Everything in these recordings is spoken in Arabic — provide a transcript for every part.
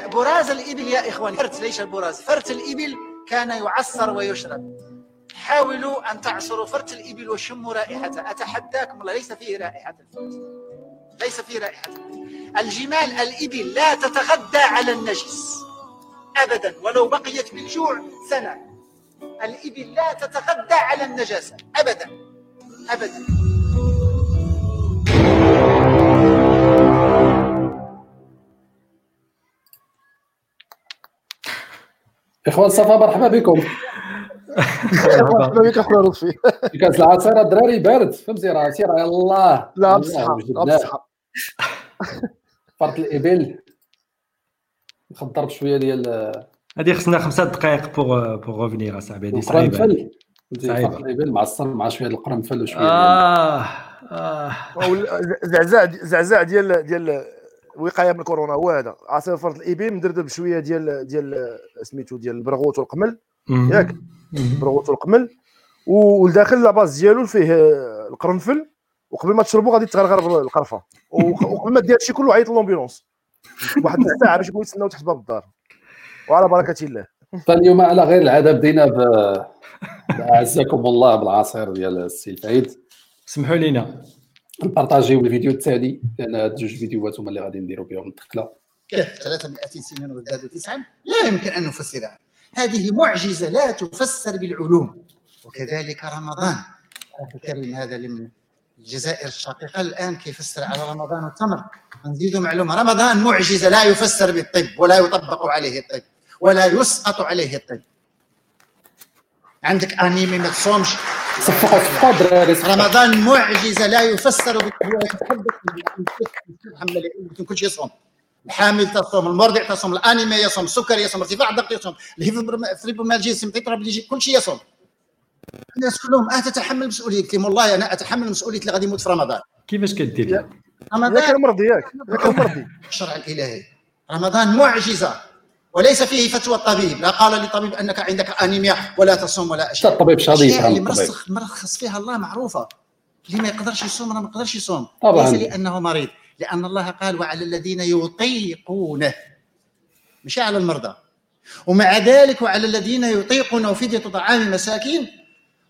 براز الإبل يا إخواني. فرت ليس البراز؟ فرت الإبل كان يعصر ويشرب. حاولوا أن تعصروا فرت الإبل وشموا رائحته أتحداكم الله ليس فيه رائحة الفرت. ليس فيه رائحة الجمال الإبل لا تتغذى على النجس. أبدا. ولو بقيت بالجوع سنة. الإبل لا تتغذى على النجاسة. أبدا. أبدا. إخوان صفا مرحبا بكم. مرحبا. بك اخويا لطفي كاس العصير الدراري بارد فهمتي راه سير يلاه لا بصحة لا بصحة. فرط الإبل. نخضر بشوية ديال هذه خصنا خمسة دقائق بوغ بوغ ريفينيغ اصاحبي هذه صعيبة. القرنفل صعيبة. فرط الإبل معصر مع شوية القرنفل وشوية آه آه. زعزاع زعزاع ديال ديال الوقاية من كورونا هو هذا. عصير فرث الإبل مدردب بشوية ديال ديال سميتو ديال البرغوث والقمل. ياك؟ مم. البرغوث والقمل. والداخل la base ديالو فيه القرنفل. وقبل ما تشربوا غادي تغرغر القرفه وق- وقبل ما دير هادشي كله عيط l'ambulance واحد نص ساعه باش يبغوا يتسناو تحت باب الدار. وعلى بركة الله. فاليوم على غير العادة بدينا ب أعزكم الله بالعصير ديال السي الفايد سمحوا لينا. نبارطاجيو الفيديو التالي. لأن جوج فيديوهات هما اللي غادي نديرو بهم الدخله كيف؟ 300 سنين وازدادوا لا يمكن أن نفسرها هذه معجزة لا تفسر بالعلوم. وكذلك رمضان. الكريم هذا من الجزائر الشقيقة الآن كيفسر على رمضان التمر. نزيد معلومة. رمضان معجزة لا يفسر بالطب ولا يطبق عليه الطب ولا يسقط عليه الطب. عندك أنيمي ما تصومش. صفقوا صفقوا الدراري. رمضان معجزة لا يفسر شيء يصوم. الحامل تصوم المرضع تصوم الأنيميا يصوم السكر يصوم ارتفاع الضغط يصوم الفيبروميالجيا السيمتيترا كل شيء يصوم. الناس كلهم آه تتحمل مسؤوليه لهم والله أنا أتحمل مسؤوليه اللي غادي يموت في رمضان. كيفاش كدير ياك رمضان المرضي ياك. ياك المرضي. الشرع الالهي رمضان معجزة. وليس فيه فتوى الطبيب. لا قال للطبيب أنك عندك آنيميا ولا تصوم ولا أشياء. الطبيب شاطر الاشياء اللي مرسخ مرخص فيها الله معروفة. اللي ما يقدرش يصوم ما يقدرش يصوم. طبعاً. ليس لأنه مريض. لأن الله قال وعلى الذين يطيقونه. مش على المرضى. ومع ذلك وعلى الذين يطيقونه فدية طعام مساكين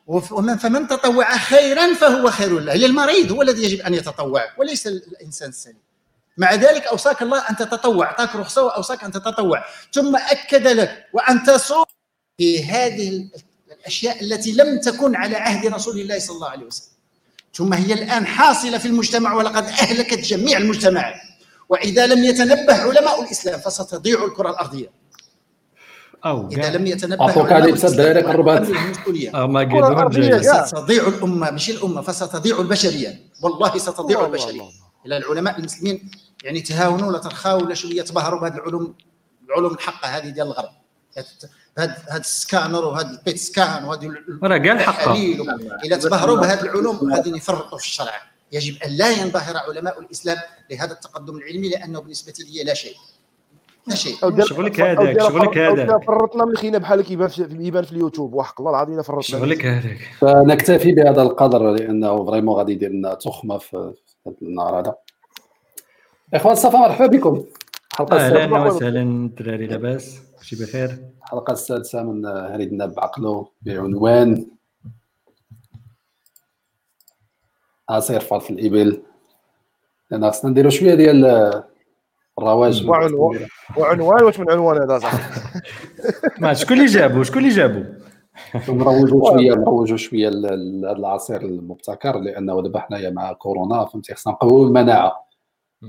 وف- ومن فمن تطوع خيرا فهو خير له. للمريض هو الذي يجب أن يتطوع وليس الإنسان السليم. مع ذلك أوصاك الله أن تتطوع أعطاك رخصة وأوصاك أن تتطوع. ثم أكد لك وأن تصوم في هذه ال- الأشياء التي لم تكن على عهد رسول الله صلى الله عليه وسلم. ثم هي الآن حاصلة في المجتمع ولقد أهلكت جميع المجتمعات وإذا لم يتنبه علماء الإسلام فستضيع الكرة الأرضية. أو إذا لم يتنبه علماء الدراري الإسلام قربات. ويحملوا المسؤوليه الأرضية. ستضيع الأمة مش الأمة فستضيع البشرية. والله ستضيع البشرية. إلى العلماء المسلمين يعني تهاونوا ولا ترخاوا ولا شوية تبهروا بهذه العلوم العلوم الحقة هذه ديال الغرب. هذا هذا السكانر وهذا البيت سكان وهذه راه كاع الحق اذا تبهروا بهذه العلوم غادي يفرطوا في الشرع. يجب أن لا ينبهر علماء الإسلام بهذا التقدم العلمي لأنه بالنسبة لي لا شيء. لا شيء. شغلك هذاك، شغلك هذاك. فرطنا من الخينا بحال كيبان في يبان في اليوتيوب. وحق الله العظيم فرطنا شغلك هذاك. فنكتفي بهذا القدر لأنه فريمون غادي يدير لنا تخمة في هذا النهار هذا. إخوان صفا مرحبا بكم. الحلقة أهلا وسهلا الدراري لاباس. شي بخير؟ الحلقة السادسة من هريدنا بعقله بعنوان عصير فرط الابل لأن خصنا نديرو شوية ديال الرواج. وعنوان. وعنوان واش من عنوان هذا صح ما شكون اللي جابو؟ شكون اللي جابو؟ نروجوا شوية نروجوا شوية ل- ل- هذا العصير المبتكر لأنه دابا حنايا مع كورونا فهمتي؟ خصنا نقويو المناعة.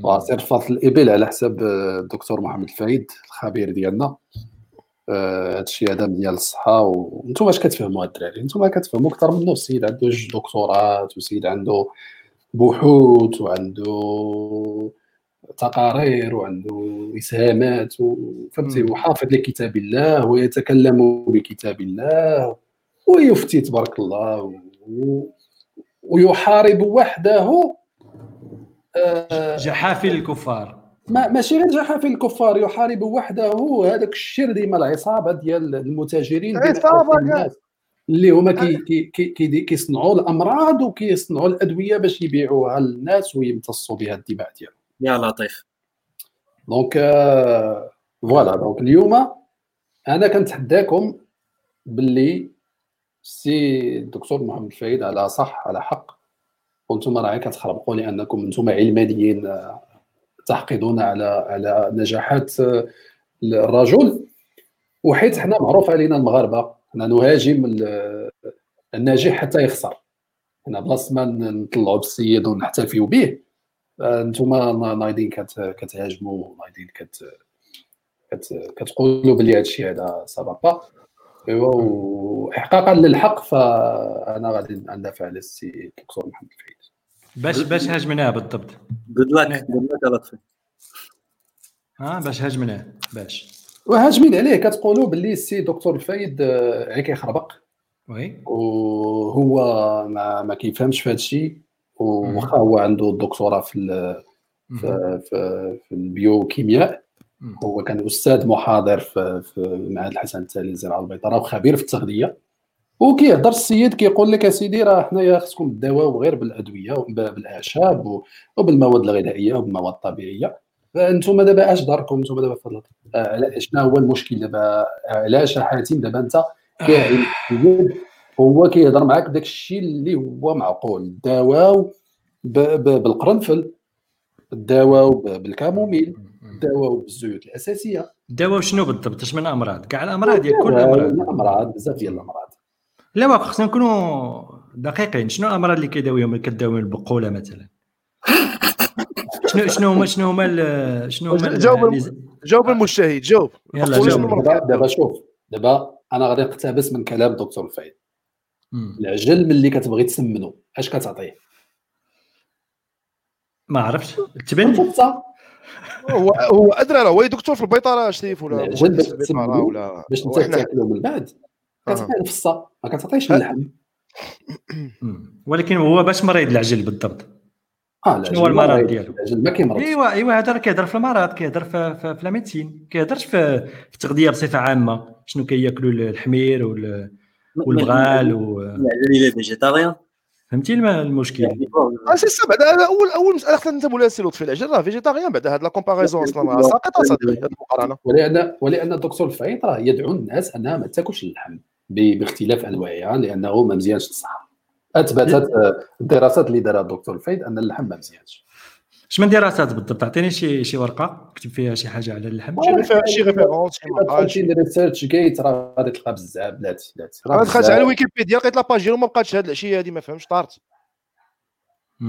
وعصير فضل الإبل على حساب آه، الدكتور محمد الفايد الخبير ديالنا. آه، هذا الشيء هذا ديال الصحة. وأنتم اش كتفهموا الدراري؟ أنتم كتفهموا أكثر منه السيد عنده جوج دكتورات وسيد عنده بحوث وعنده تقارير وعنده اسهامات فهمتي. وحافظ لكتاب الله ويتكلم بكتاب الله ويفتي تبارك الله ويحارب وحده آه، جحافل الكفار ما ماشي غير جحافل الكفار يحارب وحده هذاك الشر ديما العصابة ديال المتاجرين. الناس اللي هما كي كي كي كي كيصنعوا الأمراض وكيصنعوا الأدوية باش يبيعوها للناس ويمتصوا بها الدماء ديالهم يا لطيف. donc آه، voilà donc اليوم أنا كنتحداكم باللي سي الدكتور محمد الفايد على صح على حق. وأنتم راه كتخربقوا لانكم أنتم علمانيين آه، تحقدون على على نجاحات آه، الرجل. وحيت حنا معروف علينا المغاربة. حنا نهاجم الناجح حتى يخسر. حنا بلاصه ما نطلعوا بالسيد ونحتفيوا به. أنتم نايضين كتهاجموا نايضين كت كتقولوا بلي هادشي هذا سافا با أيوا وإحقاقا للحق فأنا غادي ندافع على السي الدكتور محمد الفايد باش باش هاجمناه بالضبط. good luck good luck لطفي ها باش هاجمناه. باش. وهاجمين عليه. كتقولوا باللي السي دكتور الفايد غير كيخربق oui. وهو ما, ما كيفهمش في هذا الشيء وواخا هو عنده الدكتوراه في في, في, في البيوكيمياء. هو كان أستاذ محاضر في, في معهد الحسن الثاني للزراعة البيطره وخبير في التغذية. وكيهضر السيد كيقول لك أسيدي راه حنايا خصكم تداواو غير بالأدوية بالأعشاب وبالمواد الغذائية وبالمواد الطبيعية. فأنتم دابا اش داركم؟ أنتم دابا في آه، شنو هو المشكل دابا؟ علاش حاتم دابا أنت كاعن هو كيهضر معاك بداك الشيء اللي هو معقول. داواو بالقرنفل داواو بالكاموميل داواو بالزيوت الأساسية. داواو شنو بالضبط؟ اش من أمراض؟ كاع الأمراض ديال كل الامراض الأمراض بزاف ديال الأمراض. لا واقع خصنا نكونوا دقيقين. شنو الأمراض اللي كيداويهم كداوي البقولة مثلا؟ شنو شنو هما شنو هما شنو هما جاوب جاوب المجتهد جاوب. يلا جاوب. دابا شوف دابا أنا غادي نقتبس من كلام دكتور الفايد العجل ملي كتبغي تسمنو اش كتعطيه؟ ما عرفتش. تبن الفطه هو هو ادرى راه هو دكتور في البيطرة شريف ولا العجل باش تسمنو باش انت تاكلو من بعد. كتعطيه الفصه ما كتعطيش اللحم ولكن هو باش مريض العجل بالضبط. آه شنو هو المرض ديالو؟ العجل ما كيمرض إيوا إيوا هذا راه كيهضر في المرض كيهضر في, في, في la médecine كيهضرش في, في التغذيه بصفة عامة. شنو كياكلوا الحمير والبغال و végétariens فهمتي المشكل آه سي سا بعدا اول اول مساله خصنا ننتبهوا لها سي لطفي العجل راه végétarien بعدا هاد la comparaison أصلا راه ساقطه هاد المقارنه ولان ولان الدكتور الفايد راه يدعو الناس انها ما تاكلش اللحم باختلاف انواعها لأنه ما مزيانش للصحه اثبتت الدراسات اللي دارها الدكتور الفايد ان اللحم ما مزيانش اش من دراسات بالضبط؟ عطيني شي شي ورقة كتب فيها شي حاجة على اللحم شي référence شي مقال شي ResearchGate راه غادي تلقى بزاف بلاتي بلاتي. أنا دخلت على الويكيبيديا لقيت la page ديالو ما بقاتش هاد العشيه هادي ما فهمتش طارت.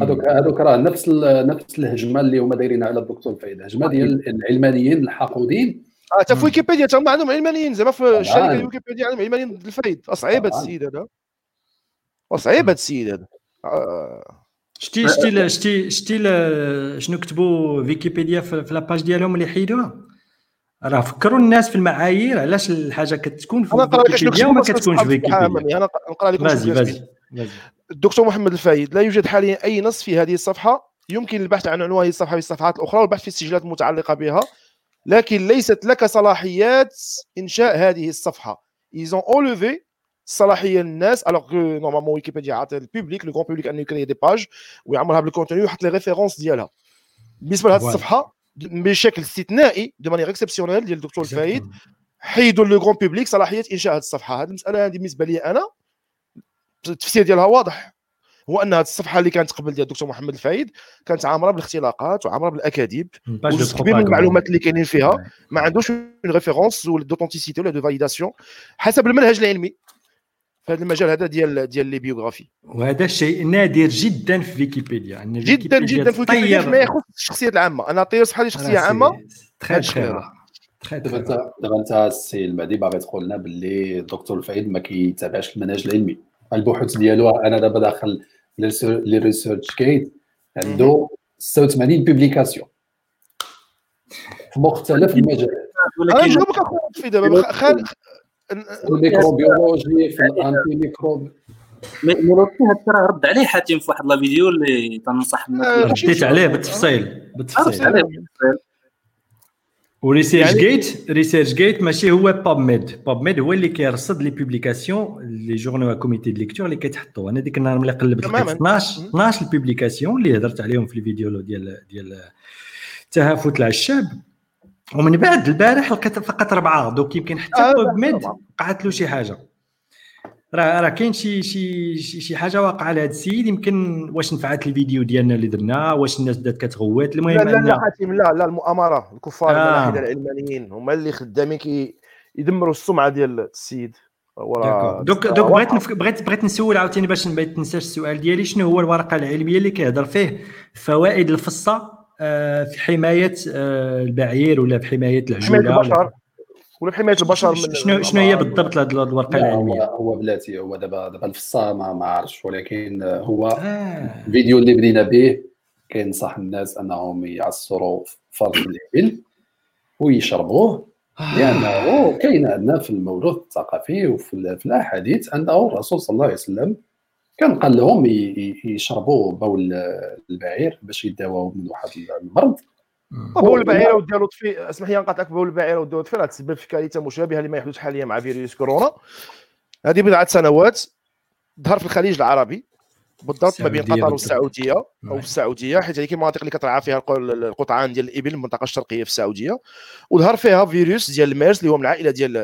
هذوك هذوك راه نفس نفس الهجمة اللي هما دايرين على الدكتور الفايد هجمه ديال العلمانيين الحاقودين. آه حتى في ويكيبيديا تما عندهم علمانيين. زعما في الشركة الويكيبيديا عندهم علمانيين ضد الفايد صعيب هذا السيد هذا. وصعيب هذا السيد هذا. شتي شتي شتي شتي شنو كتبوا فيكيبيديا في la page ديالهم اللي حيدوها؟ راه فكروا الناس في المعايير علاش الحاجة كتكون في فيكيبيديا وما كتكونش في فيكيبيديا أنا نقرا لكم vas-y vas-y الدكتور محمد الفايد لا يوجد حاليا أي نص في هذه الصفحة يمكن البحث عن عنوان هذه الصفحة في الصفحات الأخرى والبحث في السجلات المتعلقة بها لكن ليست لك صلاحيات إنشاء هذه الصفحة. Ils ont enlevé الصلاحيه للناس alors normalement ويكيبيديا عطى ل public le grand public انه يكري des pages ويعمرها بال contenu ويحط les références ديالها بالنسبة لهذه الصفحه بشكل استثنائي de manière exceptionnelle ديال الدكتور الفايد حيدوا le grand public صلاحيه انشاء هذه الصفحه هذه المساله هذه بالنسبة لي أنا التفسير ديالها واضح هو ان هذه الصفحه اللي كانت قبل ديال الدكتور محمد الفايد كانت عامره بالاختلاقات وعامره بالاكاذيب كبير من المعلومات اللي كاينين فيها ما عندوش une référence ولا d'authenticité ولا de validation حسب المنهج العلمي في هذا المجال هذا ديال ديال les biographies. وهذا الشيء نادر جدا في ويكيبيديا. يعني جدا جدا في ويكيبيديا ما يخص الشخصيات العامة. أنا طير صحه شخصية عامة تخي تخي دابا انت دابا أنت السي المهدي باغي تقول لنا باللي الدكتور الفايد ما كيتابعش المنهج العلمي. البحوث ديالو أنا دابا داخل ل ResearchGate عنده 86 publications في مختلف المجالات أنا نجاوبك أخويا في دابا خال ال microbiologie في ال anti-microbes راه رد عليه حاتم في واحد la vidéo اللي تنصح الناس رديت عليه بالتفصيل بالتفصيل. وريسيرش جيت ريسيرش جيت ماشي هو PubMed PubMed هو اللي كيرصد les publications les journaux comité de lecture اللي كيتحطوا. أنا ديك النهار ملي قلبت لقيت 12 12 ال publications اللي هضرت عليهم في الفيديو ديال ديال تهافت العشاب. ومن بعد البارح لقيت فقط اربعه دوك يمكن حتى PubMed. وقعت له شي حاجة. راه راه كاين شي شي شي حاجة واقعة لهذا السيد يمكن واش نفعت الفيديو ديالنا اللي درنا واش الناس بدات كتغوت لا المهم لا لا أن حاتم لا لا المؤامرة الكفار آه. العلمانيين هما اللي خدامين كي يدمروا السمعة ديال السيد. دوك دوك بغيت نف... بغيت بغيت نسول عاوتاني باش ما تنساش السؤال ديالي شنو هو الورقة العلمية اللي كيهضر فيه؟ فوائد الفصة في حماية آه، البعير ولا في حماية حماية العجولة البشر. ولا ولا حماية البشر من شنو شنو هي بالضبط هذه الورقة العلمية؟ هو بلاتي هو دابا دابا الفصا ما ما عرفتش ولكن هو آه. الفيديو اللي بدينا به كينصح الناس أنهم يعصروا فرد الإبل ويشربوه لأنه كاين عندنا في الموروث الثقافي وفي ال- في الأحاديث أنه الرسول صلى الله عليه وسلم كان قال لهم يشربوا بول البعير باش يداواو من واحد المرض. بول البعيره وديال لطفي اسمح لي نقاطعك. بول البعيره وديال لطفي راه تسبب في كارثة مشابهة لما يحدث حاليا مع فيروس كورونا. هذه بضعة سنوات ظهر في الخليج العربي. بالضبط ما بين قطر. والسعوديه أو نعم. في السعودية حيت هذيك المناطق اللي كترعى فيها الق- القطعان ديال الإبل المنطقة الشرقية في السعودية وظهر فيها فيروس ديال الميرس اللي هو من العائلة ديال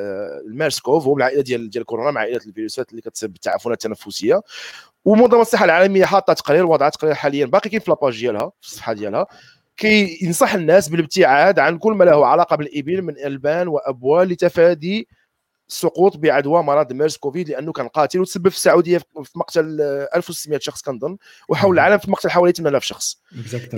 الميرس كوف هو من العائلة ديال ديال كورونا مع عائلة الفيروسات اللي كتسبب التعفنات التنفسية ومنظمة الصحة العالمية حاطة تقرير وضعت تقرير حاليا باقي كاين في la page ديالها في الصفحة ديالها كينصح الناس بالابتعاد عن كل ما له علاقة بالإبل من ألبان وأبوال لتفادي السقوط بعدوى مرض ميرس كوف لأنه كان قاتل وتسبب في السعودية في مقتل آه، 1600 شخص كنظن وحول العالم في مقتل حوالي 8000 شخص.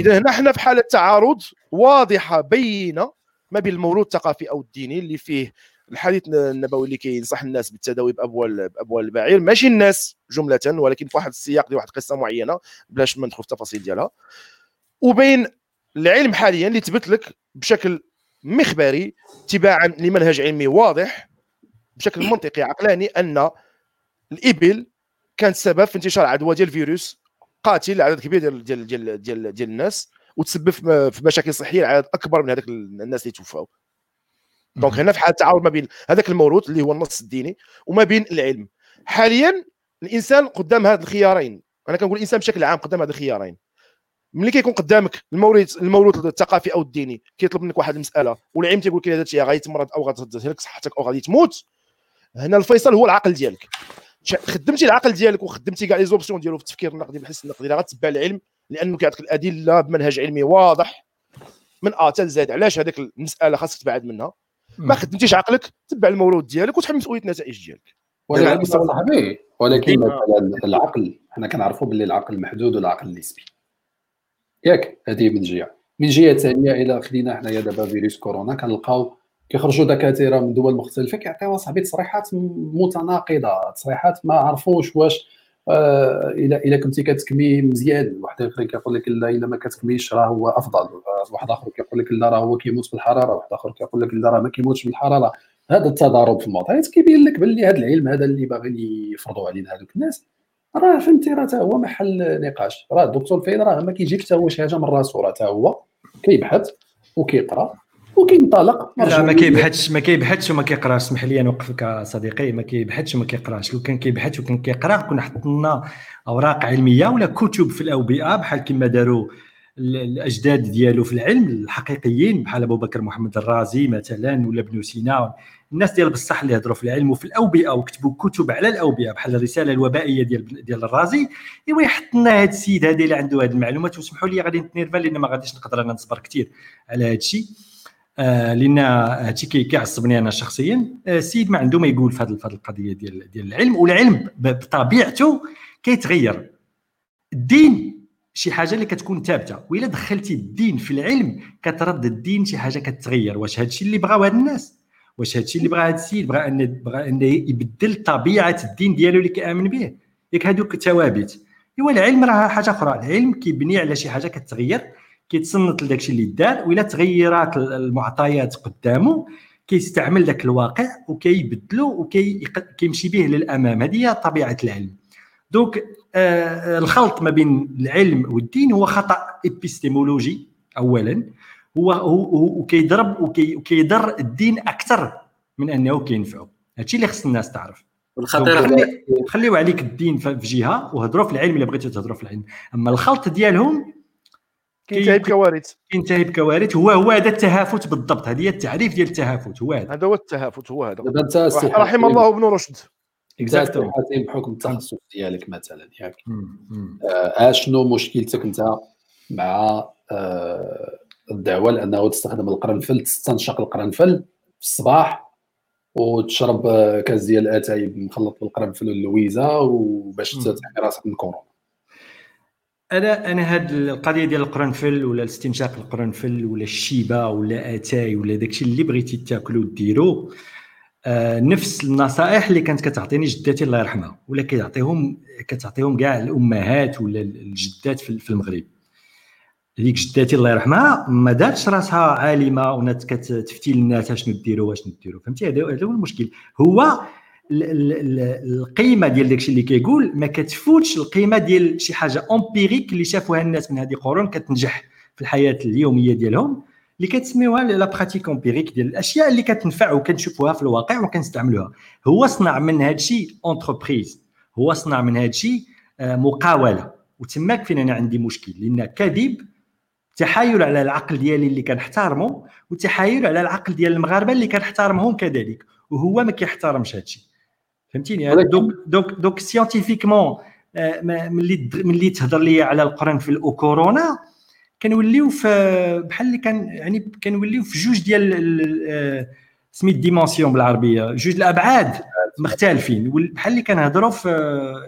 إذا هنا إحنا في حالة تعارض واضحة بينة ما بين الموروث الثقافي أو الديني اللي فيه الحديث النبوي اللي كينصح الناس بالتداوي بابوال بأبوال البعير. ماشي الناس جملة ولكن في واحد السياق ديال واحد القصة معينة بلاش ما ندخل في التفاصيل ديالها. وبين العلم حاليا اللي تبت لك بشكل مخبري تباعا لمنهج علمي واضح بشكل منطقي عقلاني أن الإبل كانت سبب في انتشار عدوى ديال فيروس قاتل لعدد كبير ديال ديال ديال ديال, ديال الناس وتسبب في مشاكل صحية لعدد أكبر من هذاك الناس اللي توفاو. donc هنا في حالة تعارض ما بين هذاك الموروث اللي هو النص الديني وما بين العلم. حاليا الإنسان قدام هاد الخيارين. أنا كنقول الإنسان بشكل عام قدام هاد الخيارين. ملي كيكون قدامك الموروث الموروث الثقافي أو الديني كيطلب منك واحد المسألة والعلم تيقول لك هذا الشيء غادي تمرض أو غتهلك صحتك أو غادي تموت هنا الفيصل هو العقل ديالك. خدمتي العقل ديالك وخدمتي كاع les options ديالو في التفكير النقدي بالحس النقدي راه غتتبع العلم لأنه كيعطيك الأدلة بمنهج علمي واضح. من ا حتى زاد علاش هذيك المسألة خاصك تبعد منها؟ ما خدمتيش عقلك تبع الموروث ديالك وتحمل مسؤولية النتائج ديالك. ولكن صاحبي ولكن مثلا العقل حنا كنعرفوا باللي العقل محدود والعقل نسبي. ياك هذه من جهة. من جهة ثانية إلى خدينا حنايا دابا فيروس كورونا كنلقاو كيخرجوا دكاترة من دول مختلفة كيعطيو صاحبي تصريحات متناقضة تصريحات ما عرفوش واش آه، إلا إلا كنتي كتكمي مزيان. واحد اخر كيقول لك لا إلا ما كتكميش راه هو أفضل. واحد آخر كيقول لك لا راه هو كيموت بالحرارة. واحد آخر كيقول لك لا راه ما كيموتش بالحرارة. هذا التضارب في الموضوع كيبين لك باللي هذا العلم هذا اللي باغيين يفرضوا علينا هذوك الناس. راه فهمتي راه تا هو محل نقاش. راه الدكتور فايد راه ما كيجيك حتى هو شي حاجة من راسو. راه تا هو كيبحث وكيقرأ. وكينطلق. لا ما. كيبحثش ما كيبحثش وما كيقراش. اسمح لي نوقفك صديقي. ما كيبحثش وما كيقراش. لو كان كيبحث وكان كيقرأ كنا حطينا أوراق علمية ولا كتب في الأوبئة بحال كما داروا ال- الأجداد ديالو في العلم الحقيقيين بحال أبو بكر محمد الرازي مثلا ولا ابن سينا. الناس ديال بصح اللي هضروا في العلم وفي الأوبئة وكتبوا كتب على الأوبئة بحال الرسالة الوبائية ديال ديال الرازي. إيوا يحط لنا هذا السيد هذا اللي عنده هذه المعلومات. وسمحوا لي غادي نتنيرفا لأن ما غاديش نقدر أنا نصبر كثير على هذا الشيء. آه لأن هادشي كي- كيعصبني أنا شخصيا. آه السيد ما عنده ما يقول في هذه القضية ديال ديال العلم والعلم بطبيعته كيتغير. الدين شي حاجة اللي كتكون ثابتة وإلا دخلتي الدين في العلم كترد الدين شي حاجة كتغير. واش هادشي اللي بغاو هاد الناس؟ واش هادشي اللي بغا هاد السيد؟ بغا ان بغا أن يبدل طبيعة الدين ديالو اللي كيآمن به. ياك هادوك الثوابت ايوا العلم راه حاجة أخرى. العلم كيبني على شي حاجة كتغير. كيتصنت لداكشي اللي دار ولا تغيرات المعطيات قدامه كيستعمل ذاك الواقع وكيبدلو وكيمشي به للأمام. هذه هي طبيعة العلم. donc آه الخلط ما بين العلم والدين هو خطأ ابيستيمولوجي اولا. هو هو وكيضرب وكي- وكيضر الدين أكثر من أنه كينفعو. هادشي اللي خص الناس تعرف. خلي- خليو عليك الدين في جهة وهضروا في العلم إلا بغيتوا تهضروا في العلم. أما الخلط ديالهم كينتهي بكوارث كينتهي بكوارث هو هو هذا التهافت بالضبط. هذه هي التعريف ديال التهافت. هو هذا. هذا هو التهافت. هو هذا. رحم الله ابن رشد. exactement. بحكم التخصص ديالك مثلا ياك. آه اشنو مشكلتك انت مع آه الدعوة؟ لأنه تستخدم القرنفل تستنشق القرنفل في الصباح وتشرب كاس ديال اتاي مخلط بالقرنفل واللويزة وباش تحمي راسك من كورونا. أنا أنا هاد القضية ديال القرنفل ولا الاستنشاق القرنفل ولا الشيبة ولا آتاي ولا داكشي اللي بغيتي تاكلو ديرو آه نفس النصائح اللي كانت كتعطيني جداتي الله يرحمها ولا كتعطيهم كتعطيهم كاع الأمهات ولا الجدات في المغرب. هذيك جداتي الله يرحمها ما دارتش راسها عالمة ونات كتفتي للناس شنو ديروا واش ديروا فهمتي؟ هذا هو المشكل. هو القيمة ديال داكشي اللي كيقول ما كتفوتش القيمة ديال شي حاجة امبيريك اللي شافوها الناس من هذه قرون كتنجح في الحياة اليومية ديالهم اللي كتسميوها la pratique empirique ديال الأشياء اللي كتنفع وكنشوفوها في الواقع وكنستعملوها. هو صنع من هذا الشيء entreprise هو صنع من هذا الشيء آه، مقاولة. وتماك فين أنا عندي مشكل؟ لأن كذب تحايل على العقل ديالي اللي كنحترمه وتحايل على العقل ديال المغاربة اللي كنحترمهم كذلك. وهو ما كيحترمش هذا الشيء فهمتيني؟ donc donc donc scientifiquement ملي ملي تهضر لي على القرنفل وكورونا كنوليو في بحال اللي كان يعني كنوليو في جوج ديال آه، سميت dimension بالعربية جوج الأبعاد مختلفين بحال اللي كنهضروا في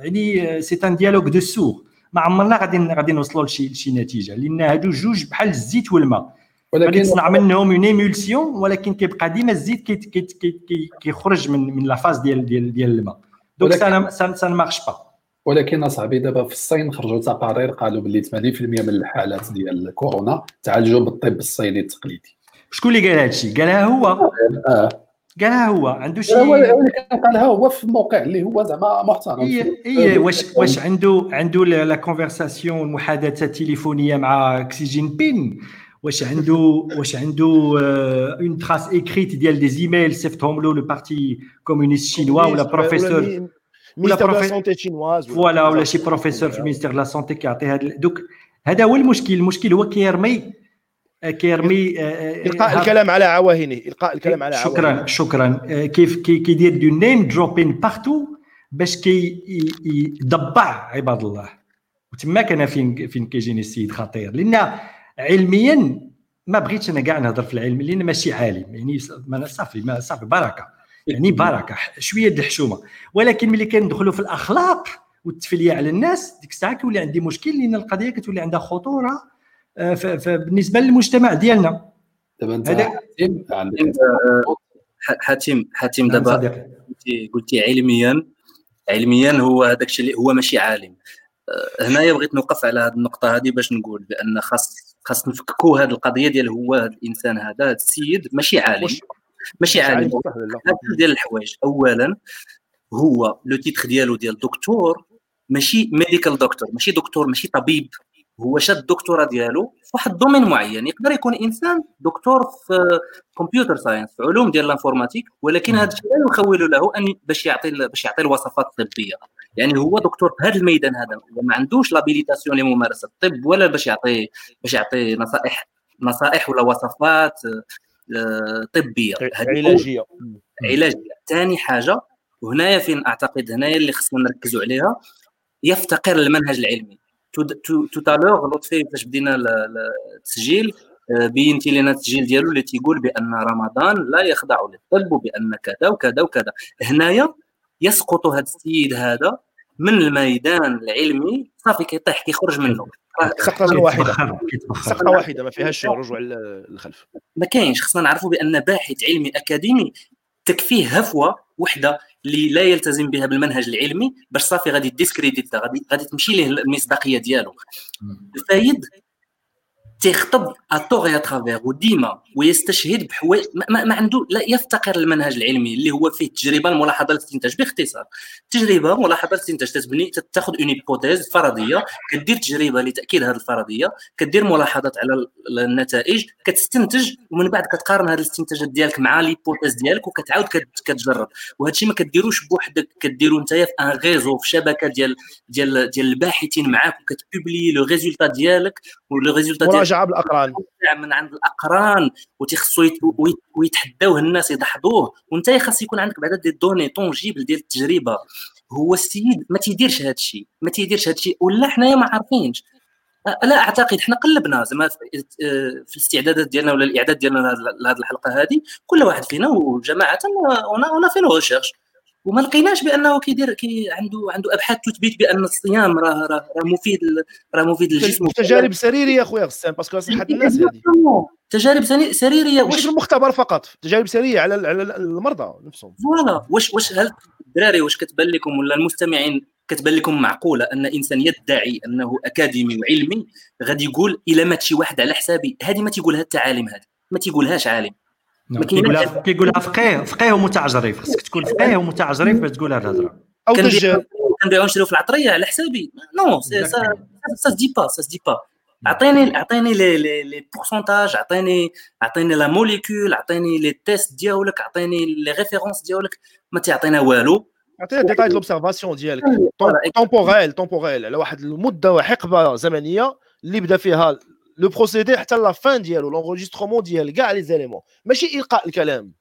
يعني c'est un dialogue de sourds ما عمرنا غادي غادي نوصلوا لشي لشي نتيجة لأن هادو جوج بحال الزيت والماء. ولكن تصنع منهم une émulsion ولكن كيبقى ديما الزيت كي كي كي كيخرج من من la phase ديال ديال ديال الماء. donc ça ça marche pas ولكن أصاحبي دابا في الصين خرجوا تقارير قالوا باللي 80% من الحالات ديال كورونا تعالجوا بالطب الصيني التقليدي. شكون اللي قال هذا الشيء؟ قالها هو. آه. قالها هو. عنده شي قالها هو في الموقع اللي هو زعما محترم. هي هي واش واش عنده عنده la conversation المحادثه التليفونيه مع Xi Jinping واش عنده واش عنده une trace écrite ديال des emails صيفطهم له le parti communiste chinois ولا بروفيسور ولا professeur chinoise voilà ولا شي بروفيسور في ال ministère la santé كيعطي هذا donc هذا هو المشكل المشكل هو كيرمي كيرمي القاء الكلام على عواهنه القاء الكلام على شكرا شكرا كيف كيدير du name dropping partout باش كي يضبع عباد الله وتما كان فين فين كيجيني السيد خطير لأن علميا ما بغيتش أنا كاع نهضر في العلم لأن ماشي عالم. يعني صافي ما صافي بركة. يعني بركة شوية د الحشومة. ولكن ملي كندخلوا في الأخلاق والتفليه على الناس ديك الساعة كيولي عندي مشكل لأن القضية كتولي عندها خطورة آه، بالنسبة للمجتمع ديالنا. دابا أنت حاتم حاتم نعم، دابا قلتي قلتي علميا. علميا هو هذاك الشيء اللي هو ماشي عالم. آه، هنايا بغيت نوقف على هذه النقطة هذه باش نقول بأن خاص خاص نفككوا هذه القضية ديال هو هذا الإنسان هذا هذا السيد ماشي عالم ماشي عالم. ديال الحوايج اولا هو le titre ديالو ديال دكتور ماشي medical doctor ماشي دكتور ماشي طبيب. هو شاد الدكتوراه ديالو في واحد domaine معين. يقدر يكون إنسان دكتور في computer science في علوم ديال ال informatique ولكن هذا الشيء لا يخول له أن باش يعطي باش يعطي الوصفات الطبية. يعني هو دكتور في هذا الميدان هذا وما عندوش l'habilitation لممارسة الطب ولا باش يعطي باش يعطي نصائح نصائح ولا وصفات آه، طبية. علاجية. علاجية. ثاني حاجة وهنايا فين أعتقد هنايا اللي خصنا نركزوا عليها يفتقر للمنهج العلمي. تو تالور لطفي فاش بدينا التسجيل بينتي لنا التسجيل ديالو اللي تيقول بان رمضان لا يخضع للطب وبان كذا وكذا وكذا هنايا يسقط هذا السيد هذا من الميدان العلمي صافي كيطيح كيخرج منه سقطه واحدة. سقطه واحدة ما فيهاش رجوع للخلف ما كاينش خصنا نعرفوا بأن باحث علمي أكاديمي تكفيه هفوة وحدة. اللي لا يلتزم بها بالمنهج العلمي باش صافي غادي discrédité غادي غادي تمشي ليه المصداقية ديالو. الفايد تيخطب à tort et à travers وديما ويستشهد بحوايج ما, ما عنده لا يفتقر المنهج العلمي اللي هو فيه التجربه الملاحظة الاستنتاج باختصار. تجربة ملاحظة الاستنتاج تتبني تاخذ une hypothèse فرضيه كدير تجربة لتأكيد هذه الفرضيه كدير ملاحظات على النتائج كتستنتج ومن بعد كتقارن هذه الاستنتاجات ديالك مع l'hypothèse ديالك وكتعاود كتجرب. وهذا الشيء ما كديروش بوحدك كديرو انت في un réseau في شبكة ديال ديال ديال الباحثين معاك وكت publier le résultat ديالك و le résultat ديالك مراجعه بالاقران من عند الأقران وتيخصو ويتحداوه الناس يدحضوه. وانت خاص يكون عندك بعدا des données tangibles ديال التجربة. هو السيد ما تيديرش هذا الشيء ما تيديرش هذا الشيء ولا حنايا ما عارفينش. لا أعتقد حنا قلبنا زعما في الاستعدادات ديالنا ولا الإعداد ديالنا لهذه الحلقة هذه كل واحد فينا وجماعة أنا في recherche وما لقيناش بأنه كيدير كي عنده عنده أبحاث تثبت بأن الصيام راه راه مفيد راه مفيد للجسم. تجارب سريرية أخويا غسان parce que صحة الناس هذه. تجارب سريرية. واش المختبر فقط. تجارب سريرية على على المرضى نفسهم. voilà. واش واش هل الدراري واش كتبان لكم ولا المستمعين كتبان لكم معقولة أن إنسان يدعي أنه أكاديمي وعلمي غادي يقول الا مات شي واحد على حسابي هذه ما تيقولها التعاليم هذه. ما تيقولهاش عالم. كيقولها كيقولها فقيه فقيه ومتعجرف خصك تكون فقيه ومتعجرف باش تقول هذه الهضرة. أو دجال كنبيعو نشريو في العطرية على حسابي. non ça dit pas ça dit pas اعطيني اعطيني les les les pourcentages اعطيني اعطيني la molécule اعطيني les tests ديالك اعطيني les références ديالك. ما تعطينا والو. عطينا détails l'observation ديالك. temporelle temporelle على واحد المدة حقبه زمنية اللي بدا فيها le procédé حتى la fin ديالو l'enregistrement ديال كاع les éléments ماشي إلقاء الكلام.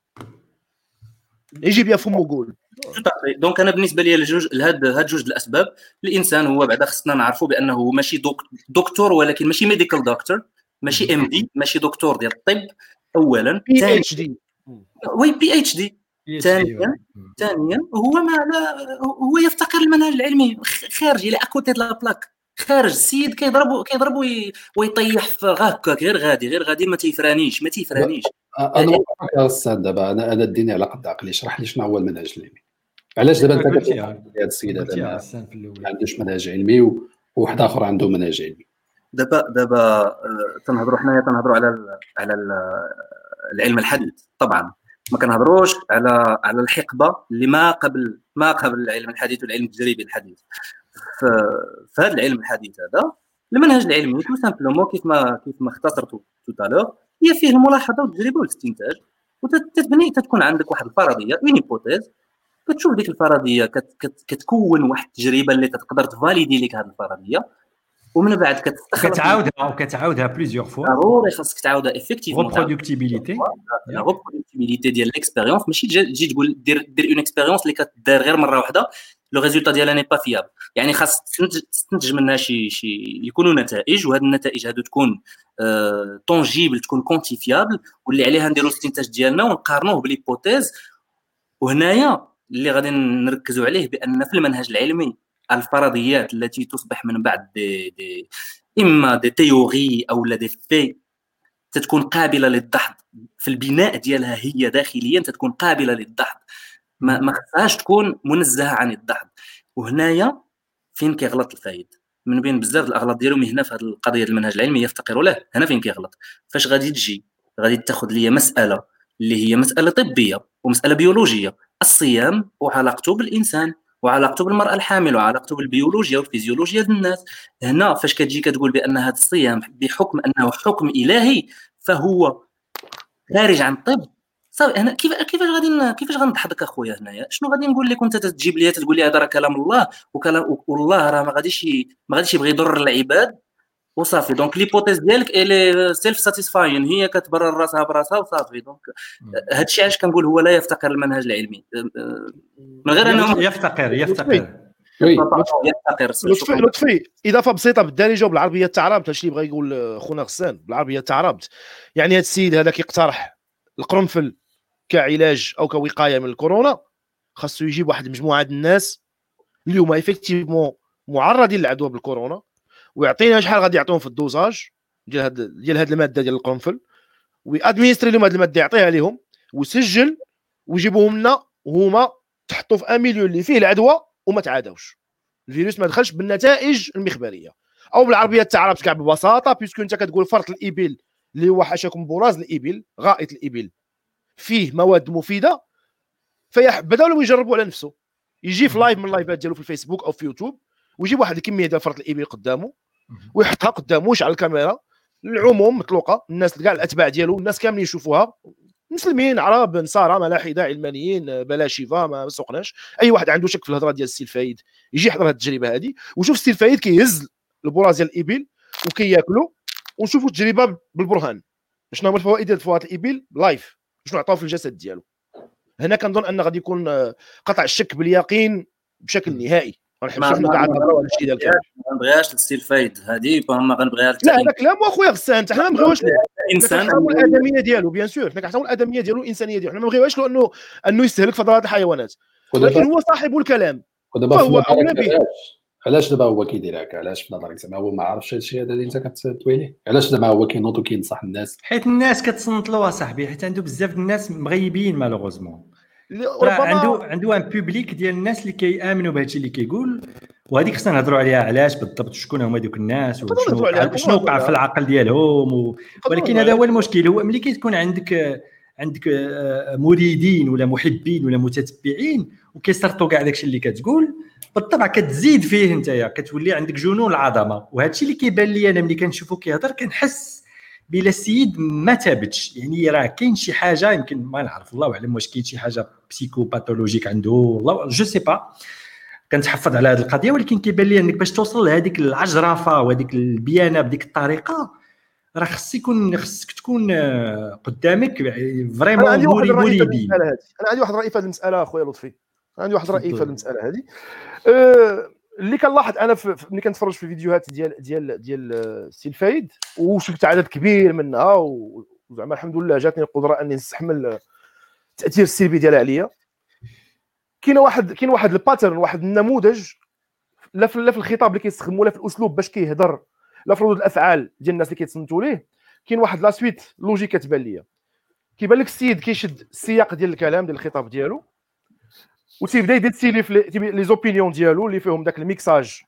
يجي بيا فمو قول. دونك أنا بالنسبة لي لجوج لهاد هاد جوج الأسباب. الإنسان هو بعدا خصنا نعرفوا بأنه ماشي دكتور ولكن ماشي ميديكال دكتور ماشي ام دي ماشي دكتور ديال الطب اولا. بي اتش دي وي بي اتش دي ثانيا ثانيا هو ما لا هو يفتقر المنهج العلمي خارجي لا اكوتي لا بلاك خارج السيد كيضرب كيضرب ويطيح في هكاك غير غادي غير غادي ما تيفرانيش ما تيفرانيش. أنا موافقك أستاذ دابا. أنا أنا اديني على قد عقلي اشرح لي شنو هو المنهج العلمي. علاش دابا أنت قلت هذا السيد هذا ما عندوش منهج علمي وواحد آخر عنده منهج علمي. دابا دابا تنهضروا حنايا تنهضروا على على العلم الحديث. طبعا. ما كنهضروش على على الحقبة اللي ما قبل ما قبل العلم الحديث والعلم التجريبي الحديث. في هذا العلم الحديث هذا المنهج العلمي tout simplement كيف ما كيف ما اختصرته تو هي فيه الملاحظة والتجربه والاستنتاج وتتبني تتكون عندك واحد الفرضية une hypothèse كتشوف ديك الفرضية كت كت كتكون واحد التجربة اللي تقدر ت valider لك هذه الفرضية ومن بعد كتستخرج كتعاودها وكتعاودها plusieurs fois ضروري خاصك تعاودها effectivement reproductibilité la reproductibilité ديال l'expérience ماشي تجي تقول دير دير une expérience اللي كدار غير مرة واحدة. le résultat ديالها ني با فياب يعني خاص تستنتج منها شي شي يكونوا نتائج وهذه النتائج هادو تكون tangibles تكون quantifiables واللي عليها نديروا الاستنتاج ديالنا ونقارنوه ب l'hypothèse وهنايا اللي غادي نركزوا عليه بأن في المنهج العلمي الفرضيات التي تصبح من بعد دي دي إما دي تيوري أو لا des faits تتكون قابلة للدحض. في البناء ديالها هي داخليا تتكون قابلة للدحض. ما ما خصهاش تكون منزهة عن الدحض وهنايا فين كيغلط الفايد؟ من بين بزاف الأغلاط ديالهم هنا في هذه القضية المنهج العلمي يفتقروا له هنا فين كيغلط؟ فاش غادي تجي غادي تاخذ لي مسألة اللي هي مسألة طبية ومسألة بيولوجية. الصيام وعلاقته بالإنسان وعلاقته بالمرأة الحامل وعلاقته بالبيولوجيا والفيزيولوجيا ديال الناس. هنا فاش كتجي كتقول بأن هذا الصيام بحكم أنه حكم إلهي فهو خارج عن الطب صافي هنا كيف كيفاش غادي كيفاش غنضحك اخويا هنايا؟ شنو غادي نقول لك وانت تجيب لي تقول لي هذا راه كلام الله وكلام والله راه ما غاديش ما غاديش يبغي يضر العباد. وصافي donc l'hypothèse ديالك elle est self-satisfying هي كتبرر راسها براسها وصافي donc هذا الشيء علاش كنقول هو لا يفتقر المنهج العلمي. من غير أنه يفتقر يفتقر لطفي. لطفي إضافة بسيطة بالدارجه وبالعربيه تعربت هادشي اللي بغى يقول خونا غسان بالعربية تعربت. يعني هذا السيد هذا كيقترح القرنفل. كعلاج أو كوقاية من الكورونا خاصو يجيب واحد المجموعه الناس اللي هما effectivement معرضين للعدوى بالكورونا ويعطينا شحال غادي يعطيهم في ال dosage ديال هاد ديال هاد المادة ديال القرنفل و administrer لهم هاد المادة يعطيها لهم وسجل ويجيبوهم لنا وهما تحطوا في un milieu اللي فيه العدوى وما تعادوش. الفيروس ما دخلش بالنتائج المخبرية. أو بالعربية التعرب كاع ببساطة parce que أنت كتقول فرث الابل اللي هو حاشاكم براز الابل غائط الابل فيه مواد مفيدة فيحبذا لو يجربوا على نفسه. يجي في live من اللايفات ديالو في الفيسبوك أو في يوتيوب ويجيب واحد الكمية ديال فرث الابل قدامه ويحطها قدامه ويشعل الكاميرا. للعموم مطلوقه الناس كاع الأتباع ديالو الناس كاملين يشوفوها. مسلمين عرب نصارى ملاحدة علمانيين بلا شفا ما سوقناش. أي واحد عنده شك في الهضرة ديال السي الفايد يجي يحضر هذه التجربة هذه وشوف السي الفايد كيهز البراز ديال الابل وكياكلوا ونشوفوا التجربة بالبرهان. شنو هما الفوائد ديال فرث الابل live شنو عطاو في الجسد ديالو. هنا كنظن أن غادي يكون قطع الشك باليقين بشكل نهائي. غنحبسوا حنا كاع نهضروا على الشيء ديال ما نبغيهاش السي الفايد هذه ما غنبغيها لا هذا كلام أخويا غسان حنا ما نبغيوش الانسان الأدمية ديالو bien sûr حنا كنحترموا الأدمية ديالو الإنسانية ديالو. حنا ما نبغيوهاش انه أنه يستهلك فضلات الحيوانات. ولكن هو صاحب الكلام. فهو اولى به علاش دابا هو كيدير هكا؟ علاش في نظرك زعما هو ما عرفش هادشي هذا اللي انت كتوي ليه علاش زعما هو كينوض وكينصح الناس؟ حيت الناس كتصنت له صاحبي حيت عنده بزاف الناس مغيبين malheureusement. عنده عنده un public ديال الناس اللي كيآمنوا بهادشي اللي كيقول وهذيك خصنا نهضروا عليها علاش بالضبط؟ شكون هما دوك الناس؟ وشنو شنو وقع في العقل ديالهم؟ و... ولكن هذا هو المشكل هو ملي كتكون عندك عندك آه، مريدين ولا محبين ولا متتبعين وكيسرطوا كاع داكشي اللي كتقول بالطبع كتزيد فيه انت كتولي عندك جنون العظمة. وهذا الشيء اللي كيبان لي أنا ملي كنشوفو كيهضر كنحس بلا السيد ما تابتش يعني راه كاين شي حاجة يمكن ما نعرف الله أعلم واش كاين شي حاجة psychopathologique عنده الله je sais pas كنتحفظ على هذه القضية ولكن كيبان لي إنك باش توصل لهذيك العجرفة وهذيك البيانة بديك الطريقة راه خص يكون خصك تكون آه، قدامك vraiment موري مريدين أنا عندي واحد الراي في هذه المسألة أخويا لطفي. عندي واحد الراي في هذه المسألة هذه. أه اللي كنلاحظ أنا ملي كنتفرج في الفيديوهات ديال ديال ديال السي الفايد وشفت عدد كبير منها وزعما الحمد لله جاتني القدرة أني نستحمل التاثير السلبي ديالها عليا. كاين واحد كاين واحد ال pattern واحد النموذج لا في لا في الخطاب اللي كيستخدموا لا في الأسلوب باش كيهضر ردود الأفعال ديال الناس اللي كيتصنتوا ليه كاين واحد la suite logique كتبان ليا. كيبان لك السيد كيشد السياق ديال الكلام ديال الخطاب ديالو و تيبدا يدير في les opinions ديالو اللي فيهم داك الميكساج.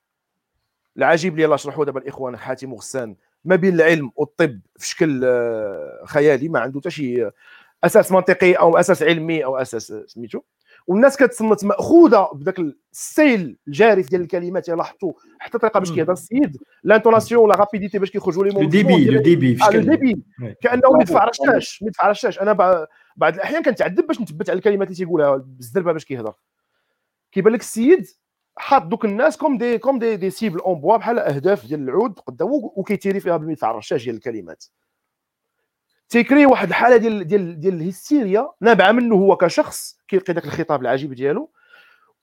العجيب اللي شرحوا دابا الإخوان حاتم وغسان ما بين العلم والطب في شكل آه، خيالي ما عنده حتى شي أساس منطقي أو أساس علمي أو أساس سميتو؟ والناس كتصنت مأخوذة بداك السيل الجارف ديال الكلمات لاحظتوا حتى الطريقة باش كيهضر السيد l'intonation و la rapidité باش كيخرجوا les le débit le débit في débit كأنه مدفع رشاش مدفع رشاش أنا بعض الأحيان كنتعذب باش نثبت على الكلمات اللي تيقولها بالزربه باش كيهضر. كيبان لك السيد حاط دوك الناس comme des comme des des cibles en bois بحال أهداف ديال العود قدامه وكي tirer فيها بالمدفع الرشاش ديال الكلمات. تي créer واحد الحالة ديال ديال ديال الهستيريا نابعة منه هو كشخص كيلقي داك الخطاب العجيب ديالو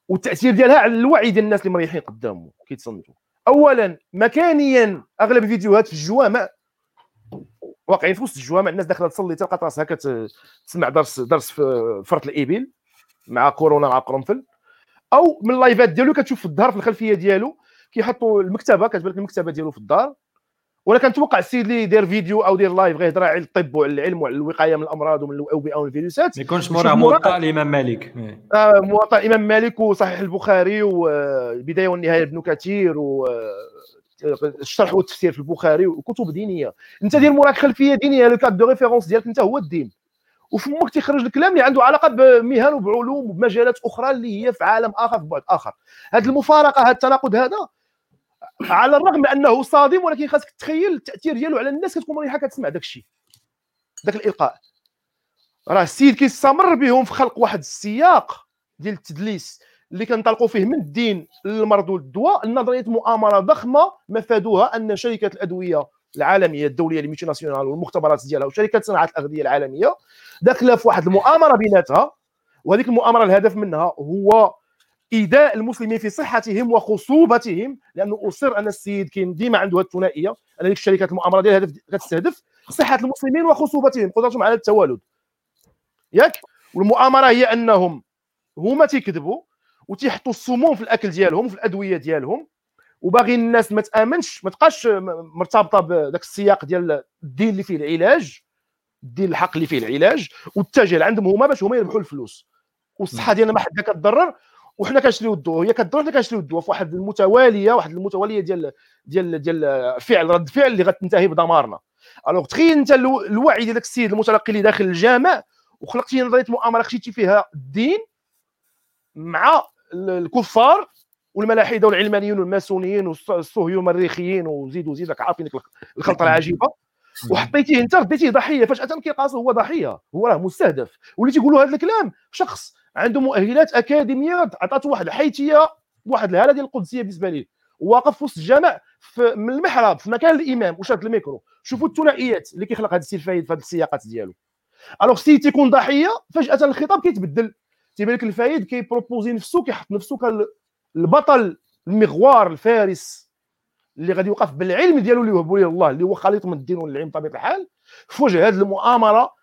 والتأثير ديالها على الوعي ديال الناس اللي مريحين قدامه كيتصنتوا اولا مكانيا أغلب الفيديوهات في الجوامع واقعين في وسط الجوامع الناس داخلة تصلي تلقى راسها كتسمع درس درس في فرث الابل مع كورونا مع قرنفل. أو من اللايفات ديالو كتشوف في الظهر في الخلفية ديالو كيحطوا المكتبة كتبان المكتبة ديالو في الدار. وأنا كنتوقع السيد اللي يدير فيديو أو يدير live غيهضر على الطب وعلى العلم وعلى الوقايه من الأمراض ومن الاوبئه والفيروسات ما يكونش موراه موطأ الإمام مالك. آه موطأ الإمام مالك وصحيح البخاري والبدايه والنهاية لابن كثير و الشرح والتفسير في البخاري وكتب دينية. أنت دير موراك خلفية دينية le cadre de référence ديالك أنت هو الدين. وفمك تيخرج الكلام اللي عنده علاقة بمهن وبعلوم وبمجالات أخرى اللي هي في عالم آخر في بعد آخر. هذه المفارقة هذا التناقض هذا على الرغم انه صادم ولكن خاصك تخيل التاثير ديالو على الناس كتكون مريحه كتسمع داك الشيء داك الالقاء. راه السيد كيستمر بهم في خلق واحد السياق ديال التدليس اللي كنطلقوا فيه من الدين للمرض والدواء النظرية مؤامرة ضخمة مفادها أن شركة الأدوية العالمية الدولية الميتي ناسيونال والمختبرات ديالها وشركات صناعة الأغذية العالمية داخلة في واحد المؤامرة بيناتها وهذيك المؤامرة الهدف منها هو ايذاء المسلمين في صحتهم وخصوبتهم لأنه أصر أن السيد كاين ديما عنده هذه الثنائية أن ديك الشركات المؤامرة ديالها كتستهدف صحة المسلمين وخصوبتهم قدرتهم على التوالد. ياك؟ والمؤامرة هي أنهم هما تيكذبوا وتيحطوا السموم في الأكل ديالهم في الأدوية ديالهم وباغي الناس ما تآمنش ما تبقاش مرتبطة بداك السياق ديال الدين اللي فيه العلاج الدين الحق اللي فيه العلاج والتجهل عندهم هما باش هما يربحوا الفلوس. والصحة ديالنا ما حدا كتضرر وحنا كنشريو الضوء هي كدور حنا كنشريو الضوء في واحد المتوالية واحد المتوالية ديال ديال ديال فعل رد فعل اللي غتنتهي بدمارنا الوغ تخيل انت الوعي ديال السيد المتلقي اللي داخل الجامع وخلقتي نظرية مؤامرة خشيتي فيها الدين مع الكفار والملاحدة والعلمانيين والماسونيين والصهيون المريخيين وزيد وزيد راك عارفين الخلطة العجيبة. وحطيتيه انت رديتيه ضحية فجأة كيقاسو هو ضحية. هو راه مستهدف. واللي تيقولوا هذا الكلام شخص عنده مؤهلات أكاديمية عطاته واحد الحيثية واحد الهالة ديال القدسية بالنسبة ليه. واقف في وسط الجامع في من المحراب في مكان الإمام وشاد الميكرو. شوفوا الثنائيات اللي كيخلق هذا السي الفايد في هذه السياقات ديالو. alors سي تيكون ضحية فجأة الخطاب كيتبدل. تيبان لك الفايد كي proposer نفسه كيحط نفسه كالبطل المغوار الفارس اللي غادي يوقف بالعلم ديالو اللي وهبوا ليه الله اللي هو خليط من الدين والعلم بطبيعة الحال. في وجه هذه المؤامرة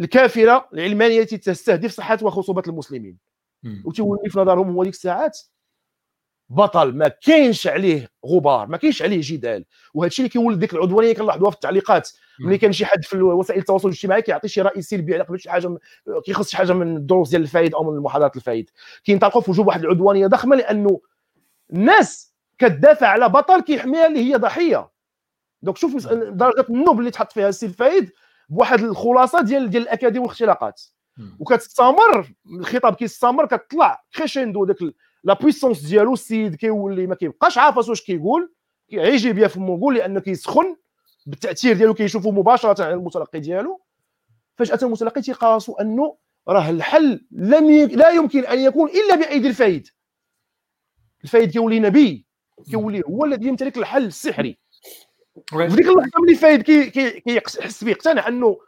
الكافره العلمانية التي تستهدف صحة وخصوبة المسلمين. وتولي في نظرهم هو ديك الساعات بطل ما كاينش عليه غبار ما كاينش عليه جدال. وهذا الشيء اللي كيولد ديك العدوانية كنلاحظوها في التعليقات. ملي كان شي حد في وسائل التواصل الاجتماعي كيعطي شي راي سلبي على شي حاجة كيخص شي حاجة من الدروس ديال الفايد أو من المحاضرات الفايد. كينطلقوا في وجوه واحد العدوانية ضخمة لأنه الناس كتدافع على بطل كيحميها اللي هي ضحية. donc شوف درجة النوب اللي تحط فيها السي الفايد بواحد الخلاصة ديال ديال الأكاذيب والاختلاقات. وكتستمر الخطاب كيستمر كتطلع crescendo داك la puissance ديالو السيد كيولي ما كيبقاش عارف واش كيقول كيعيجي بيا في يقول لأنه كيسخن بالتأثير ديالو كيشوفوا مباشرة على المتلقي ديالو. فجأة المتلقي تيقاسو أنه راه الحل لم ي... لا يمكن أن يكون إلا بايدي الفايد. الفايد كيولي نبي كيولي هو الذي يمتلك الحل السحري. في ديك اللحظة ملي فايد كيحس كي بيقتنع أنه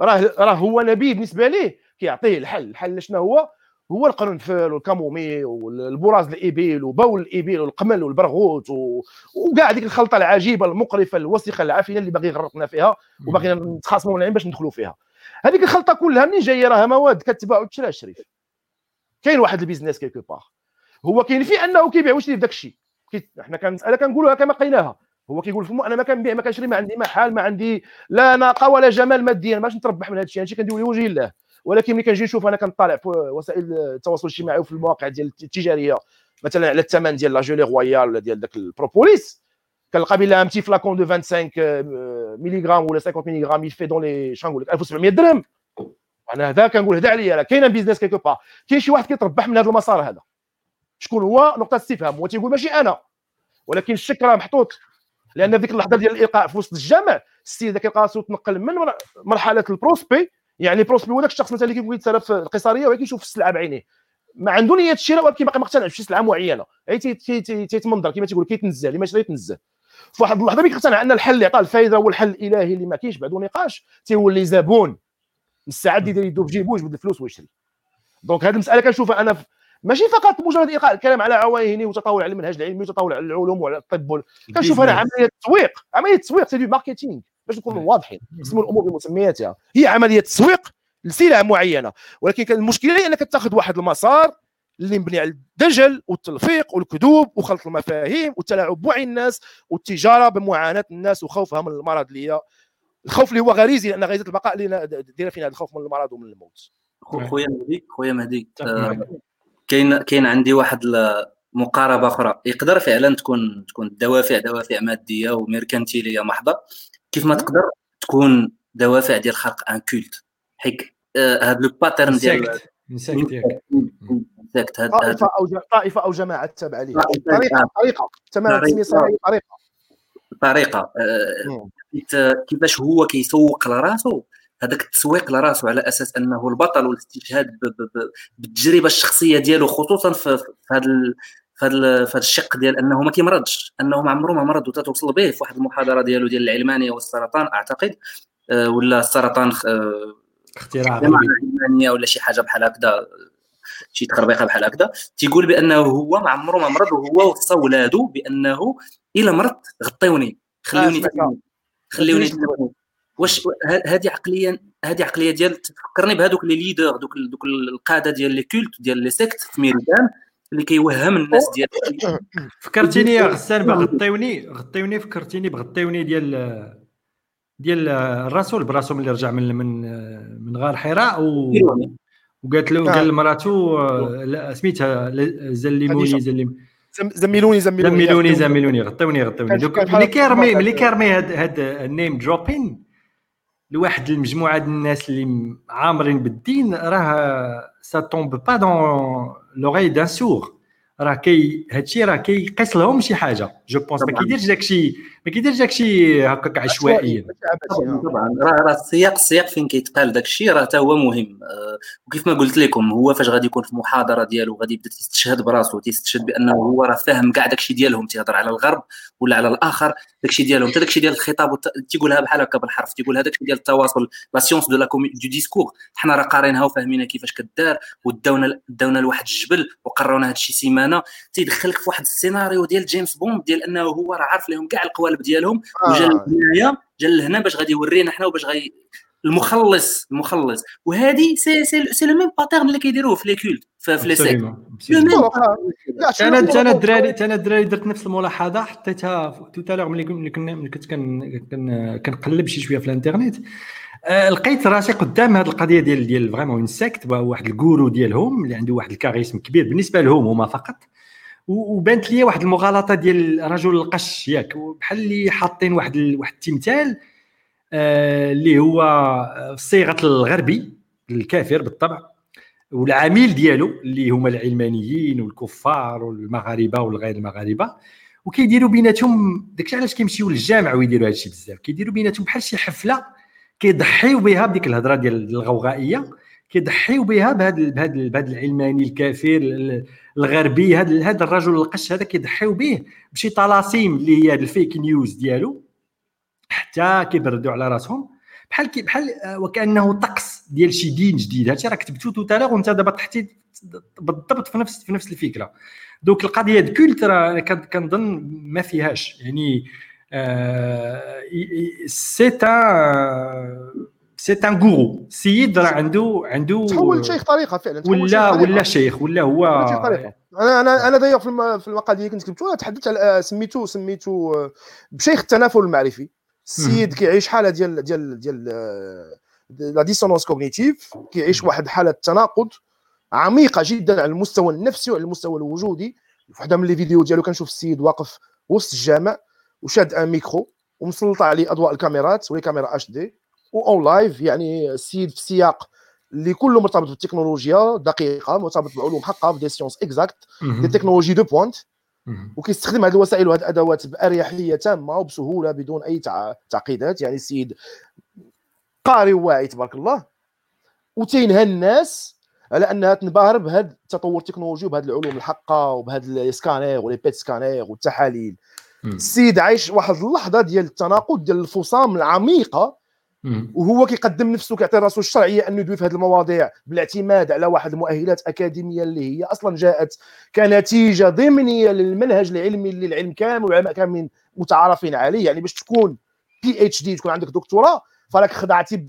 راه راه هو نبي بالنسبة ليه. كيعطيه الحل. الحل شنو هو؟ هو القرنفل وال camomille والبراز الابل وبول الابل والقمل والبرغوث وكاع ديك الخلطة العجيبة المقرفة الوسخه العفنة اللي باغي يغرقنا فيها وباغي نتخاصموا من باش ندخلوا فيها. هذيك الخلطة كلها منين جاية راها؟ مواد كتباع وتشرى الشريف كاين واحد ال business quelque part. هو كاين في أنه كيبيع ويشري داك الشيء حنا كان مساله كنقولوها كما قيناها. هو كيقول فمو أنا ما كنبيع ما كنشري ما عندي محل ما عندي لا ناقة ولا جمل ماديا باش نتربح من هذا الشيء هادشي كندير لوجه الله ولكن ملي كنجي نشوف أنا كنطالع في وسائل التواصل الاجتماعي وفي المواقع ديال التجارية مثلا على الثمن ديال la gelée royale ولا ديال داك البروبوليس كنلقى بلا un petit flacon de 25 milligrammes ولا 50 milligrammes يفي دون لي شنو نقول لك؟ 1700 درهم. أنا هذا كنقول هذا عليا راه كاين business quelque part كاين شي واحد كيتربح من هذا المسار هذا. شكون هو؟ نقطة استفهام. هو تيقول ماشي أنا. ولكن الشك راه محطوط. لأن في ديك اللحظة ديال الإلقاء في وسط الجامع السيد ذاك كيلقى تنقل من مرحلة ال prospect. يعني prospect هو ذاك الشخص مثلا اللي كيبغي يتسارى في القيصريه ولكن يشوف السلعة بعينيه. ما عنده نية الشراء ولكن باقي مقتنع بشي سلعة معينة. أي تيتمنظر كما تيقول كيتنزه اللي ما شرا يتنزه. في واحد اللحظة ملي كيقتنع أن الحل اللي عطاه الفايد هو الحل الإلهي اللي ما كاينش بعدو نقاش. تيولي زبون. مستعد يدير يدو في جيبو ويجبد الفلوس ويشري. donc هذه المسألة كنشوفها أنا ماشي فقط مجرد القاء الكلام على عواهنه وتطاول على المنهج العلمي وتطاول على العلوم وعلى الطب كنشوف أنا عملية تسويق. عملية تسويق c'est du marketing. باش نكونوا واضحين. نسموا الأمور بمسمياتها هي. عملية تسويق لسلعة معينة. ولكن كان المشكلة هي أنك تاخذ واحد المسار اللي مبني على الدجل والتلفيق والكذوب وخلط المفاهيم والتلاعب بوعي الناس والتجارة بمعاناة الناس وخوفها من المرض اللي هي الخوف اللي هو غريزي لأن غريزة البقاء اللي دايره فينا الخوف من المرض ومن الموت. خويا مهدي خويا مهدي. كاين كاين عندي واحد مقاربة أخرى. يقدر فعلا تكون تكون الدوافع دوافع مادية و mercantile محضة. كيف ما تقدر تكون دوافع ديال خلق un culte حيت هذا le pattern ديال طائفة أو طائفة أو جماعة تابعه ليه طريقه طريقة. تمام طريقة. طريقة. كيفاش هو كيسوق لراسو هذاك التسويق لراسو على أساس أنه البطل والاستشهاد بالتجربة الشخصية ديالو خصوصا في هذا في هذا الشق ديال أنه ما كيمرضش أنه ما عمره ما مرض وتتوصل به في واحد المحاضرة ديالو ديال العلمانية والسرطان أعتقد آه، ولا السرطان آه، اختراع علمانية ولا شي حاجة بحال هكذا شي تخربيقة بحال هكذا. تيقول بأنه هو ما عمره ما مرض وهو وصى ولادو بأنه الا مرضت غطيوني خلوني آه خلوني واش هذه عقليه هذه عقلية ديال تفكرني بهذوك les leaders دوك دوك القادة ديال les cultes ديال les sectes في ميريكان اللي كيوهم الناس ديال فكرتيني يا غسان بغطيوني غطيوني فكرتيني بغطيوني ديال ديال الرسول براسو ملي رجع من من من غار حراء و وقالت له قال لمراته لا سميتها زلموني زلم زملوني زملوني زملوني زملوني غطوني غطوني donc ملي كيرمي ملي كيرمي هاد هاد ال name dropping لواحد المجموعة ديال الناس اللي عامرين بالدين راه ça tombe pas dans l'oreille d'un sourd راه كي هادشي راه كيقيس لهم شي حاجة. je pense ما كيديرش داكشي ما كيديرش داكشي هكاك عشوائيا. طبعا راه راه السياق السياق فين كيتقال؟ داكشي راه حتى هو مهم. أه وكيف ما قلت لكم هو فاش غادي يكون في المحاضره ديالو غادي يبدأ تيستشهد براسو تيستشهد بأنه هو راه فاهم كاع داكشي ديالهم تيهضر على الغرب ولا على الآخر داكشي ديالهم. حتى داكشي ديال الخطاب تيقولها بحال هكا بالحرف تيقولها داكشي ديال التواصل la science de la du discours حنا راه قارينها وفاهمينها كيفاش كدار وداونا داونا لواحد الجبل وقرونا هادشي سيمانة. تيدخلك في واحد السيناريو ديال جيمس بوند ديال أنه هو راه عارف لهم كاع القوالب ديالهم وجا آه. لهنايا جا لهنا باش غادي يورينا حنا وباش غادي المخلص المخلص. وهذه c'est c'est c'est le même pattern اللي كيديروه في les cultes في les sectes أنا أنا الدراري أنا الدراري درت نفس الملاحظة حطيتها tout à l'heure ملي كنا ملي كنت كنقلب شي شوية في الانترنت آه، لقيت راسي قدام هذه القضية ديال ديال vraiment une secte واحد ال gourou ديالهم اللي عنده واحد ال charisme كبير بالنسبة لهم هما فقط. وبانت لي واحد المغالطة ديال رجل القش ياك. بحال اللي حاطين واحد واحد التمثال آه، اللي هو صيغة الغربي الكافر بالطبع والعميل ديالو اللي هما العلمانيين والكفار والمغاربة والغير المغاربة. وكيديروا بيناتهم داكشي علاش كيمشيو للجامع ويديروا هادشي بزاف. كيديروا بيناتهم بحال شي حفلة كيضحيو بها بديك الهضرة ديال الغوغائية. كيضحيو بها بهذا بهذا بهذا العلماني الكافر الغربي. هذا هذا الرجل القش هذا كيضحيو به بشي طلاسيم اللي هي ال fake news ديالو حتى كيبردوا على راسهم. بحال بحال آه، وكأنه طقس ديال شي دين جديد. هادشي راه كتبتو tout à l'heure وانت دابا طحتي بالضبط في نفس في نفس الفكرة. donc القضية culte راه كنظن ما فيهاش. يعني c'est un c'est un gourou سيد راه عنده عنده تحول شيخ طريقه فعلا. ولا ولا شيخ ولا هو أنا أنا أنا داير في المقال اللي كنت كتبته تحدثت على آه، سميتو سميتو آه، بشيخ التنافل المعرفي. السيد كيعيش حالة ديال ديال ديال la dissonance cognitive كيعيش واحد حالة تناقض عميقة جدا على المستوى النفسي وعلى المستوى الوجودي. في واحدة من les vidéos ديالو كنشوف السيد واقف وسط الجامع وشاد un micro ومسلط عليه أضواء الكاميرات و les caméras HD en live يعني السيد في سياق اللي كله مرتبط بالتكنولوجيا دقيقة مرتبط بالعلوم حقها في des sciences exactes des technologies de pointe وكيستخدم هذه الوسائل وهذه الأدوات بأريحية تامة وبسهولة بدون أي تعقيدات. يعني السيد قاري وواعي تبارك الله. وتينهى الناس على أنها تنبهر بهذا التطور التكنولوجي وبهذه العلوم الحقة وبهذا ال scanner و les PET scanners والتحاليل. السيد عايش واحد اللحظة ديال التناقض ديال الفصام العميقة وهو كيقدم نفسه كيعطي راسو الشرعية أنه يدوي في هذه المواضيع بالاعتماد على واحد المؤهلات أكاديمية اللي هي أصلا جاءت كنتيجة ضمنية للمنهج العلمي اللي العلم كامل والعلماء كاملين متعارفين عليه. يعني باش تكون بي اتش دي تكون عندك دكتوراه فراك خضعتي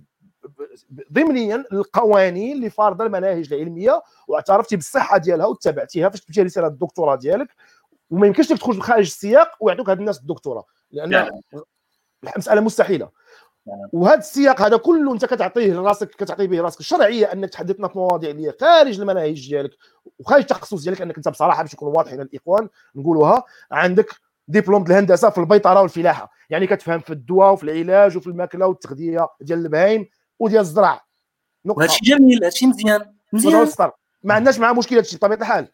ضمنيا القوانين اللي فارضة المناهج العلمية واعترفتي بالصحة ديالها واتبعتيها فاش تمشي رساله الدكتوراه ديالك. وما يمكنش لك تخرج خارج السياق ويعطوك هاد الناس الدكتوراه لأن مساله مستحيله وهذا السياق هذا كله انت كتعطيه لراسك كتعطي به راسك. الشرعية أنك تحدثنا في مواضيع اللي خارج المناهج ديالك وخارج التخصص ديالك أنك أنت بصراحة باش نكونوا واضحين الإخوان نقولوها عندك دبلوم الهندسة في البيطرة والفلاحه يعني كتفهم في الدواء وفي العلاج وفي الماكلة والتغذية ديال البهايم وديال الزرع نقطة. هادشي جميل هادشي مزيان. مزيان. ما عندناش معاه مشكلة هادشي بطبيعة الحال.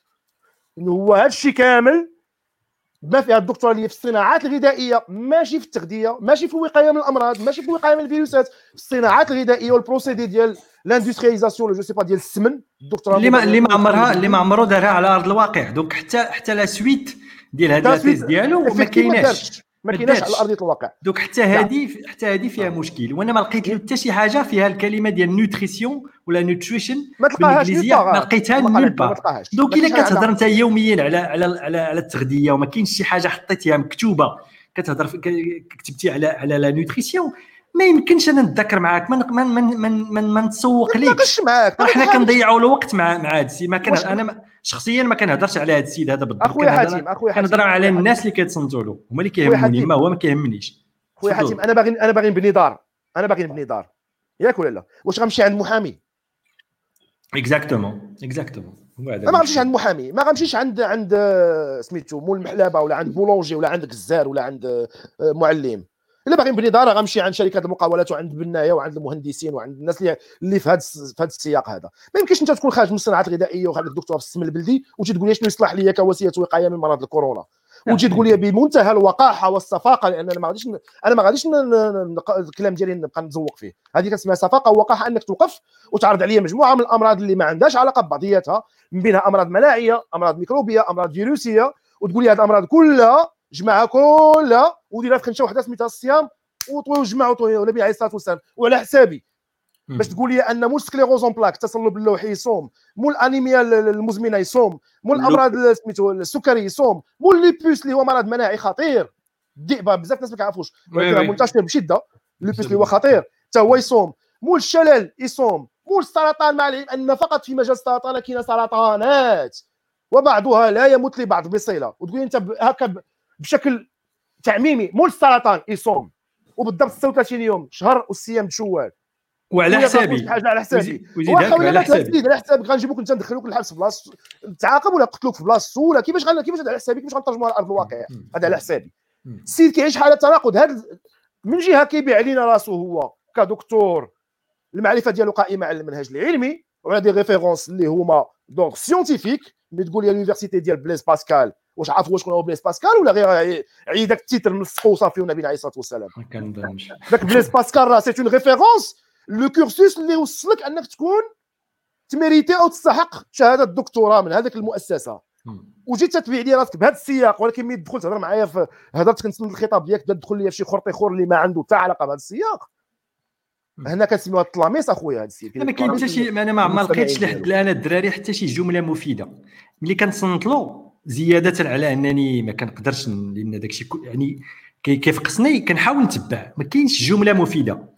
هو هادشي كامل بما فيها الدكتوراه اللي في الصناعات الغذائية ماشي في التغذية ماشي في الوقايه من الأمراض ماشي في الوقايه من الفيروسات. في الصناعات الغذائية وال procédé ديال l'industrialisation je sais pas ديال السمن الدكتوراه اللي ما اللي ما عمرها اللي ما عمرو دارها على أرض الواقع. donc حتى حتى la suite ديال هاد ال thèse ديالو ما كايناش. ما كايناش على أرضية الواقع. donc حتى هذه حتى هذه فيها مشكل وأنا ما لقيت حتى شي حاجة فيها الكلمة ديال nutrition ولا nutrition بالإنجليزية ما لقيتها nulle part donc إلا كتهضر أنت يوميا على على على, على التغذية وما كاينش شي حاجة حطيتيها مكتوبة كتهضر كتبتي على على la nutrition ما يمكنش أنا نهضر معاك ما من من من من, من نتسوق ليك. معاك حنا كنضيعوا الوقت مع مع هذا السيد. ما كان أنا شخصيا ما كنهضرش على هذا السيد هذا بالضبط. أخويا حاتم أخويا حاتم. كنهضر على الناس اللي كيتصنتوا له. هما اللي كيهموني ما هو ما كيهمنيش. خويا حاتم أنا باغي أنا باغي نبني دار. أنا باغي نبني دار. ياك ولا لا؟ واش غنمشي عند محامي؟ اكزاكتومون اكزاكتومون ما غنمشيش عند محامي. ما غنمشيش عند عند آه، سميتو مول المحلبه ولا عند boulanger ولا عند گزار ولا عند آه، معلم. إلا باغي نبني دار غنمشي عند شركات المقاولات وعند البناية وعند المهندسين وعند الناس اللي اللي في هذا في هذا السياق هذا. ما يمكنش أنت تكون خارج من الصناعات الغذائيه وخارج دكتور في السمن البلدي وتجي تقول لي شنو يصلح لي كوسيلة وقاية من مرض الكورونا. وتجي تقول لي بمنتهى الوقاحة والصفاقة لأن أنا ما غاديش أنا ما غاديش الكلام ديالي نبقى نزوق فيه. هذه كتسمى صفاقة ووقاحة أنك توقف وتعرض عليا مجموعة من الأمراض اللي ما عندهاش علاقة ببعضياتها من بينها أمراض مناعية أمراض ميكروبية أمراض فيروسية وتقول لي هذه الأمراض كلها جمعها كلها وديرها في خنشه وحده سميتها الصيام وطوي وجمع وطوي والنبي عليه الصلاه والسلام وعلى حسابي باش تقول لي أن مول sclérose en plaques التصلب اللويحي يصوم مول الانيميا المزمنة يصوم مول الامراض سميتو السكري يصوم مول lupus اللي هو مرض مناعي خطير. الذئبه بزاف الناس ما كيعرفوش منتشر بشدة ليبوس اللي هو خطير. حتى هو يصوم مول الشلل يصوم مول السرطان مع العلم أن فقط في مجال السرطان كاين سرطانات وبعضها لا يموت لبعض بصلة. وتقول أنت هكا بشكل تعميمي مول السرطان يصوم وبالضبط 36 يوم شهر والصيام شوال. وعلى حسابي. حاجة على حسابي. ويزيدك على حسابي. على حسابك غنجيبوك انت ندخلوك للحبس في بلاصة تعاقب ولا قتلوك في بلاصتو ولا كيفاش غن... كيفاش على حسابي؟ كيفاش غنترجموها على أرض الواقع؟ هذا على حسابي. السيد كيعيش حالة تناقض. هذا من جهة كيبيع علينا راسو هو كدكتور. المعرفة ديالو قائمة على المنهج العلمي وعلى des références اللي هما donc scientifiques اللي تقول لي ال université ديال بليز باسكال واش عرفوا شكون هو بليز باسكال ولا غير غير داك ال titre نسخو وصافي والنبي عليه الصلاة والسلام. ما كنظنش. داك بليز باسكال راه c'est une référence le cursus اللي وصلك أنك تكون تميريتي أو تستحق شهادة الدكتوراه من هذيك المؤسسة. وجيت تتبع لي راسك بهذا السياق ولكن ملي تدخل تهضر معايا في هضرت كنسند الخطاب ديالك تبدا تدخل لي في شي خرطي خور اللي ما عنده حتى علاقة بهذا السياق. هنا كنسميوها الطلاميس أخويا هذا السيد ما كاين حتى شي أنا ما لقيتش لحد الان الدراري حتى شي جملة مفيدة. ملي كنصنت له زيادة على أنني ما كنقدرش لأن داك الشيء يعني كيفقسني كنحاول نتبع. ما كاينش جملة مفيدة.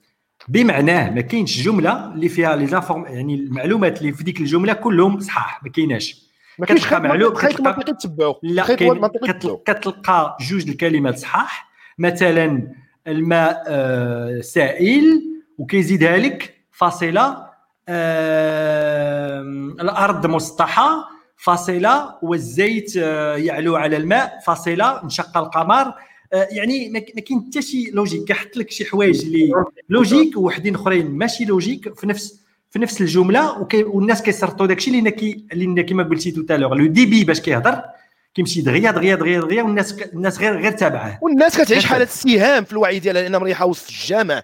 بمعناه ما كاينش جملة اللي فيها لي زانفورم يعني المعلومات اللي في ديك الجملة كلهم صحاح ما كايناش. ما كاينش خيط منطقي تتبعو لا كتلقى جوج الكلمات صحاح. مثلا الماء آه سائل وكيزيدها لك فاصلة آه الأرض مسطحة فاصلة والزيت آه يعلو على الماء فاصلة انشق القمر. آه، يعني ما كاين حتى شي logique. كيحط لك شي حوايج اللي لوجيك وحدين أخرين. ماشي لوجيك في نفس في نفس الجملة وكي والناس كيسرطوا داكشي اللي كي اللي كما قلتي tout à l'heure le débit باش كيهضر كيمشي دغيا دغيا دغيا دغيا والناس الناس غير غير تابعة. والناس كتعيش حالة استهام في الوعي ديالها لانها مريحة وسط الجامع.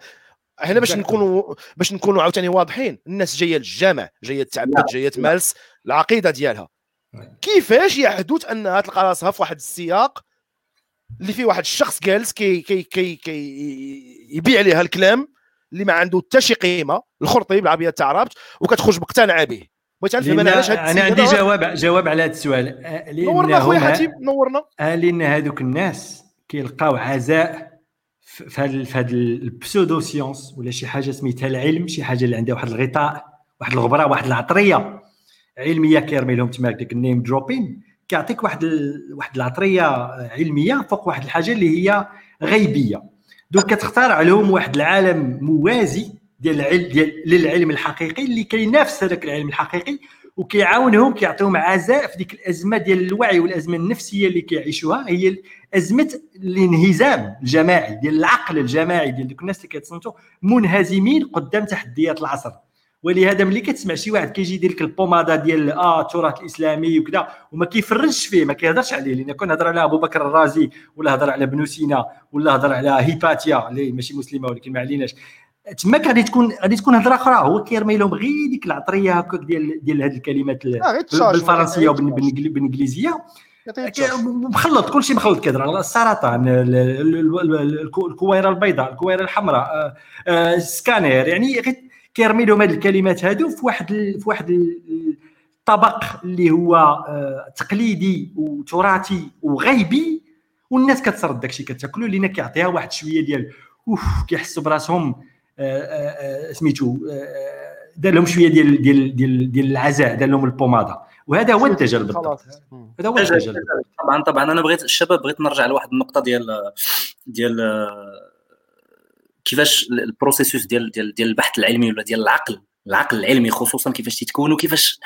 هنا باش نكونوا باش نكونوا عاوتاني واضحين الناس جاية للجامع جاية تعبد جاية تمارس العقيدة ديالها. كيفاش يحدث انها تلقى راسها في واحد السياق اللي فيه واحد الشخص جالس كي كي كي, كي يبيع عليها الكلام اللي ما عنده حتى شي قيمة الخرطي بالعربية تاع عربت وكتخرج مقتنعه به. بغيت نعرف أنا علاش أنا عندي جواب جواب على هذا السؤال. نورنا خويا حاتم نورنا. لأن هذوك الناس كيلقاو عزاء في هذا في هذا ال pseudo-science ولا شي حاجة سميتها العلم شي حاجة اللي عندها واحد الغطاء واحد الغبرة واحد العطرية. علمية كيرمي لهم تما ديك النيم دروبين كيعطيك واحد ال... واحد العطرية علمية فوق واحد الحاجة اللي هي غيبية. donc كتختار لهم واحد العالم موازي ديال العلم ديال للعلم الحقيقي اللي كينافس هذاك العلم الحقيقي وكيعاونهم كيعطيهم عزاء في ديك الأزمة ديال الوعي والأزمة النفسية اللي كيعيشوها. هي أزمة الانهزام الجماعي ديال العقل الجماعي ديال دوك الناس اللي كيتصنتوا منهزمين قدام تحديات العصر. ولهذا ملي كتسمع شي واحد كيجي يدير لك البوماده ديال آه التراث الإسلامي وكذا وما كيفرجش فيه ما كيهضرش عليه لأن كون هضر على أبو بكر الرازي ولا هضر على ابن سينا ولا هضر على هيباتيا اللي ماشي مسلمة ولكن ما عليناش. تما غادي تكون غادي تكون هضرة أخرى هو كيرمي لهم غير ديك العطرية هكاك ديال ديال هذه الكلمات آه، بالفرنسية وبالانجليزيه مخلط كل شيء مخلط كيهضر. على السرطان الكويرة البيضاء الكويرة الحمراء آه، آه، سكانير يعني كيرمي لهم هذه الكلمات هادو في واحد في واحد الطبق اللي هو آه، تقليدي وتراثي وغيبي والناس كتسرد داكشي كتاكلو لأن كيعطيها واحد شوية ديال أوف كيحسوا براسهم آه، آه، سميتو دار لهم شوية ديال ديال ديال ديال العزاء دار لهم ال pommade وهذا هو الدجل بالضبط هذا هو الدجل طبعا طبعا أنا بغيت الشباب بغيت نرجع لواحد النقطة ديال ديال كيفاش ال processus ديال ديال ديال البحث العلمي ولا ديال العقل العقل العلمي خصوصا كيفاش تتكون وكيفاش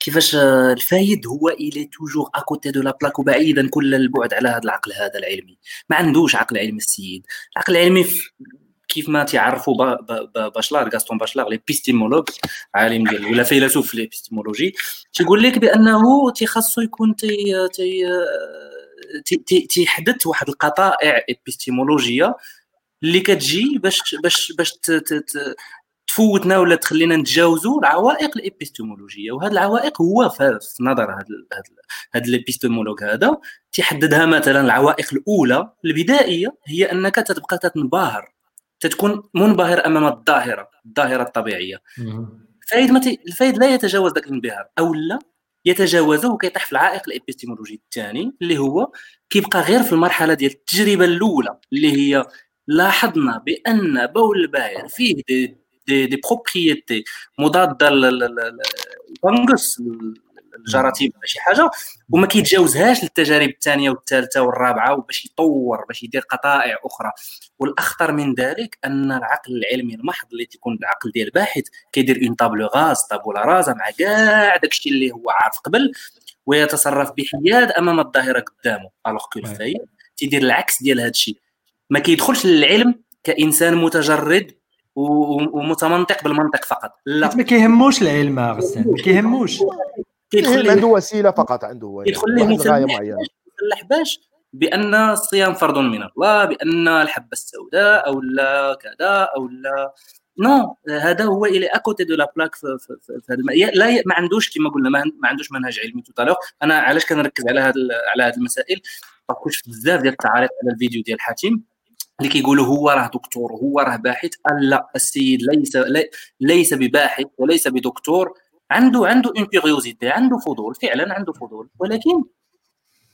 كيفاش آه، الفايد هو il est toujours à côté de la plaque وبعيدا كل البعد على هذا العقل هذا العلمي. ما عندوش عقل علمي السيد. العقل العلمي كيف ما تعرفوا باشلار غاستون باشلار l'épistémologue عالم ديال ولا فيلسوف l'épistémologie تيقول لك بأنه تيخصو يكون تي تي تيحدث واحد القطائع ابيستيمولوجيه اللي كتجي باش باش باش تفوتنا ولا تخلينا نتجاوزوا العوائق الإبيستيمولوجية وهذه العوائق هو في نظر هذا هذا ال épistémologue هذا تيحددها مثلا العوائق الأولى البدائية هي أنك تتبقى تنبهر تتكون منبهر أمام الظاهرة الظاهرة الطبيعية الفايد. الفايد لا يتجاوز ذاك الانبهار أو لا يتجاوزه وكيطيح في العائق الإبيستيمولوجي الثاني اللي هو كيبقى غير في المرحلة ديال التجربة الأولى اللي هي لاحظنا بأن بول البعير فيه des des, des propriétés مضادة لل fongus الجراثيم ولا شي حاجة وما كيتجاوزهاش للتجارب الثانية والثالثه والرابعة وباش يطور باش يدير قطائع أخرى. والأخطر من ذلك أن العقل العلمي المحض اللي تيكون العقل ديال الباحث كيدير un tableau rase tabula rasa مع كاع داكشي اللي هو عارف قبل ويتصرف بحياد أمام الظاهرة قدامه. alors que تيدير العكس ديال هذا الشيء ما كيدخلش للعلم كإنسان متجرد ومتمنطق بالمنطق فقط. لا. ما كيهموش العلم غسان ما كيهموش. كيدخل عنده وسيلة فقط عنده كيدخل ليه مسلح باش بأن الصيام فرض من الله بأن الحبة السوداء أو لا كذا أو لا. non هذا هو il est à côté de la plaque في, في, في هذا لا ما عندوش كما قلنا ما عندوش منهج علمي تو أنا علاش كنركز على هذه على هذه المسائل؟ شفت بزاف ديال التعاليق على الفيديو ديال حاتم اللي كيقولوا هو راه دكتور هو راه باحث. لا السيد ليس ليس بباحث وليس بدكتور. عنده عنده une curiosité عنده فضول فعلا عنده فضول. ولكن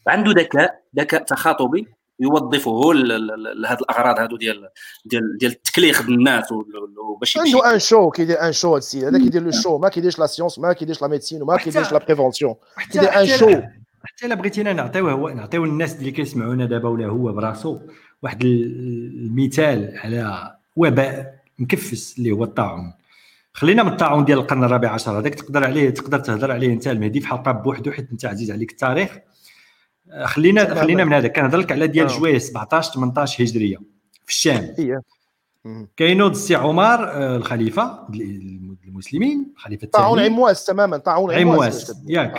عنده ذكاء ذكاء تخاطبي يوظفه لهذه الأغراض هادو ديال ديال ديال التكليخ الناس وباش عنده un show كيدير un show هذا السيد. هذا كيدير le show ما كيديرش la science ما كيديرش la médecine وما كيديرش la prévention كيدير un show حتى إلا بغيتينا نعطيوه هو نعطيو الناس اللي كيسمعونا دابا ولا هو براسو. واحد المثال على وباء مكفس اللي هو الطاعون. خلينا من الطاعون ديال القرن الرابع عشر. هذاك تقدر عليه تقدر تهضر عليه انت المهدي في حلقه بوحدو حيت انت عزيز عليك التاريخ. خلينا خلينا من هذا. كنهضر لك على ديال آه. جويه 17 18 هجرية في الشام. كاينود السي عمر آه، الخليفة المسلمين خليفة الثاني طاعون عمواس تماما. طاعون عمواس. ياك.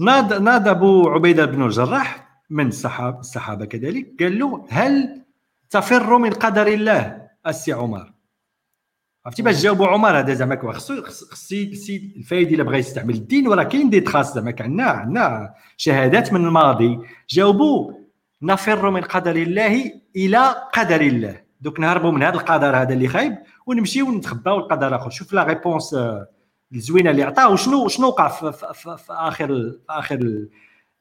ناض ناض أبو عبيدة بن الجراح من الصحابه الصحابة كذلك قال له هل تفر من قدر الله. السي عمر. عرفتي باش جاوبوا عمر هذا زعما خصو خصي السيد الفايد إلا بغى يستعمل الدين وراه كاين des traces زعما عندنا عندنا شهادات من الماضي. جاوبوا نفر من قدر الله إلى قدر الله. donc نهربوا من هذا القدر هذا اللي خايب ونمشيو نتخباو القدر آخر. شوف la réponse الزوينة اللي عطاه وشنو شنو وقع في, في, في, في اخر في آخر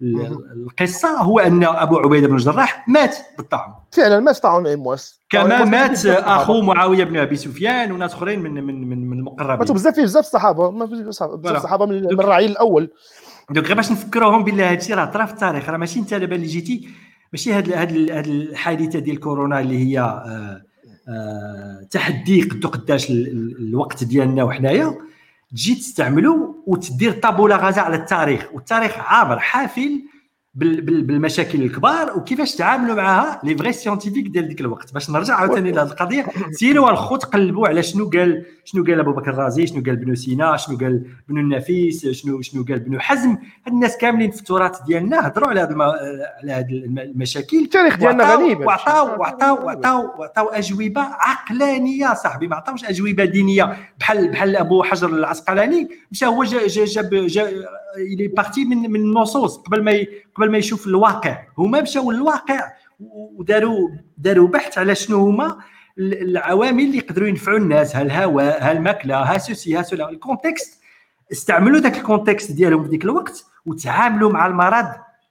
القصة هو أن أبو عبيدة بن الجراح مات بالطاعون. فعلا مات طاعون عمواس كما مات أخو معاوية بن أبي سفيان وناس أخرين من من من, من المقربين. ماتوا بزاف بزاف الصحابه بزاف الصحابه من الرعيل الأول. donc غير باش نفكروهم بالله هذا الشيء راه طرا في التاريخ. راه ماشي انت دابا اللي جيتي. ماشي هاد هاد الحادثة ديال كورونا اللي هي آه آه تحدي قدو قداش الوقت ديالنا وحنايا. تجي تستعملو وتدير tabula rasa على التاريخ والتاريخ عابر حافل بالمشاكل الكبار وكيفاش تعاملوا معها les vrais scientifiques ديال ديك الوقت. باش نرجع عاوتاني لهذه القضية. سيروا الخو تقلبوا على شنو قال شنو قال أبو بكر الرازي شنو قال ابن سينا شنو قال ابن النفيس شنو شنو قال ابن حزم. هاد الناس كاملين في التراث ديالنا هضروا على هذه على هذه المشاكل. التاريخ ديالنا غني وعطاو وعطاو وعطاو وعطاو أجوبة عقلانية صاحبي. ما عطاوش أجوبة دينية. بحال بحال أبو حجر العسقلاني. مشى هو جاب جاب à partir من من النصوص قبل ما قبل ما يشوف الواقع. هما مشاو للواقع وداروا داروا بحث على شنو هما العوامل اللي يقدروا ينفعوا الناس. ها الهواء ها الماكله ها سوسي ها cela. ال contexte استعملوا ذاك الكونتكست ديالهم في ذيك الوقت وتعاملوا مع المرض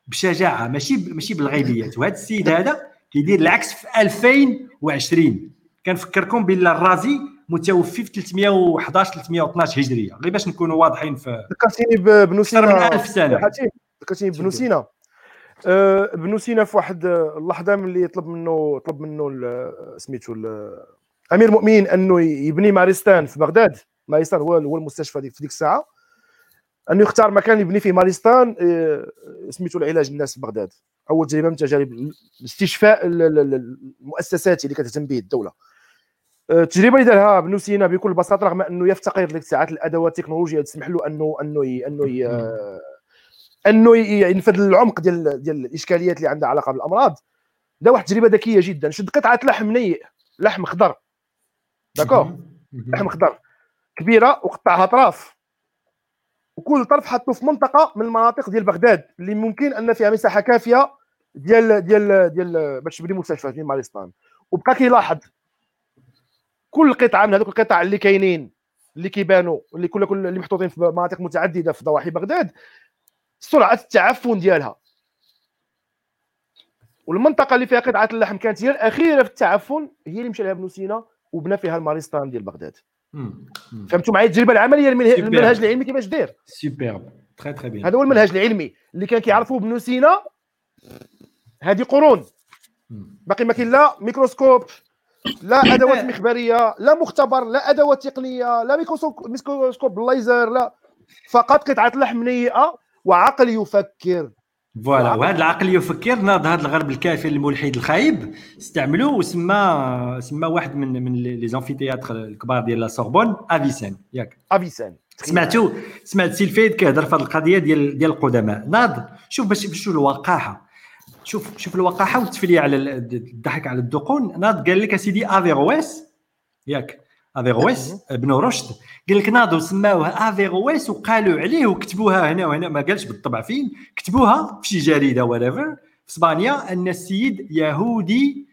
بشجاعة. ماشي ماشي بالغيبيات. وهذا السيد هذا كيدير العكس في 2020 كنفكركم بالله الرازي متوفي في 311 312 هجرية. غير باش نكونوا واضحين في ذكرتيني ببنو سينا من 1000 سنة. ذكرتيني ببنو سينا. أه بنو سينا في واحد اللحظة ملي طلب منه طلب منه سميتو أمير المؤمنين أنه يبني مارستان في بغداد. ماريستان هو المستشفى في ديك الساعة. أنه يختار مكان يبني فيه ماريستان آه، سميتو العلاج الناس في بغداد. أول تجربة من تجارب الاستشفاء المؤسساتي اللي كتهتم به الدولة. التجربة اللي دارها ابن سينا بكل بساطة رغم أنه يفتقر لك ساعات الأدوات التكنولوجيا تسمح له أنه أنه أنه انه ينفذ العمق ديال ديال الاشكاليات اللي عندها علاقة بالأمراض. دا واحد التجربه ذكية جدا. شد قطعة لحم نيء لحم خضر. داكور؟ لحم خضر. كبيرة وقطعها اطراف وكل طرف حطوه في منطقة من المناطق ديال بغداد اللي ممكن أن فيها مساحة كافية ديال ديال ديال باش تبني مستشفى في ماليستان وبقى كيلاحظ. كل قطعة من هذوك القطع اللي كاينين اللي كيبانوا اللي كل كل اللي محطوطين في مناطق متعددة في ضواحي بغداد سرعة التعفن ديالها. والمنطقة اللي فيها قطعة اللحم كانت هي الأخيرة في التعفن هي اللي مشى لها ابن سينا وبنى فيها الماريستان ديال بغداد. فهمتوا معايا؟ التجربة العملية المنهج العلمي كيفاش داير. سوبر très très bien هذا هو المنهج العلمي اللي كان كيعرفوا ابن سينا. هذه قرون. باقي ما كاين لا ميكروسكوب لا أدوات مخبرية لا مختبر لا أدوات تقنية لا ميكروسكوب الليزر لا. فقط قطعة لحم نيئة وعقل يفكر. voilà وهذا العقل يفكر ناض هذا الغرب الكافر الملحد الخايب استعملوه وسمى سمى واحد من من les amphithéâtres الكبار ديال la Sorbonne Avicenne ياك. Avicenne سمعتو؟ سمعت سي الفايد كيهضر في هذه القضية ديال ديال القدماء. ناض شوف باش شوف الوقاحة. شوف شوف الوقاحة والتفليه على الضحك على الدقون. ناض قال لك أسيدي Averroès ياك. Averroès بن رشد قال لك ناضوا سماوه Averroès وقالوا عليه وكتبوها هنا وهنا ما قالش بالطبع فين كتبوها في شي جريده وريفر في اسبانيا ان السيد يهودي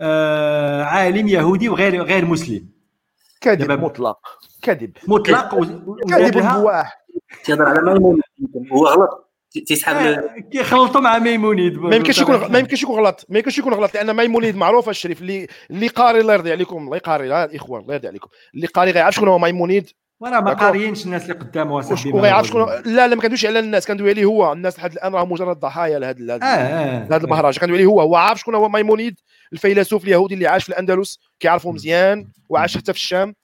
آه عالم يهودي وغير غير مسلم كذب مطلق كذب مطلق كذب بواح تهضر على ميمون هو غلط تيسحب آه، كيخلطوا مع Maïmonide ما يمكنش يكون ما يمكنش يكون غلط. ما يمكنش يكون غلط لأن Maïmonide معروف الشريف. اللي اللي قاري الله يرضي عليكم الله يقاري لا الاخوان الله يرضي عليكم. اللي قاري غيعرف شكون هو Maïmonide وراه ما قاريينش الناس اللي قدامه وصاحبي وغيعرف شكون لا لا ما كندويش على الناس كندوي عليه هو. الناس لحد الآن راه مجرد ضحايا لهذا آه آه هذا البهرجة. كندوي عليه هو. هو عارف شكون هو Maïmonide الفيلسوف اليهودي اللي عاش في الأندلس كيعرفوا مزيان وعاش حتى في الشام.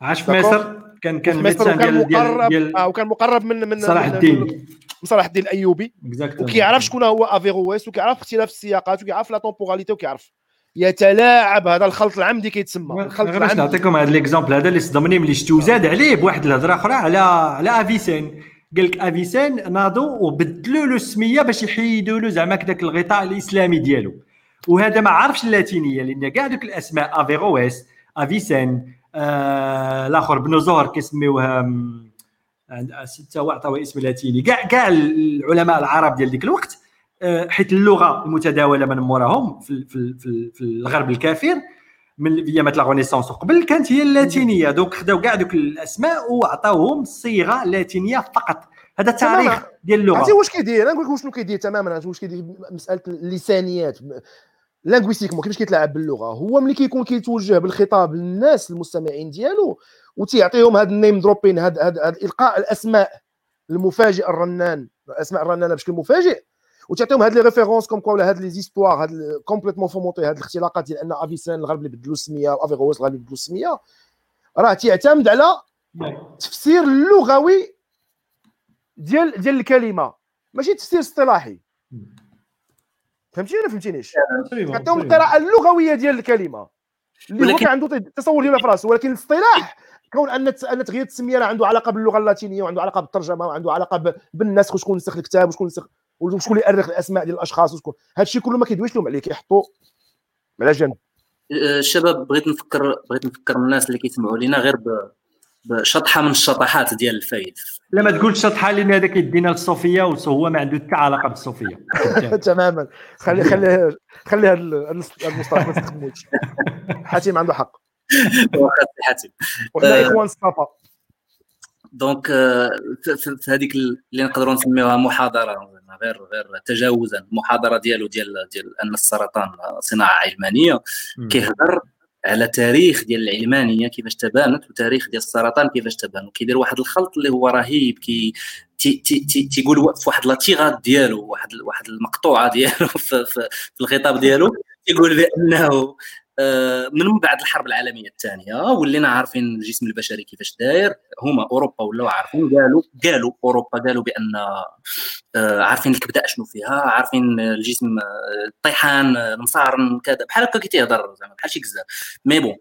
عاش في مصر. كان كان médecin ديال ديال, ديال آه وكان مقرب من من صلاح الدين. صلاح الدين الأيوبي. وكيعرف شكون هو Averroès وكيعرف اختلاف السياقات وكيعرف la temporalité وكيعرف يتلاعب هذا الخلط العمدي كيتسمى. الخلط العمدي باش نعطيكم هذا l'exemple هذا اللي صدمني ملي شفتو زاد عليه بواحد الهضرة أخرى على على Avicenne. قال لك Avicenne ناضوا وبدلوا له السمية باش يحيدوا له زعما كذاك الغطاء الإسلامي ديالو. وهذا ما عرفش اللاتينية لأن كاع دوك الأسماء Averroès Avicenne الآخر بنو زهر كيسميوها سته وعطاوها اسم لاتيني. كاع كاع العلماء العرب ديال ديك الوقت آه حيت اللغة المتداولة من موراهم في, في, في, في الغرب الكافر من ايامات la Renaissance وقبل كانت هي اللاتينية. دوك خداو كاع دوك الأسماء وعطاوهم صيغه لاتينيه فقط. هذا التاريخ ديال اللغة. عرفتي واش كيدير؟ نقول لك شنو كيدير؟ تماما. واش كيدير؟ مسألة اللسانيات. linguistiquement كيفاش كيتلاعب باللغة هو ملي كيكون كيتوجه بالخطاب للناس المستمعين ديالو وتيعطيهم هذا ال name dropping هذا هذا إلقاء الأسماء المفاجئ الرنان الاسماء الرنانة بشكل مفاجئ وتعطيهم هاد les références comme quoi ولا هاد les histoires هاد complètement fomentées هاد الاختلاقات ديال أن Avicenne الغرب اللي بدلوا السمية و Averroès الغرب اللي بدلوا السمية راه تيعتمد على تفسير لغوي ديال ديال الكلمة ماشي تفسير اصطلاحي. فهمتيني ولا فهمتينيش؟ كتعطيهم القراءه اللغوية ديال الكلمة. اللي هو كان عنده تصور ديالها في راسه ولكن الاصطلاح كون أن أن تغيير التسمية راه عنده علاقة باللغة اللاتينية وعنده علاقة بالترجمة وعنده علاقة بالنسخ وشكون نسخ الكتاب وشكون نسخ وشكون اللي يأرخ الأسماء ديال الأشخاص وشكون. هذا الشيء كله ما كيدويش لهم عليه كيحطوا على جنب الشباب بغيت نفكر بغيت نفكر الناس اللي كيسمعوا لينا غير بشطحه من الشطحات ديال الفايد لا ما تقولش شطحة لأن هذا كيدينا للصوفيه وهو ما عنده حتى علاقة بالصوفيه تماما. خلي خلي خلي هذا المصطلح ما تستخدموش حاتم عنده حق. حاتم. وحنا آه، إخوان صفا. donc آه، في هذيك اللي نقدروا نسميوها محاضرة غير غير تجاوزا. المحاضره ديالو ديال ديال أن السرطان صناعة علمانية كيهضر على تاريخ ديال العلمانية كيفاش تبانت وتاريخ ديال السرطان كيفاش تبان. وكيدير واحد الخلط اللي هو رهيب كي تيقول في واحد la tirade ديالو واحد واحد المقطوعة ديالو في, في, في الخطاب ديالو يقول بأنه من بعد الحرب العالمية الثانية ولينا عارفين الجسم البشري كيفاش داير. هما أوروبا ولاو عارفين قالوا قالوا أوروبا قالوا بأن آه، عارفين الكبده شنو فيها عارفين الجسم الطيحان المصارن كذا. بحال هكا كي تيهضر زعما بحال شي كذاب mais bon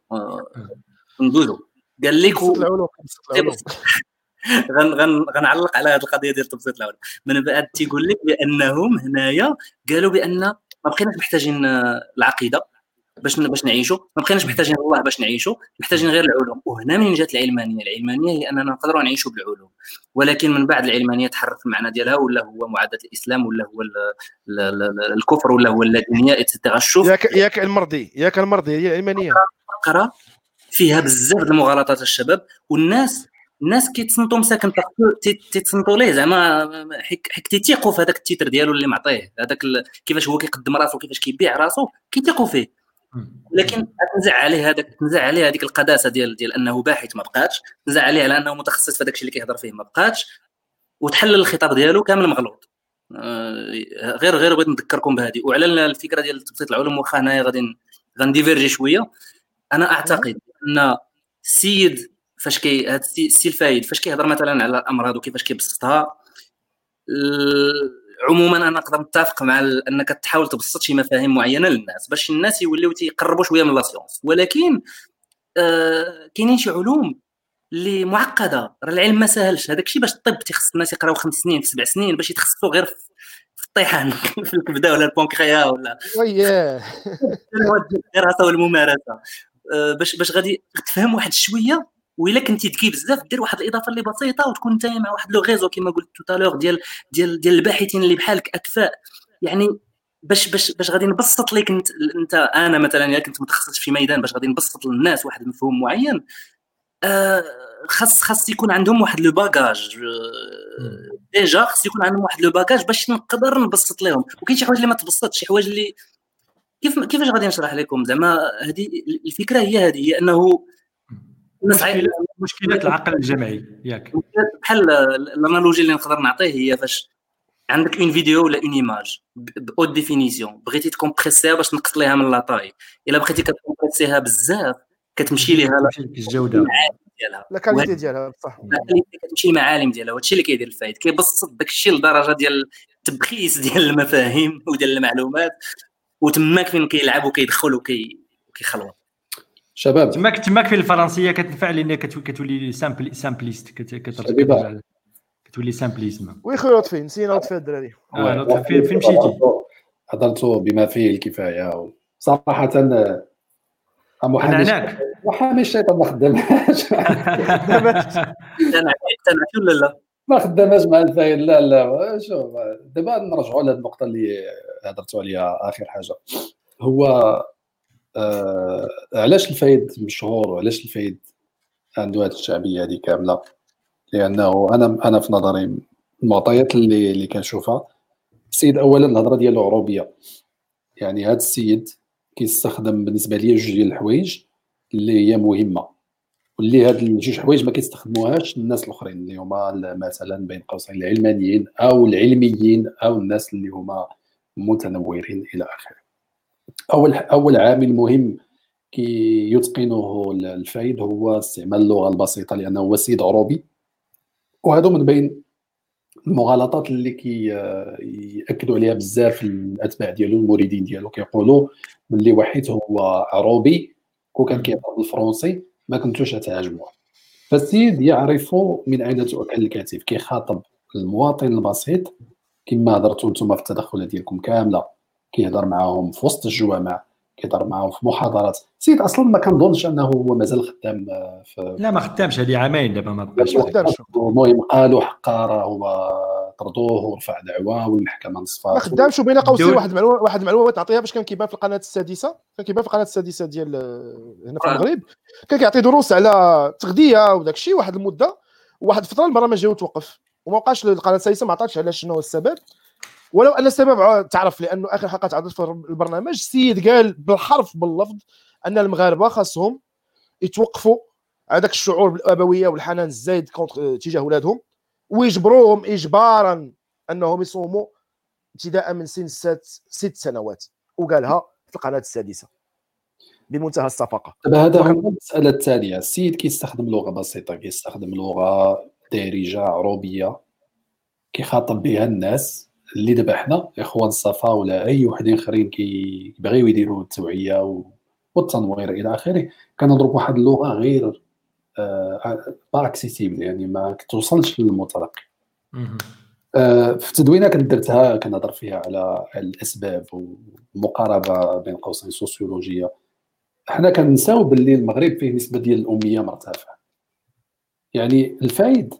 ندوزو قال لك غن غن غنعلق على هذه القضية ديال تبسيط العلوم. من بعد تيقول لك بأنهم هنايا قالوا بأن ما بقيناش محتاجين العقيدة. باش باش نعيشوا ما بقيناش محتاجين الله باش نعيشوا محتاجين غير العلوم. وهنا من جات العلمانية؟ العلمانية هي أننا نقدروا نعيشوا بالعلوم. ولكن من بعد العلمانية تحرف المعنى ديالها ولا هو معاداه الإسلام ولا هو الكفر ولا هو اللادينيه اتسيتيرا شوف ياك ياك المرضي ياك المرضي هي العلمانية. فقره فيها بزاف المغالطات الشباب والناس الناس كيتصنتوا مساكن تيتصنتوا ليه؟ زعما حيت تيثيقوا في هذاك ال titre ديالو اللي معطيه. هذاك كيفاش هو كيقدم راسو كيفاش كيبيع راسو كيثيقوا فيه. لكن تنزع عليه هذاك تنزع عليه هذيك القداسة ديال ديال أنه باحث ما بقاتش تنزع عليه على أنه متخصص في داك الشيء اللي كيهضر فيه ما بقاتش وتحلل الخطاب ديالو كامل مغلوط. آه، غير غير بغيت نذكركم بهذه. وعلى الفكرة ديال تبسيط العلوم واخا هنايا غادي غن diverger شوية. أنا أعتقد أن السيد فاش كي هذا السي الفايد فاش كيهضر مثلا على الأمراض وكيفاش كيبسطها عموما أنا نقدر نتفق مع أنك تحاول تبسط شي مفاهيم معينة للناس باش الناس يوليو تيقربوا شوية من la science. ولكن آه كاينين شي علوم اللي معقدة. راه العلم ما ساهلش. هذاك الشيء باش الطب تيخص الناس يقراو خمس سنين في سبع سنين باش يتخصصوا غير في الطيحان في الكبدة ولا ال pancréas ولا وياه. الدراسة والممارسة. آه باش باش غادي تفهم واحد شوية وإلا كنتي ذكي بزاف دير واحد الإضافة اللي بسيطة وتكون انت مع واحد le réseau كما قلت tout à l'heure ديال ديال ديال الباحثين اللي بحالك أكفاء. يعني باش باش باش غادي نبسط لك انت انت أنا مثلا إلا كنت متخصص في ميدان باش غادي نبسط للناس واحد المفهوم معين آه خاص خاص يكون عندهم واحد le bagage آه déjà خاص يكون عندهم واحد le bagage باش نقدر نبسط لهم وكاين شي حوايج اللي ما تبسطش شي حوايج اللي كيف كيفاش غادي نشرح لكم؟ زعما هذه الفكرة هي هذه هي أنه مشكلات العقل الجمعي ياك. بحال ال analogie اللي نقدر نعطيه هي فاش عندك une vidéo ولا une image haute définition بغيتي تكومبريسيها باش تنقص ليها من la taille. إلا بغيتي كتكومبريسيها بزاف كتمشي ليها الجودة. ديالها. la qualité ديالها بصح كتمشي المعالم ديالها وهادشي اللي كيدير الفايد كيبسط داك الشيء لدرجة ديال التبخيس ديال المفاهيم وديال المعلومات وتماك فين كيلعب وكيدخل وكيخلط شباب. تماك تماك في الفرنسية كتنفع لأن كتولي simple simpliste كتولي simplisme oui خويا لطفي نسينا لطفي الدراري. فين فين مشيتي؟ هضرت بما فيه الكفاية. صراحة محامي هناك. محامي الشيطان ما خدامهاش ولا لا؟ ما خدامهاش مع الفايد لا لا شوف دابا نرجعوا لهذه النقطة اللي هضرتوا عليها آخر حاجة. هو آه علاش الفايد مشهور وعلاش الفايد عنده هذه الشعبية هذه كاملة؟ لأنه أنا أنا في نظري المعطيات اللي اللي كنشوفها السيد اولا الهضرة ديالو عروبيه يعني هذا السيد كيستخدم بالنسبة لي جوج ديال الحوايج اللي هي مهمة. واللي هاد الجوج حوايج ما كيستخدموهاش الناس الأخرين اللي هما مثلا بين قوسين العلمانيين أو العلميين أو الناس اللي هما متنورين إلى آخره. أول أول عامل مهم كي يتقنه الفايد هو استعمال اللغة البسيطة لأنه هو سيد عروبي وهذا من بين المغالطات اللي كي يأكدوا عليها بزاف الأتباع ديالو المريدين ديالو. كيقولوا ملي واحد هو عروبي كون كان كيهضر بالفرنسي ما كنتوش تعجبوه فالسيد يعرف من أين تؤكل الكتف كيخاطب المواطن البسيط. كما هضرتوا أنتم في التدخلات ديالكم كاملة. كيهضر معاهم في وسط الجوامع كيهضر معاهم في محاضرات. سيد أصلا ما كنظنش أنه هو مازال خدام آه، في لا ما خدامش هذه عامين دابا ما بقاش المهم قالوا حقا راه هو طردوه ورفع دعوى والمحكمة نصفات ما خدامش وبين قوسين واحد المعلومه واحد المعلومه تعطيها باش كان كيبان في القناة السادسة؟ كان كيبان في القناة السادسة ديال آه، هنا في المغرب. كان كيعطي دروس على التغذيه وداك الشيء واحد المدة واحد الفترة البرنامج ديالو توقف وما بقاش القناة السادسة ما عطاتش على شنو هو السبب. ولو أن السبب تعرف لأنه آخر حلقه تعرضت في البرنامج السيد قال بالحرف باللفظ أن المغاربة خاصهم يتوقفوا على ذاك الشعور بالأبوية والحنان الزايد تجاه اولادهم ويجبروهم اجبارا أنهم يصوموا ابتداء من سن ست ست سنوات. وقالها في القناة السادسة. بمنتهى الصفقة. دابا هذا هو المسألة الثانية السيد كيستخدم لغة بسيطة كيستخدم لغة دارجة عروبيه كيخاطب بها الناس. اللي دابا حنا إخوان الصفا ولا أي وحدين آخرين كيبغيو يديروا التوعية والتنوير إلى آخره كنضرب واحد اللغة غير آه pas accessible يعني ما كتوصلش للمتلقي آه في التدوينة كنت درتها كنهضر فيها على الأسباب ومقاربه بين قوسين سوسيولوجية. حنا كنساو باللي المغرب فيه نسبة ديال الأمية مرتفعة. يعني الفايد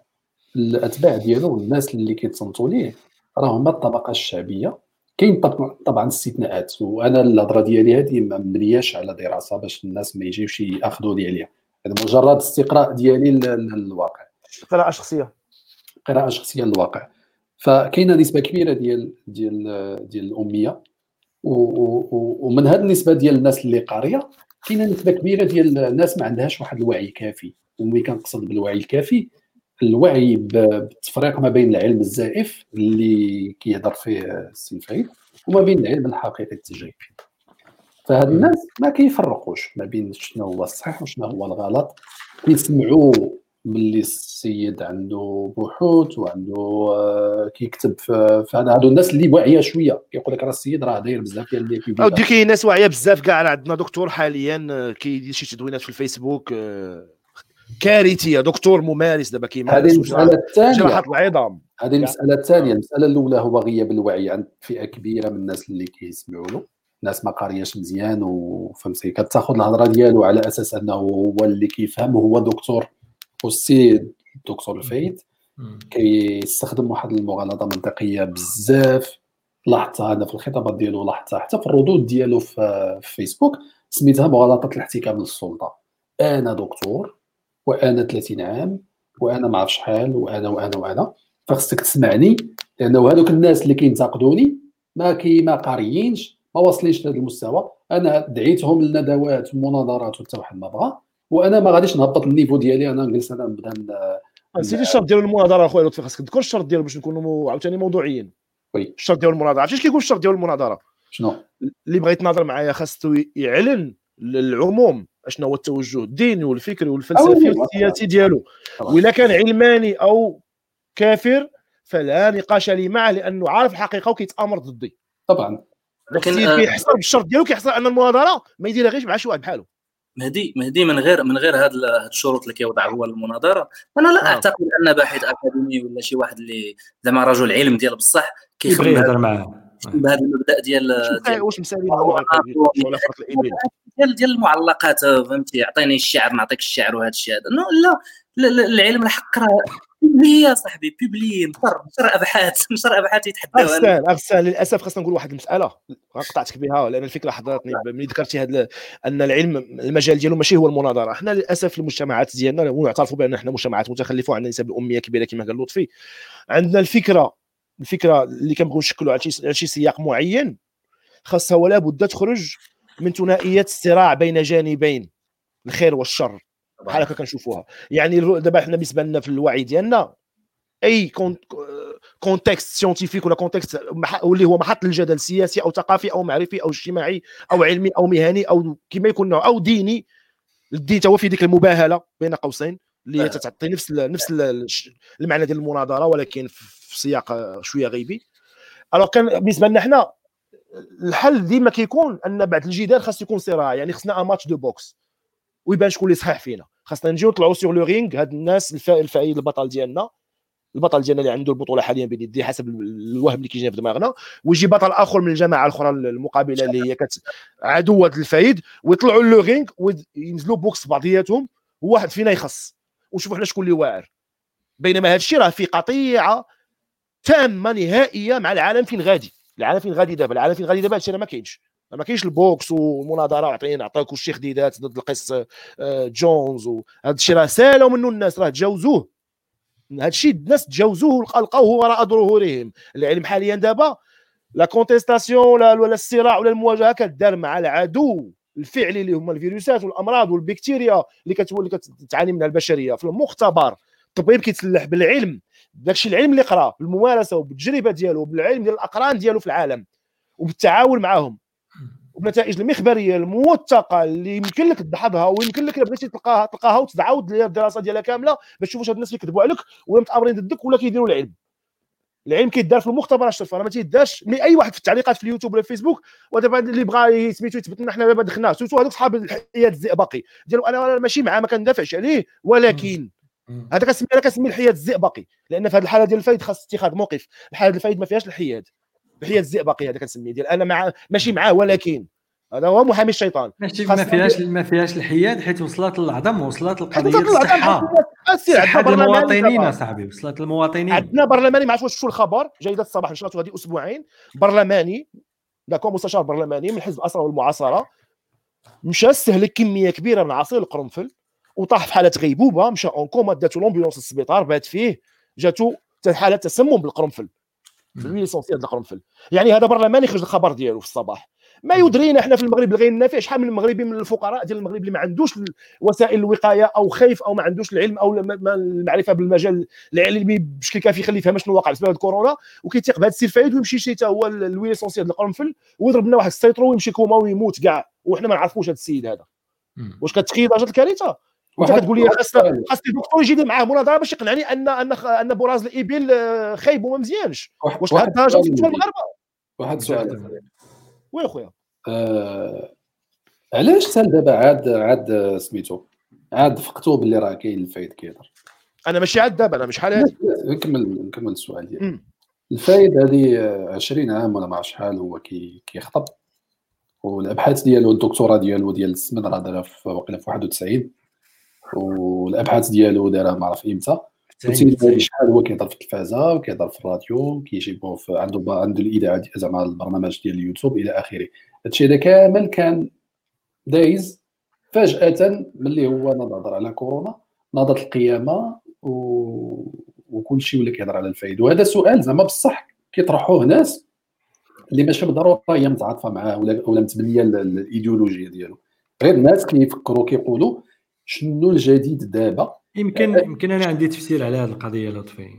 الأتباع ديالو والناس اللي كيتصنتوا ليه راه هما الطبقة الشعبية. كاين طبعا استثناءات وأنا الهضرة ديالي هذه ما مبنياش على دراسة باش الناس ما يجيوش ياخذوا لي عليها. هذا مجرد استقراء ديالي للواقع. قراءة شخصية. قراءة شخصية للواقع. فكاينة نسبة كبيرة ديال ديال ديال الأمية ومن هذه النسبة ديال الناس اللي قارية كاينة نسبة كبيرة ديال الناس ما عندهاش واحد الوعي كافي. وملي كنقصد بالوعي الكافي الوعي بالتفريق ما بين العلم الزائف اللي كيهضر فيه السي فايد وما بين العلم الحقيقي التجريبي. فهاد الناس ما كيفرقوش ما بين شنو هو الصحيح وشنو هو الغلط. كيسمعوا باللي السيد عنده بحوث وعنده آه، كيكتب في هادو الناس اللي واعية شوية. كيقول لك راه السيد راه داير بزاف ديال لي اودي كاين ناس واعية بزاف كاع عندنا. دكتور حاليا آه، كيدير شي تدوينات في الفيسبوك آه، كارثيه دكتور ممارس دابا كيمارس هذه المسألة الثانية. جراحه العظام. هذه المسألة الثانية. المسألة الأولى هو غياب الوعي عند فئة كبيرة من الناس اللي كيسمعوا له. ناس ما قارياش مزيان وفهمتي كتاخذ الهضرة ديالو على أساس أنه هو اللي كيفهم وهو دكتور والسي الدكتور الفايد كيستخدم واحد المغالطة منطقية بزاف. لاحظتها أنا في الخطابات ديالو لاحظتها حتى في الردود ديالو في فيسبوك. سميتها مغالطة الاحتكام للسلطة. أنا دكتور وأنا 30 عام وأنا ما عرف شحال وأنا وأنا وأنا. فخصك تسمعني لأنه هذوك الناس اللي كينتقدوني ما كي ما قاريينش ما واصلينش لهذا المستوى. أنا دعيتهم للندوات والمناظرات وحتى واحد ما بغى. وأنا ما غاديش نهبط ال niveau ديالي أنا نجلس أنا نبدا نسيتي الشرط ديال المناظرة أخويا لطفي خاصك تذكر الشرط ديالو باش نكونوا عاوتاني موضوعيين. oui. الشرط ديال المناظرة عرفتي كيقول الشرط ديال المناظرة؟ شنو؟ اللي بغى يتناظر معايا خاصو يعلن للعموم اشنا هو التوجه؟ الديني والفكري والفلسفي والسياسي ديالو. واذا كان علماني أو كافر فلا نقاش لي معه لأنه عارف الحقيقة وكيتأمر ضدي. طبعا. لكن كيحصل بالشرط ديالو كيحصل أن المناظرة ما يديرها غير مع شي واحد بحاله مهدي مهدي من غير من غير هذه الشروط اللي كيوضع هو المناظرة. أنا لا آه. أعتقد أن باحث أكاديمي ولا شي واحد اللي زعما رجل علم ديال بصح كيخدم يهضر معاه. بهذا المبدأ ديال واش مسالين ديال ديال المعلقات فهمتي؟ اعطيني الشعر نعطيك الشعر وهذا الشيء هذا. لا العلم الحق راه يا صاحبي بيبلي نشر نشر أبحاث نشر أبحاث يتحداو. اغسان اغسان للأسف خاصنا نقول واحد المسألة قطعتك بها لأن الفكرة حضرتني ملي ذكرتي هذا أن العلم المجال ديالو ماشي هو المناظرة. إحنا للأسف المجتمعات ديالنا ونعترفوا بأن إحنا مجتمعات متخلفة وعندنا نسب الأمية كبيرة كما قال لطفي. عندنا الفكرة الفكرة اللي كنبغيو نشكلوا على شي سياق معين خاصها ولا بد تخرج من ثنائية الصراع بين جانبين الخير والشر بحال هكا كنشوفوها. يعني دابا حنا بالنسبة لنا في الوعي ديالنا أي contexte scientifique ولا contexte واللي هو محط للجدل سياسي أو ثقافي أو معرفي أو اجتماعي أو علمي أو مهني أو كما يكون نوع أو ديني. الدين هو في ديك المباهلة بين قوسين اللي تعطي نفس نفس المعنى ديال المناظرة ولكن في سياق شوية غيبي. alors كان بالنسبة لنا حنا الحل ديما كيكون أن بعد الجدال خاص يكون صراع يعني خصنا match de boxe ويبان شكون اللي صحيح فينا. خاصنا نجيو نطلعوا sur le ring هاد الناس الفايد البطل ديالنا. البطل ديالنا اللي عنده البطولة حاليا بين يديه حسب الوهم اللي كيجينا في دماغنا. ويجي بطل آخر من الجماعة الأخرى المقابلة اللي هي كتعادي الفايد ويطلعوا le ring وينزلوا boxe بعضياتهم وواحد فينا يخص. ونشوفوا حنا شكون اللي واعر. بينما هذا الشيء راه في قطيعة تامه نهائيه مع العالم فين غادي؟ العالم فين غادي دابا؟ العالم فين غادي دابا؟ هادشي ما كاينش. ما كاينش ال boxe والمناظرة وعطينا نعطيك الشيخ ديدات ضد القس آه، جونز وهذا الشيء راه سالوا منه الناس راه تجاوزوه. هذا الشيء الناس تجاوزوه ولقاوه وراء ظهورهم. العلم حاليا دابا la contestation ولا الصراع ولا المواجهة كدار مع العدو الفعلي اللي هما الفيروسات والأمراض والبكتيريا اللي كتعاني منها البشرية. في المختبر الطبيب كيتسلح بالعلم. داكشي العلم اللي قرا بالممارسة وبالتجربة ديالو بالعلم ديال الأقران ديالو في العالم وبالتعاون معاهم. وبنتائج المخبرية الموثقة اللي يمكن لك تدحضها ويمكن لك بغيتي تلقاها تلقاها وتعاود الدراسة ديالها كاملة باش تشوف واش هاد الناس كيكذبوا عليك ولا متأمرين ضدك ولا كيديروا العلم. العلم كيدار في المختبرات الشرف راه ما تيدارش mais أي واحد في التعليقات في اليوتيوب ولا في الفيسبوك ودابا اللي بغى سميتو يثبت لنا حنا دابا دخلنا سوتو هذوك صحاب الحياد الزئبقي. ديالو أنا ماشي معاه ما كندافعش عليه. ولكن هذا كنسمي أنا كنسمي الحياد الزئبقي لأن في هذه الحالة ديال الفايد خاص اتخاذ موقف. الحالة ديال الفايد ما فيهاش الحياد. الحياد الزئبقي هذا كنسميه ديال أنا مع ماشي معاه ولكن هذا هو محامي الشيطان. ماشي ما فيهاش ما فيهاش الحياد حيت وصلت للعظم وصلت القضية الصحه صحه المواطنين صاحبي وصلت المواطنين عندنا برلماني ما عرفتش واش شو الخبر جيده الصباح نشرته هذه أسبوعين. برلماني d'accord مستشار برلماني من حزب الأصالة والمعاصرة. مشى استهلك كمية كبيرة من عصير القرنفل. وطاح في حالة غيبوبة مشى en coma داتو l'ambulance السبيطار بات فيه جاتو حالة تسمم بالقرنفل. ب l'huile essentielle القرنفل يعني هذا برلماني خرج الخبر ديالو في الصباح. ما يدرينا إحنا في المغرب الغير النافع شحال من المغربي من الفقراء ديال المغرب اللي ما عندوش وسائل الوقاية أو خايف أو ما عندوش العلم أو المعرفة بالمجال العلمي بشكل كافي يخلي يفهم شنو واقع بسبب كورونا وكيتيق بهذا السي الفايد ويمشي يشري حتى هو l'huile essentielle القرنفل ويضرب لنا واحد السيطرو ويمشي كوما ويموت كاع. وحنا ما نعرفوش هذا السيد هذا. واش كتخيل درجة الكارثة؟ وانت كتقول لي خاص خاص الدكتور يجي لي معاه. مناظره باش يقنعني ان أن أن براز الإبل خايب وما مزيانش. واش لهذ الدرجه المغاربه واحد السؤال وي خويا. آه علاش حتى دابا عاد عاد سميتو؟ عاد فقتوا باللي راه كاين الفايد كيهضر أنا ماشي عاد دابا أنا مش شحال هادي. نكمل نكمل السؤال ديالي. الفايد هذه 20 عام ولا ما عرف شحال هو كي كيخطب. والأبحاث ديالو الدكتوراه ديالو ديال السمن راه دارها في 91 والأبحاث ديالو دارها ما عرف إمتى. شحال هو كيهضر في التلفازه وكيهضر في الراديو كيجيبوه عنده عنده الإذاعة زعما البرنامج ديال اليوتيوب إلى آخره. هادشي هذا كامل كان دايز فجأة ملي هو نهضر على كورونا ناضت القيامة و... وكل شيء ولا كيهضر على الفايد. وهذا سؤال زعما بصح كيطرحوه ناس اللي ماشي بالضرورة هي متعاطفة معاه ولا ولا متبنية الإيديولوجية ديالو. غير الناس كيفكروا كيقولوا شنو الجديد دابا؟ يمكن يمكن أنا عندي تفسير على هذه القضية لطفي.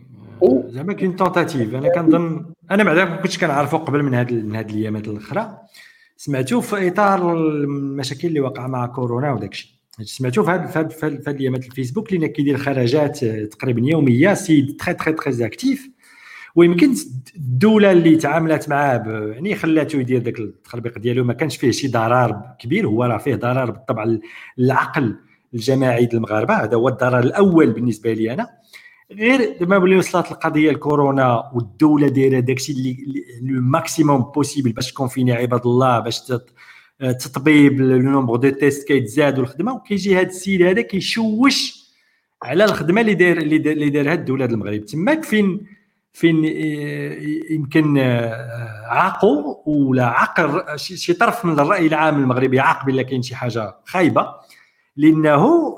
زعما كاين tentative أنا كنظن أنا بعدا ما كنتش كنعرفو قبل من هذه من هذه الأيامات الأخرى. سمعتو في إطار المشاكل اللي وقع مع كورونا وداك الشيء. سمعتو في هذه في هذه الأيامات الفيسبوك اللي كيدير خرجات تقريبا يومية سيد très très très actif. ويمكن الدولة اللي تعاملت معاه يعني خلاته يدير ذاك التخربيق ديالو ما كانش فيه شي ضرر كبير. هو راه فيه ضرر بالطبع العقل. الجماعي المغاربة. هذا هو الضرر الأول بالنسبة لي أنا. غير لما ملي وصلت القضية الكورونا والدولة دايرة داكشي اللي le maximum possible باش ت confiner عباد الله باش تطبيب le nombre de tests كيتزاد والخدمة. وكيجي هذا السيد هذا كيشوش على الخدمة اللي داير اللي دارها الدولة المغرب. تماك فين فين يمكن عاقوا ولا عاق شي طرف من الرأي العام المغربي عاق بلا كاين شي حاجة خايبة. لأنه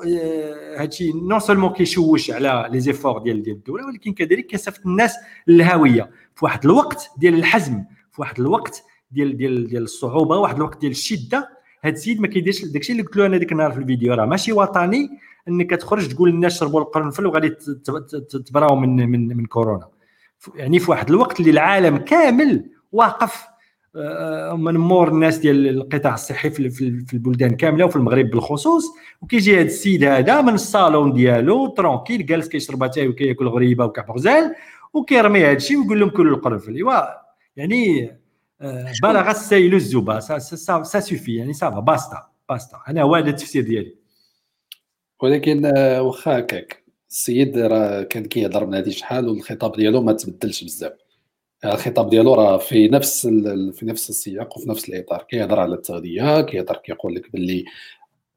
هادشي non seulement كيشوش على les efforts ديال ديال الدولة ولكن كذلك كيصيفط الناس للهاوية. في واحد الوقت ديال الحزم في واحد الوقت ديال ديال ديال الصعوبة واحد الوقت ديال الشدة هاد السيد ما كيديرش داكشي اللي قلت له أنا ديك النهار في الفيديو. راه ماشي وطني انك تخرج تقول للناس شربوا القرنفل وغادي تبراو من من من كورونا. يعني في واحد الوقت اللي العالم كامل واقف آه، من مور الناس ديال القطاع الصحي في البلدان كاملة وفي المغرب بالخصوص. وكيجي هذا السيد هذا من الصالون ديالو tranquille جالس كيشرب اتاي وكياكل غريبة وكعب غزال وكيرمي هذا الشيء ويقول لهم كلوا القرنفل ايوا يعني آه، بلغ السيل الزبا ça, ça, ça suffit يعني صافي basta basta. أنا هو هذا التفسير ديالي. ولكن آه، واخا هكاك السيد راه كان كيهضر من هذه شحال والخطاب ديالو ما تبدلش بزاف. الخطاب ديالو راه في نفس في نفس السياق وفي نفس الإطار. كيهضر على التغذية كيهضر كيقول لك باللي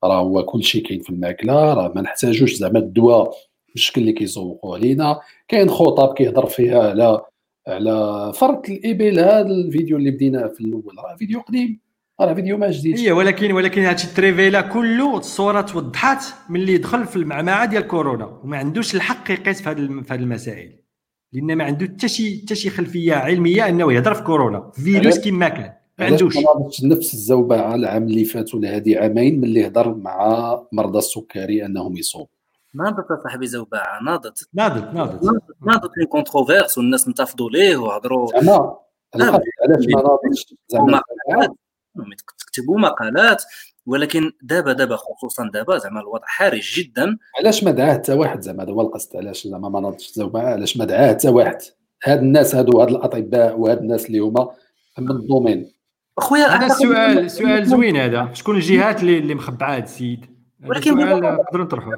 راه هو كل شيء كاين في الماكلة راه ما نحتاجوش زعما الدواء بالشكل اللي كيسوقوه لينا. كاين خطب كيهضر فيها على على فرث الإبل هذا الفيديو اللي بديناه في الأول. راه فيديو قديم راه فيديو ما جديد. هي ولكن ولكن هادشي التريفيلا كله الصورة توضحات ملي دخل في المعمعة ديال كورونا وما عندوش الحق يقيس في هذه المسائل. لأن ما عنده حتى شي حتى شي خلفية علمية أنه يهضر في كورونا. فيروس كما كان. ما عندوش. نفس الزوبعه العام اللي فات ولا هذه عامين ملي هضر مع مرضى السكري أنهم يصوموا ناضت صاحبي زوبعه ناضت. ناضت ناضت. ناضت les controverses والناس انتفضوا ليه وهضروا. زعما علاش ما ناضتش؟ زعما تكتبوا مقالات. ولكن دابا دابا خصوصا دابا زعما الوضع حرج جدا. علاش ما دعاه حتى واحد زعما؟ هذا هو القصد. علاش زعما ما نضش علاش ما دعاه حتى واحد؟ هاد الناس هادو هاد الأطباء وهاد الناس اللي هما من ال domaine. أخويا هذا السؤال سؤال زوين هذا. شكون الجهات اللي اللي مخبية هذا السيد؟ ولكن نقدروا نطرحوا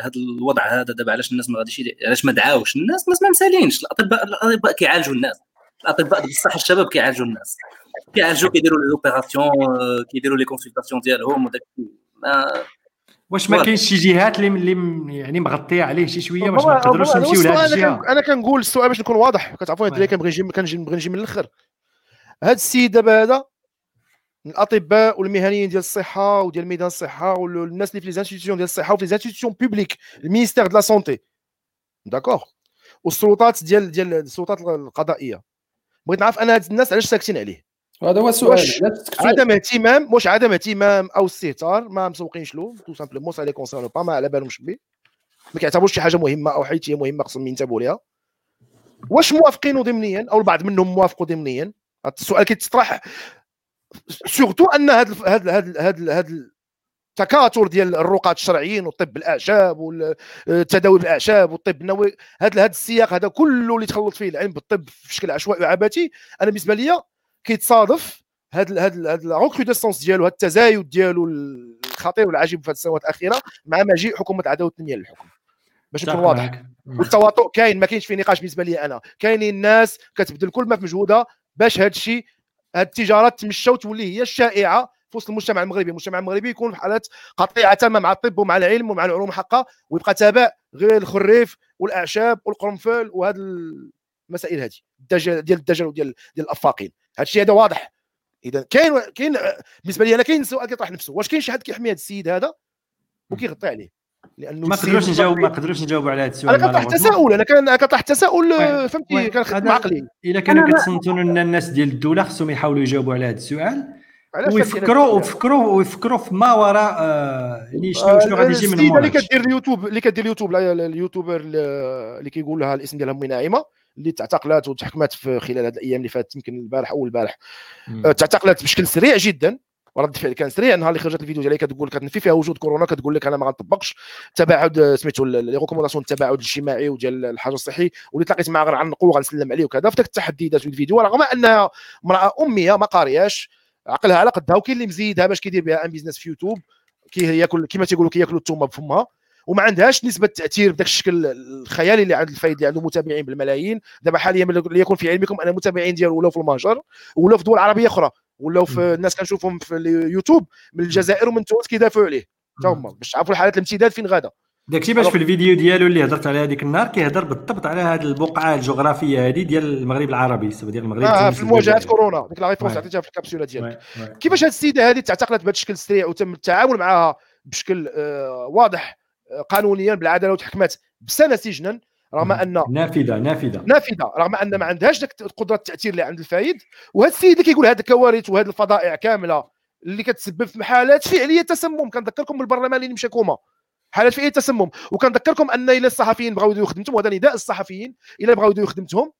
هذا الوضع هذا دابا علاش الناس ما غاديش علاش ما دعاوش الناس؟ الناس ما مسالينش. الاطباء الأطباء كيعالجوا الناس. الاطباء بصح الشباب كيعالجوا الناس. كيعالجوا كيديروا les opérations كيديروا les consultations ديالهم وداك ما واش ما كاينش شي جهات اللي يعني مغطيه عليه شي شوية؟ واش ما نقدروش نمشيو لهاد الجهة؟ أنا كنقول السؤال باش نكون واضح. كتعرفوا الدراري كنبغي نجي كنبغي نجي من الأخر. هذا السيد دابا هذا الأطباء والمهنيين ديال الصحة وديال ميدان الصحة والناس اللي في les institutions ديال الصحة وفي les institutions publiques ال ministère de la santé d'accord والسلطات ديال ديال السلطات القضائية. بغيت نعرف أنا هاد الناس علاش ساكتين عليه. هذا هو السؤال عدم اهتمام واش عدم اهتمام أو استهتار ما مسوقينش له tout simplement ça les concerne pas ما على بالهمش به ما كيعتبروش شي حاجة مهمة أو حيت هي مهمة خصهم ينتبهوا ليها. واش موافقين ضمنيا أو البعض منهم موافقوا ضمنيا؟ السؤال كيتطرح surtout أن هذا هذا هذا هذا التكاثر ديال الرقاة الشرعيين وطب الأعشاب والتداوي بالاعشاب والطب النبوي. هذا هذا السياق هذا كله اللي تخلط فيه العلم بالطب بشكل عشوائي وعبثي أنا بالنسبة لي كيتصادف هذا هذا هذا ال recrudescence ديالو هذا التزايد ديالو الخطير والعجيب في السنوات الأخيرة مع مجيء حكومة عداوة التنمية للحكم. باش نكون واضح. والتواطؤ كاين ما كاينش فيه نقاش بالنسبة لي أنا. كاينين الناس كتبذل كل ما في مجهودها باش هذا الشيء هذه التجارات تمشى وتولي هي الشائعة في وسط المجتمع المغربي. المجتمع المغربي يكون في حالات قطيعة تامه مع الطب ومع العلم ومع العلوم الحقة ويبقى تابع غير الخريف والأعشاب والقرنفل وهذه المسائل هذه الدجل ديال الدجل وديال ديال الأفاقين. هذا الشيء هذا واضح. إذا كاين كاين بالنسبة لي أنا كاين سؤال كيطرح نفسه. واش كاين شي حد كيحمي هذا السيد هذا؟ وكيغطي عليه. لأنه ما قدروش نجاوب ما قدروش نجاوب على هذا السؤال أنا كنطرح تساؤل أنا كان كنطرح تساؤل فهمتي كنخدم عقلي. إلا كانوا كيتصنتوا ان الناس ديال الدولة خصهم يحاولوا يجاوبوا على هذا السؤال. ويفكروا ويفكروا ويفكروا في ما وراء آه يعني شنو شنو غادي يجي من اللي كدير اليوتيوب اللي كدير اليوتيوب اليوتيوبر اللي كيقول لها الاسم ديالها امي ناعمه اللي تعتقلت وتحكمت في خلال هذه الأيام اللي فاتت يمكن البارح أو البارح آه، تعتقلت بشكل سريع جدا ورد الفعل كان سريع. النهار اللي خرجت الفيديو ديالها كتقول كتنفي فيها وجود كورونا كتقول لك أنا ما غنطبقش. تباعد آه، سميتو les recommandations التباعد الاجتماعي وديال الحجر الصحي واللي تلاقيت معها غنعنقو وغنسلم عليه وكذا. في ذاك التحدي دازت الفيديو رغم أنها امرأة أمية ما قارياش عقلها على قدها وكاين اللي مزيدها باش كيدير بها un business في يوتيوب. كي ياكل كما تيقولوا كياكلوا الثومه بفمها. وما عندهاش نسبة تأثير بداك الشكل الخيالي اللي عند الفايد اللي عنده متابعين بالملايين. دابا حاليا ليكن في علمكم أن المتابعين ديالو ولاو في المهجر ولاو في دول عربية أخرى ولاو في الناس كنشوفهم في اليوتيوب من الجزائر ومن تونس كيدافعوا عليه. حتى هما باش تعرفوا حالات الامتداد فين غادا. داكشي باش في الفيديو ديالو اللي هضرت على هذيك النهار كيهضر بالضبط على هذه البقعة الجغرافية هذه ديال المغرب العربي ديال المغرب آه في مواجهة كورونا ديك la réponse عطيتها في الكابسولة ديالك. كيفاش هذه السيدة هذه تعتقلت بهذا الشكل سريع وتم التعامل معها بشكل آه واضح آه قانونيا بالعدالة وتحكمت بسنة سجنا رغم أن نافذة نافذة. نافذة رغم أن ما عندهاش ذاك قدره التأثير اللي عند الفايد. وهذا السيد اللي كيقول هذه الكوارث وهذه الفضائع كاملة اللي كتسبب في حالات فعلية تسمم كنذكركم بالبرلمان اللي مشى كوما حالات فعليه تسمم؟ وكنذكركم أن إلى الصحفيين بغاو يديروا خدمتهم وهذا نداء الصحفيين إلى بغاو يديروا خدمتهم.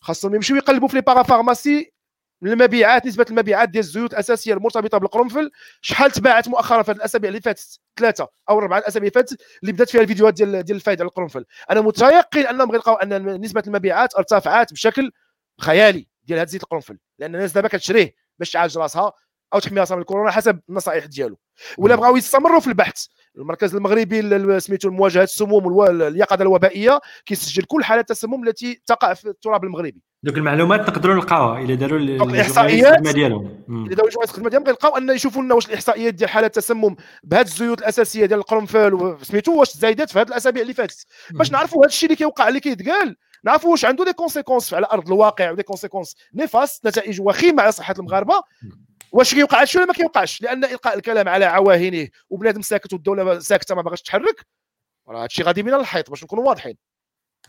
خاصهم يمشيو يقلبوا في les parapharmacies المبيعات نسبة المبيعات ديال الزيوت الأساسية المرتبطة بالقرنفل. شحال تباعت مؤخرا في الأسابيع اللي فاتت؟ ثلاثة أو أربعة الأسابيع اللي فاتت اللي بدات فيها الفيديوهات ديال ديال الفايد على القرنفل أنا متيقن أنهم غيلقاو أن نسبة المبيعات ارتفعت بشكل خيالي ديال هذا زيت القرنفل. لأن الناس دابا كتشريه باش تعالج راسها أو تحمي راسها من الكورونا حسب النصائح ديالو. ولا بغاو يستمروا في البحث. المركز المغربي سميتو مواجهه السموم اليقظة الوبائية كيسجل كل حالات التسمم التي تقع في التراب المغربي. دوك المعلومات نقدروا نلقاوها إلا داروا الاحصائيات ديالهم. إلا داروا جمعية الخدمة ديالهم غيلقاو أن يشوفوا لنا واش الإحصائيات ديال حالات التسمم بهذه الزيوت الأساسية ديال القرنفل سميتو واش زايدات في هذه الأسابيع اللي فاتت. باش نعرفوا هذا الشيء اللي كيوقع اللي كيتقال نعرفوا واش عنده des conséquences على أرض الواقع و des conséquences néfastes نتائج وخيمة على صحة المغاربة. واش كيوقع هادشي ولا ما كيوقعش؟ لأن إلقاء الكلام على عواهنه وبنادم ساكت والدولة ساكتة ما باغاش تحرك راه هادشي غادي من الحيط باش نكونوا واضحين.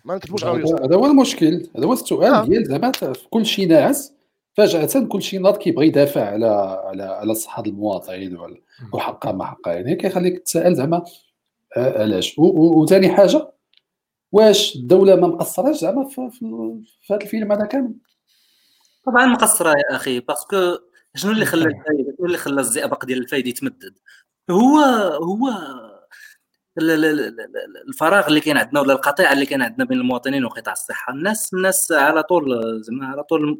ما نكتبوش هذا هو المشكل هذا هو السؤال آه. ديال زعما كل شيء ناعس فجأة كل شيء ناض كيبغي يدافع على على على صحه المواطنين وحقها ما حقها يعني كيخليك تسأل زعما آه، علاش؟ وثاني حاجة واش الدولة ما مقصراش زعما في, في, في هذا الفيلم هذا كامل؟ طبعا مقصرة يا أخي parce que شنو اللي خلى الفايد شنو اللي خلى الزئبق ديال الفايد يتمدد؟ هو هو الفراغ اللي كاين عندنا ولا القطيعة اللي كاين عندنا بين المواطنين وقطاع الصحة الناس الناس على طول زعما على طول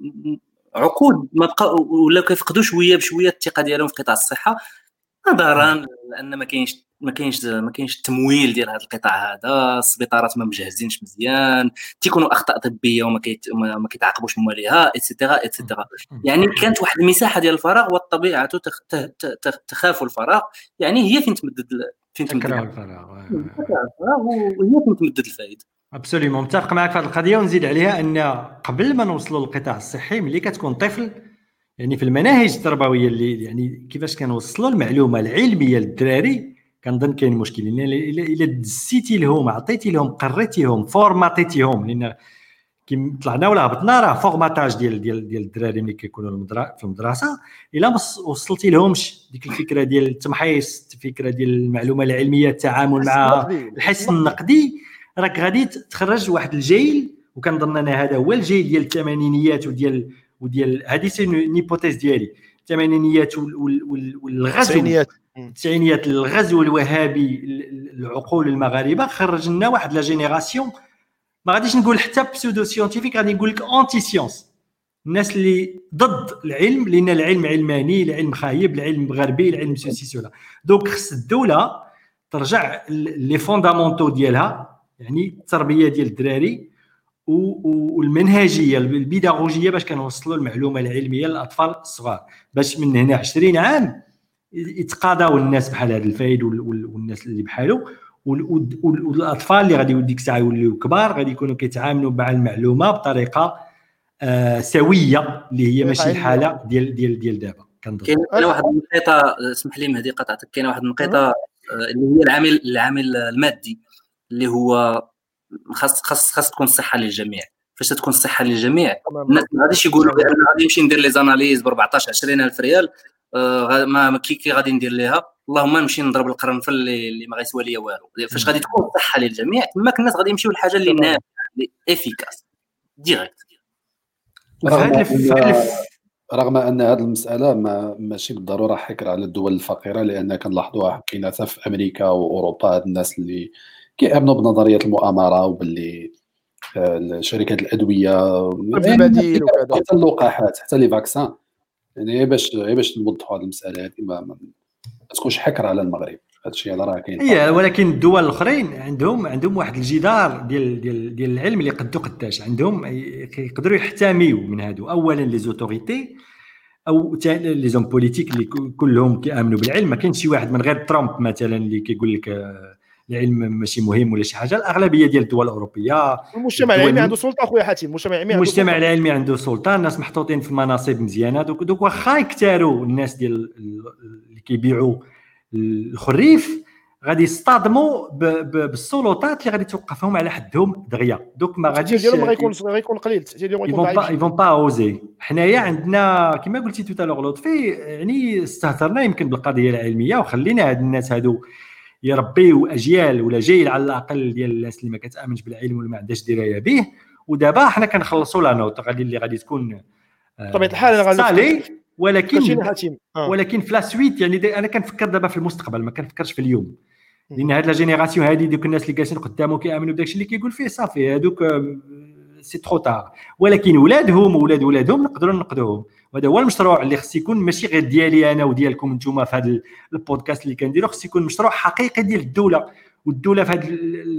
عقود ما بقى ولا كيفقدوا شوية بشوية الثقة ديالهم في قطاع الصحة. نظرا لأن ما كاينش ما كاينش ما كاينش التمويل ديال هذا القطاع هذا السبيطارات ما مجهزينش مزيان تيكونوا أخطاء طبية وما كيت ما كيتعاقبوش مواليها et cetera et cetera يعني كانت واحد المساحة ديال الفراغ والطبيعة تخاف الفراغ يعني هي فين تمدد فين تمدد الفراغ. وهي فين تمدد الفايد absolument متفق معك في هذه القضية ونزيد عليها أن قبل ما نوصلوا للقطاع الصحي ملي كتكون طفل يعني في المناهج التربوية اللي يعني كيفاش كنوصلوا المعلومة العلمية للدراري كنظن كاين مشكل لأن الا دزيتي لهم عطيتي لهم قريتيهم formatيتيهم. لأن كي طلعنا ولا هبطنا راه formatage ديال ديال ديال الدراري ملي كيكونوا في المدرسة. إلا ما وصلتي لهمش ديك الفكرة ديال التمحيص الفكرة ديال المعلومة العلمية التعامل معها الحس النقدي راك غادي تخرج واحد الجيل وكنظن أنا هذا هو الجيل ديال الثمانينيات وديال وديال هذه c'est une hypothèse ديالي. الثمانينيات والغزو. التسعينيات الغزو الوهابي العقول المغاربة خرج لنا واحد la génération. ما غاديش نقول حتى pseudo-scientifique غادي نقول لك anti-science الناس اللي ضد العلم لأن العلم علماني العلم خايب العلم غربي العلم ceci cela. donc خص الدولة ترجع les fondamentaux ديالها يعني التربية ديال الدراري والمنهجية البيداغوجية باش كنوصلوا المعلومة العلمية للأطفال الصغار. باش من هنا 20 عام يتقاضاو الناس بحال هذا الفايد والناس اللي بحاله والاطفال اللي غادي ديك الساعة يوليو كبار غادي يكونوا كيتعاملوا مع المعلومة بطريقة آه سوية اللي هي ماشي الحالة ديال ديال ديال دابا. كاين واحد النقطه اسمح لي مهدي قطعتك كاين واحد النقطه آه، اللي هي العامل العامل المادي اللي هو خاص خاص خاص تكون الصحه للجميع. فاش تكون الصحه للجميع. الناس ما غاديش يقولوا بأن غادي نمشي ندير les analyses ب 14 20000 ريال آه ما كي كي غادي ندير ليها؟ اللهم نمشي نضرب القرنفل اللي, اللي ما غيسوى ليا والو. فاش غادي تكون الصحه للجميع تماك الناس غادي يمشيو للحاجه اللي نافعة اللي efficace direct رغم ان هذه المسألة ما ماشي بالضرورة حكر على الدول الفقيرة لأن كنلاحظوها كاينة في أمريكا وأوروبا هاد الناس اللي كيأمنوا بنظرية المؤامرة وباللي شركات الأدوية البديل وكذا. حتى اللقاحات حتى les vaccins. يعني باش باش نوضحوا هذه المساله هذه ما, تكونش حكر على المغرب. هذا الشيء هذا راه كاين هي ولكن الدول الأخرين عندهم عندهم واحد الجدار ديال ديال ديال العلم اللي قدو قداش عندهم يقدروا يحتميوا من هادو. اولا les autorités أو les hommes politiques اللي كلهم كيآمنوا بالعلم. ما كاينش شي واحد من غير ترامب مثلا اللي كيقول لك آه، العلم ماشي مهم ولا شي حاجة الأغلبية ديال الدول الأوروبية المجتمع العلمي عنده سلطة أخويا حاتم المجتمع العلمي عنده المجتمع العلمي عنده سلطة الناس محطوطين في مناصب مزيانة دوك دوك واخا يكتاروا الناس ديال اللي كيبيعوا الخريف غادي يصطدموا بالسلطات اللي غادي توقفهم على حدهم دغيا. دوك ما غاديش ديالهم غيكون غيكون قليل التاثير ديالهم غيكون ضعيف. يفون با أوزي. حنايا عندنا كما قلتي تو تالور لطفي يعني استهترنا يمكن بالقضية العلمية وخلينا هاد الناس هادو يربيو اجيال ولا جيل على الأقل ديال الناس اللي ما كتآمنش بالعلم ولا ما عندهاش دراية به. ودابا حنا كنخلصوا la note غادي اللي غادي تكون بطبيعة الحال غادي ولكن آه. ولكن في la suite يعني أنا كنفكر دابا في المستقبل ما كنفكرش في اليوم. لأن هاد la génération هادي دوك الناس اللي جالسين قدامه كيآمنوا بداك الشيء اللي كيقول فيه صافي هادوك c'est trop tard ولكن ولادهم وولاد ولادهم نقدروا نقدوهم وهذا هو المشروع اللي خص يكون ماشي غير ديالي أنا وديالكم أنتم في هذا البودكاست اللي كنديرو. خص يكون مشروع حقيقي ديال الدولة والدولة في هذه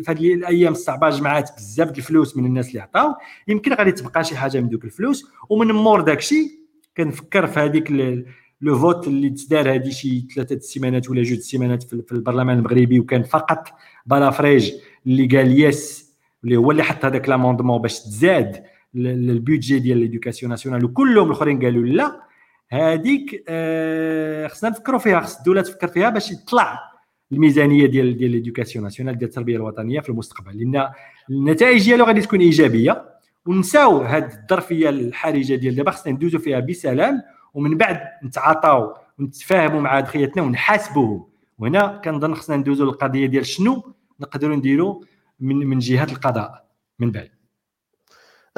في هذه الأيام الصعبة جمعات بزاف الفلوس من الناس اللي عطاو. يمكن غادي تبقى شي حاجة من دوك الفلوس. ومن مور داك الشيء كنفكر في هذيك le vote اللي تدار هذه شي ثلاثة السيمانات ولا جوج السيمانات في البرلمان المغربي. وكان فقط بلافريج اللي قال yes اللي هو اللي حط هذاك l'amendement باش تزاد. ال budget ديال l'éducation nationale وكلهم الأخرين قالوا لا هذيك آه خصنا نفكروا فيها خص الدولة تفكر فيها باش يطلع الميزانية ديال ديال ليدوكاسيون ناسيونال ديال التربية الوطنية في المستقبل. لأن النتائج ديالو غادي تكون إيجابية ونساو هذه الظرفية الحرجة ديال دابا خصنا ندوزو فيها بسلام ومن بعد نتعاطاو ونتفاهموا مع ادخيتنا ونحاسبوهم. وهنا كنظن خصنا ندوزو للقضية ديال شنو نقدروا نديروا من من جهة القضاء. من بعد.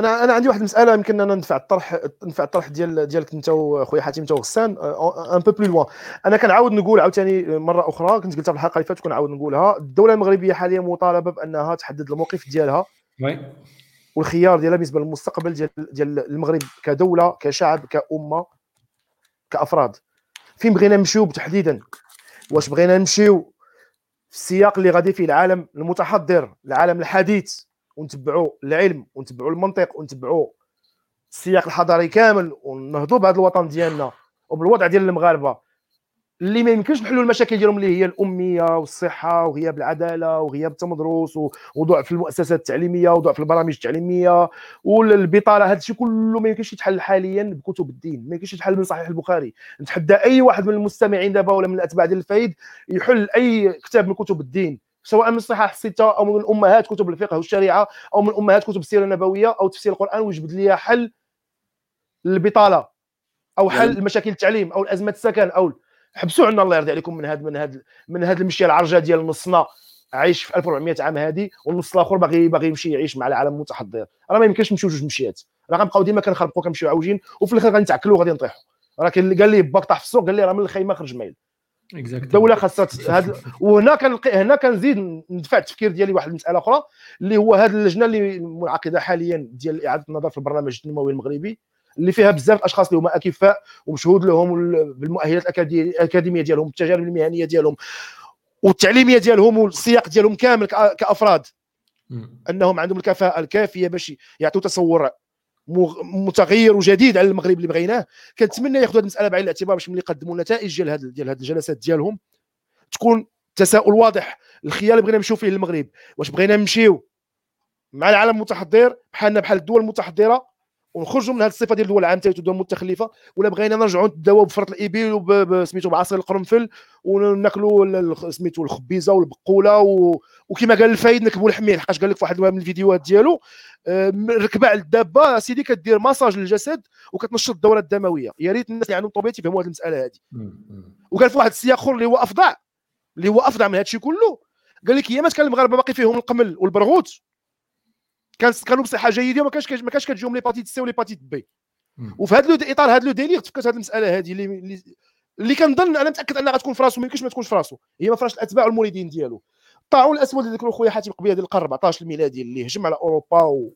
أنا أنا عندي واحد المساله يمكن أنا ندفع الطرح ندفع الطرح ديال ديالك أنت وخويا حاتم أنت وغسان un peu plus loin أنا كنعاود نقول عاوتاني مرة أخرى كنت قلتها في الحلقة اللي فاتت كنعاود نقولها. الدولة المغربية حاليا مطالبة بأنها تحدد الموقف ديالها oui. والخيار ديالها بالنسبة للمستقبل ديال ديال المغرب كدولة كشعب كأمة كأفراد. فين بغينا نمشيو تحديدا؟ واش بغينا نمشيو في السياق اللي غادي فيه العالم المتحضر العالم الحديث؟ ونتبعوا العلم ونتبعوا المنطق ونتبعوا السياق الحضاري كامل ونهضوا بهذا الوطن ديالنا وبالوضع ديال المغاربة. اللي ما يمكنش نحلوا المشاكل ديالهم اللي هي الأمية والصحة وغياب العداله وغياب التمدرس وضعف المؤسسات التعليمية وضعف البرامج التعليمية والبطالة هذا الشيء كله ما يمكنش يتحل حاليا بكتب الدين ما يمكنش يتحل من صحيح البخاري. نتحدى أي واحد من المستمعين دابا ولا من الأتباع ديال الفايد يحل أي كتاب من كتب الدين. سواء من الصحاح الستة أو من أمهات كتب الفقه والشريعة أو من أمهات كتب السيرة النبوية أو تفسير القرآن ويجبد لي حل للبطالة أو حل المشاكل التعليم أو الازمه السكن أو حبسوا عنا الله يرضي عليكم من هذا من هذا من هذا المشي العرجة ديال نصنا. عايش في 1400 عام هذه والنص الآخر باغي باغي يمشي يعيش مع العالم المتحضر. راه ما يمكنش نمشيو جوج مشيات. راه غنبقاو ديما كنخربقوا كنمشيو عاوجين وفي الآخر غنتعكلوا وغادي نطيحوا راه كاين اللي قال لي باك طاح في السوق قال لي راه من الخيمة خرج مايل الدولة خاصها هاد وهنا كنلقي هنا كنزيد ندفع التفكير ديالي واحد المسألة أخرى اللي هو هذه اللجنة اللي منعقدة حاليا ديال إعادة النظر في البرنامج التنموي المغربي اللي فيها بزاف الأشخاص اللي هما أكفاء ومشهود لهم بالمؤهلات الأكاديمية ديالهم التجارب المهنية ديالهم والتعليمية ديالهم والسياق ديالهم كامل كأفراد. أنهم عندهم الكفاءة الكافية باش يعطوا تصور متغير وجديد على المغرب اللي بغيناه. كنتمنى ياخذوا هذه المسألة بعين الاعتبار باش ملي يقدموا النتائج ديال هذه ديال هذه الجلسات ديالهم تكون تساؤل واضح الخيار اللي بغينا نمشيو فيه للمغرب. واش بغينا نمشيو مع العالم المتحضر بحالنا بحال الدول المتحضرة ونخرجوا من هذه الصفة ديال الدول النامية والدول المتخلفة. ولا بغينا نرجعوا نتداواو بفرث الابل وسميتو بعصير القرنفل وناكلوا سميتو الخبيزة والبقولة و... وكما قال الفايد نكبوا الحمير. حقاش قال لك في واحد من الفيديوهات ديالو آه، ركبة على الدابة سيدي كدير مساج للجسد وكتنشط الدورة الدموية. يا ريت الناس اللي عندهم طبيعة يفهموا هذه المسألة هذه وقال في واحد السياق اخر اللي هو افظع اللي هو افظع من هذا الشيء كله قال لك ايامات كان المغاربه باقي فيهم القمل والبرغوث كان كانوا بصحه جيده وما كانش ما كانش كتجيهم l'hépatite C و l'hépatite B. وفي هذا الاطار هذا le délire تفكرت هذه المسألة هذه اللي اللي كنظن أنا متأكد أنها غتكون في راسو ما يمكنش ما تكونش في راسو. هي ما فراش الأتباع والمريدين ديالو. الطاعون الاسود اللي ذكروا خويا حاتم قبيلة ديال القرن 14 الميلادي اللي هجم على أوروبا و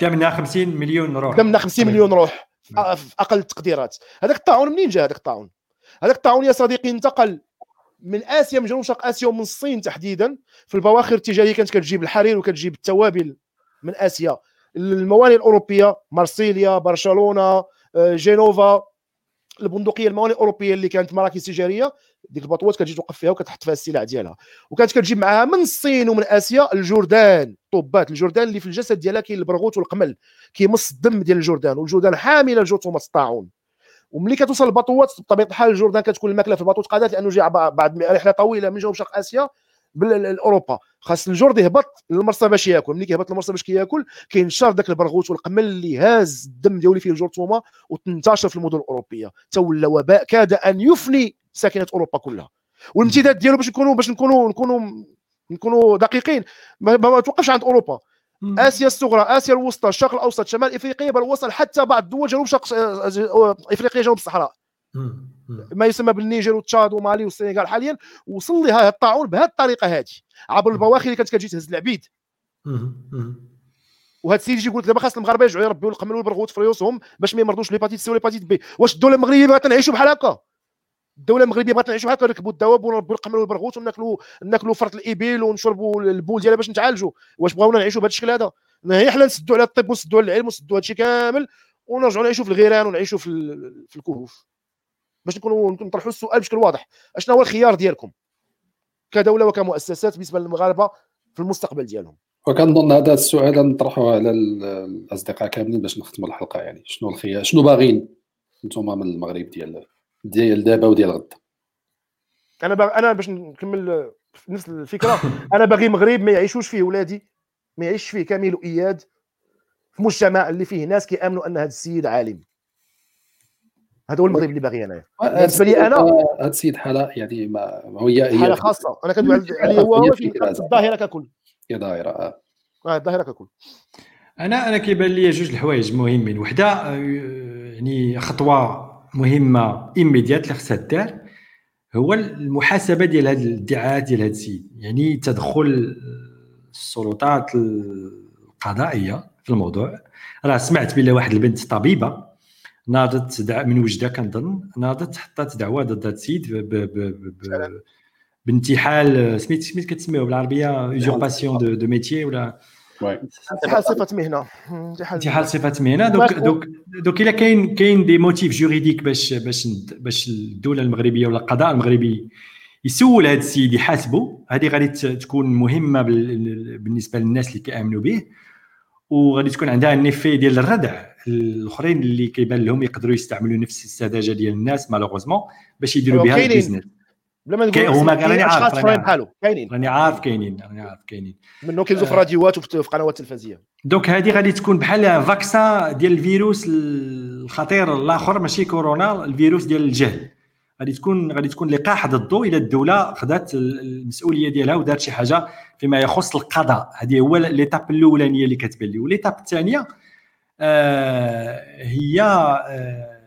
دمنا 50 مليون روح. دمنا 50 مليون روح في أقل التقديرات هذاك الطاعون منين جا هذاك الطاعون؟ هذاك الطاعون يا صديقي انتقل من آسيا من جنوب شرق آسيا ومن الصين تحديدا. في البواخر التجارية كانت كتجيب الحرير وكتجيب التوابل من آسيا. الموانئ الأوروبية مارسيليا برشلونة آه، جينوفا. البندقية الموانئ الأوروبية اللي كانت مراكز تجارية ديك البطوات كتجي توقف فيها وكتحط فيها السلع ديالها. وكانت كتجيب معها من الصين ومن آسيا الجردان طوبات الجردان اللي في الجسد ديالها كاين البرغوث والقمل كيمص الدم ديال الجردان والجردان حامله الجرثومه الطاعون وملي كتوصل البطوات بطبيعة الحال الجردان كتكون الماكلة في البطوط قادات لأنه جاء بعد رحلة طويلة من جنوب شرق آسيا لاوروبا خاص الجرد يهبط للمرصى باش ياكل. ملي كيهبط للمرصى باش كياكل كينشر ذاك البرغوث والقمل اللي هاز الدم ديالو فيه الجرثومه وتنتشر في المدن الأوروبية. تولى وباء كاد أن يفني ساكنة أوروبا كلها. والامتداد ديالو باش نكونوا باش نكونوا نكونوا نكونوا دقيقين. ما توقفش عند أوروبا. آسيا الصغرى آسيا الوسطى الشرق الأوسط شمال إفريقيا بل وصل حتى بعض دول جنوب شرق إفريقيا جنوب الصحراء. ما يسمى بالنيجر وتشاد ومالي والسنغال حاليا. وصل لها الطاعون بهذه الطريقة هذه عبر البواخر اللي كانت كتجي تهز العبيد. وهذا السيد يجي يقول لك دابا خاص المغاربة يرجعوا يربيوا القمل والبرغوث في ريوسهم باش ما يمرضوش l'hépatite C و l'hépatite B. واش الدولة المغربية بغات نعيشوا بحال هكا؟ الدولة المغربية بغات نعيشوا هكا نركبوا الدواب ونربوا القمل والبرغوث وناكلوا ناكلوا فرط الإبل ونشربوا البول ديالها باش نتعالجوا واش بغاونا نعيشوا بهذا الشكل هذا؟ هي حنا نسدوا على الطب ونسدوا على العلم ونسدوا هادشي كامل ونرجعوا نعيشوا في الغيران ونعيشوا في في الكهوف. باش نكونوا نطرحوا السؤال بشكل واضح. اشنا هو الخيار ديالكم كدولة وكمؤسسات بالنسبة للمغاربة في المستقبل ديالهم؟ وكنظن هذا السؤال نطرحه على الأصدقاء كاملين باش نختموا الحلقة يعني. شنو الخيار؟ شنو باغيين أنتم من المغرب ديال ديال دابا وديال غدا. أنا بغ... أنا باش نكمل نفس الفكرة. أنا باغي مغرب ما يعيشوش فيه ولادي ما يعيش فيه كامل وإياد في مجتمع اللي فيه ناس كيأمنوا أن هذا السيد عالم. هذا هو المغرب اللي باغي أنا. بالنسبة لي أنا هذا السيد حالة يعني ما هي حالة خاصة. أنا كندوي على هو هو في الظاهرة ككل. هي ظاهره آه. الظاهرة ككل. أنا أنا كيبان لي جوج الحوايج مهمين. وحدة آه، يعني خطوة مهمة immédiate اللي خصها دار هو المحاسبة ديال هذه الادعاءات ديال هذا السيد. يعني تدخل السلطات القضائية في الموضوع. راه سمعت بلي واحد البنت طبيبة ناضت من وجدة كنظن ناضت حطات دعوة ضد هذا السيد بانتحال سميت سميت كتسميوه بالعربية usurpation de métier ولا انتحال صفة مهنة. انتحال صفة مهنة. دوك دوك donc إلا كاين كاين des motifs juridiques باش باش باش الدولة المغربية ولا القضاء المغربي يسول هذا السيد يحاسبه هذه غادي تكون مهمة بالنسبة للناس اللي كيآمنوا به. وغادي تكون عندها النيفي ديال الردع الأخرين اللي كيبان لهم يقدروا يستعملوا نفس السذاجة ديال الناس malheureusement باش يديروا بها ال business. بلا ما نقول هما راني عارف. بحالو كاينين. راني عارف كاينين راني عارف كاينين. منو كينزلوا في راديوات وفي قنوات تلفزيونيه donc هذه غادي تكون بحال vaccin ديال الفيروس الخطير الآخر ماشي كورونا الفيروس ديال الجهل. غادي تكون غادي تكون لقاح ضده إلى الدولة خذات المسؤولية ديالها ودارت شي حاجة فيما يخص القضاء. هذه هو l'étape الأولانية اللي كتبان لي. و l'étape الثانية آه هي آه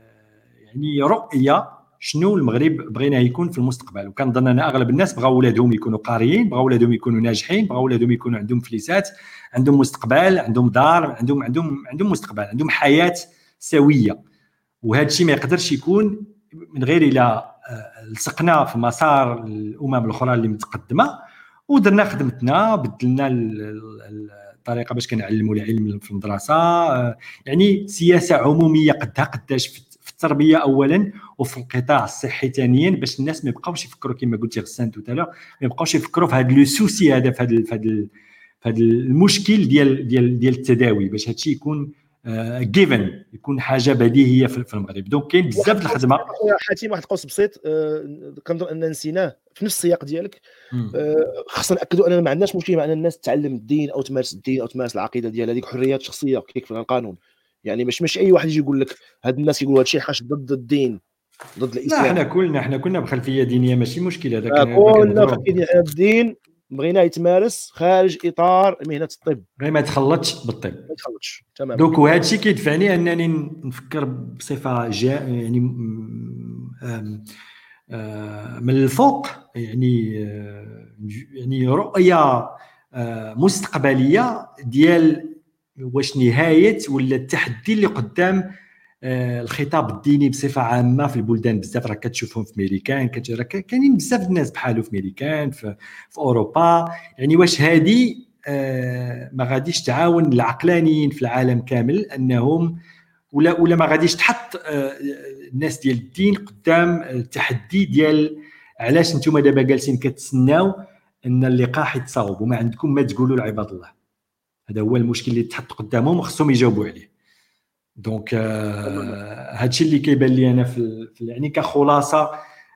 يعني رؤية شنو المغرب بغينا يكون في المستقبل؟ وكنظن أن أغلب الناس بغاو ولادهم يكونوا قاريين بغاو ولادهم يكونوا ناجحين بغاو ولادهم يكونوا عندهم فليسات عندهم مستقبل عندهم دار عندهم عندهم عندهم مستقبل عندهم حياة سوية. وهذا الشيء ما يقدرش يكون من غير إلى آه، لصقنا في مسار الأمم الأخرى اللي متقدمة. ودرنا خدمتنا بدلنا الطريقة باش كنعلموا العلم في المدرسة. آه، يعني سياسة عمومية قدها قداش في التربية اولا وفي القطاع الصحي ثانيا باش الناس ما يبقاوش يفكروا كما قلتي غسان توتالا ما يبقاوش يفكروا في هذا le souci هذا في هذا في هذا المشكل ديال ديال ديال التداوي باش هذا الشيء يكون given آه، يكون حاجة بديهية في المغرب. donc كاين بزاف الخدمه حاتم واحد القوس بسيط آه، كنظن إن نسيناه في نفس السياق ديالك. آه، خصنا نأكدوا أننا ما عندناش مشكل مع أن الناس تعلم الدين أو تمارس الدين أو تمارس العقيدة ديالها هذيك حريات شخصية كيف القانون. يعني مش مش أي واحد يجي يقول لك هاد الناس يقولوا هذا الشيء حاش ضد الدين ضد الإسلام. لا إحنا كلنا إحنا كنا بخلفية دينية ماشي مشكل هذاك كلنا بخلفية الدين بغينا يتمارس خارج إطار مهنة الطب. غير ما يتخلطش بالطب. ما يتخلطش تمام. دونك وهذا الشيء كيدفعني أنني نفكر بصفة جا يعني من الفوق يعني يعني رؤية مستقبلية ديال واش نهاية ولا التحدي اللي قدام آه، الخطاب الديني بصفة عامة في البلدان بزاف راه كتشوفهم في ميريكان كاينين بزاف الناس بحالو في ميريكان في, في أوروبا. يعني واش هذه آه، ما غاديش تعاون العقلانيين في العالم كامل أنهم ولا ولا ما غاديش تحط آه، الناس ديال الدين قدام التحدي ديال علاش أنتم دابا جالسين كتسناو أن اللقاح يتصاوب وما عندكم ما تقولوا لعباد الله. هذا هو المشكل اللي تحط قدامهم وخصهم يجاوبوا عليه. دونك هادشي اللي كيبان لي أنا في يعني كخلاصة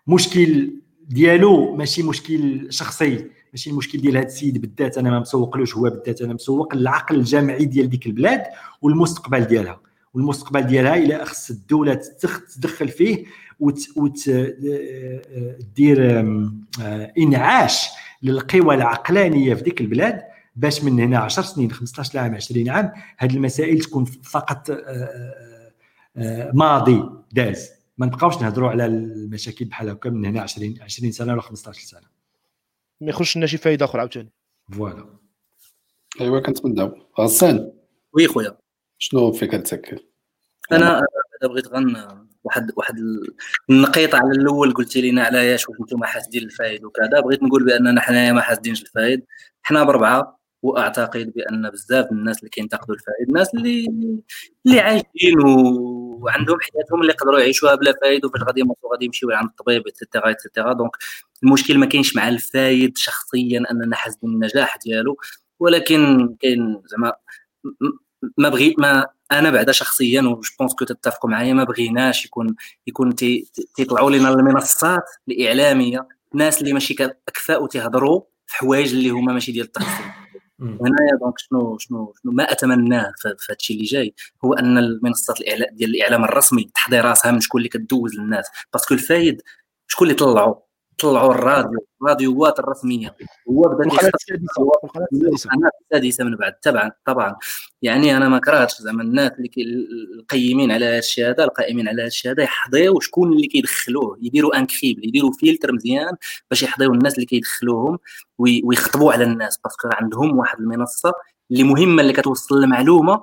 مشكل ديالو ماشي مشكل شخصي ماشي المشكل ديال هذا السيد بالذات أنا ما مسوقلوش هو بالذات أنا مسوق العقل الجامعي ديال ديك البلاد والمستقبل ديالها. والمستقبل ديالها إلى خص الدولة تدخل فيه وتدير إنعاش للقوى العقلانية في ديك البلاد باش من هنا 10 سنين 15 عام 20 عام هذه المسائل تكون فقط آه، آه، آه، ماضي داز. ما نبقاوش نهضروا على المشاكل بحال هكا من هنا 20 20 سنة ولا 15 سنة. ما يخرجش لنا شي فائده أخرى عاوتاني. voilà. ايوا كنتمناو. غسان. oui خويا. شنو فكرتك أنا بغيت غن واحد واحد النقيط على الأول قلتي لنا علاش واش أنتم حاسدين الفايد وكذا. بغيت نقول بأننا حنايا ما حاسدينش الفايد. حنا بربعه وأعتقد بأن بزاف الناس اللي كينتقدوا الفائد الناس اللي اللي عايشين وعندهم حياتهم اللي يقدروا يعيشوها بلا فايد وفاش غادي يموتوا غادي يمشيو عند الطبيب et cetera et cetera donc المشكل ما كاينش مع الفايد شخصيا أننا حاسدين النجاح ديالو ولكن كاين زعما ما بغيت ما أنا بعدا شخصيا و je pense que تتفقوا معايا ما بغيناش يكون يكون تيطلعوا لنا المنصات الإعلامية ناس اللي ماشي أكفاء وتيهضروا في حوايج اللي هما ماشي ديال التخصص هنايا donc شنو شنو شنو ما أتمناه في هذا الشيء اللي جاي هو أن الاعلام ديال الإعلام الرسمي تحضي راسها من شكون اللي كدوز للناس. parce que الفايد شكون اللي طلعوا طلعوا الراديو. الراديوات الرسمية. هو بدأ القناه السادسه من بعد طبعا طبعا. يعني أنا ما كرهتش زعما الناس اللي القيمين على هذا الشيء هذا القائمين على هذا الشيء هذا يحضيو شكون اللي كيدخلوه. يديروا un crible يديروا فلتر مزيان باش يحضيو الناس اللي كيدخلوهم ويخطبوا على الناس. parce que عندهم واحد المنصة اللي مهمة اللي كتوصل المعلومة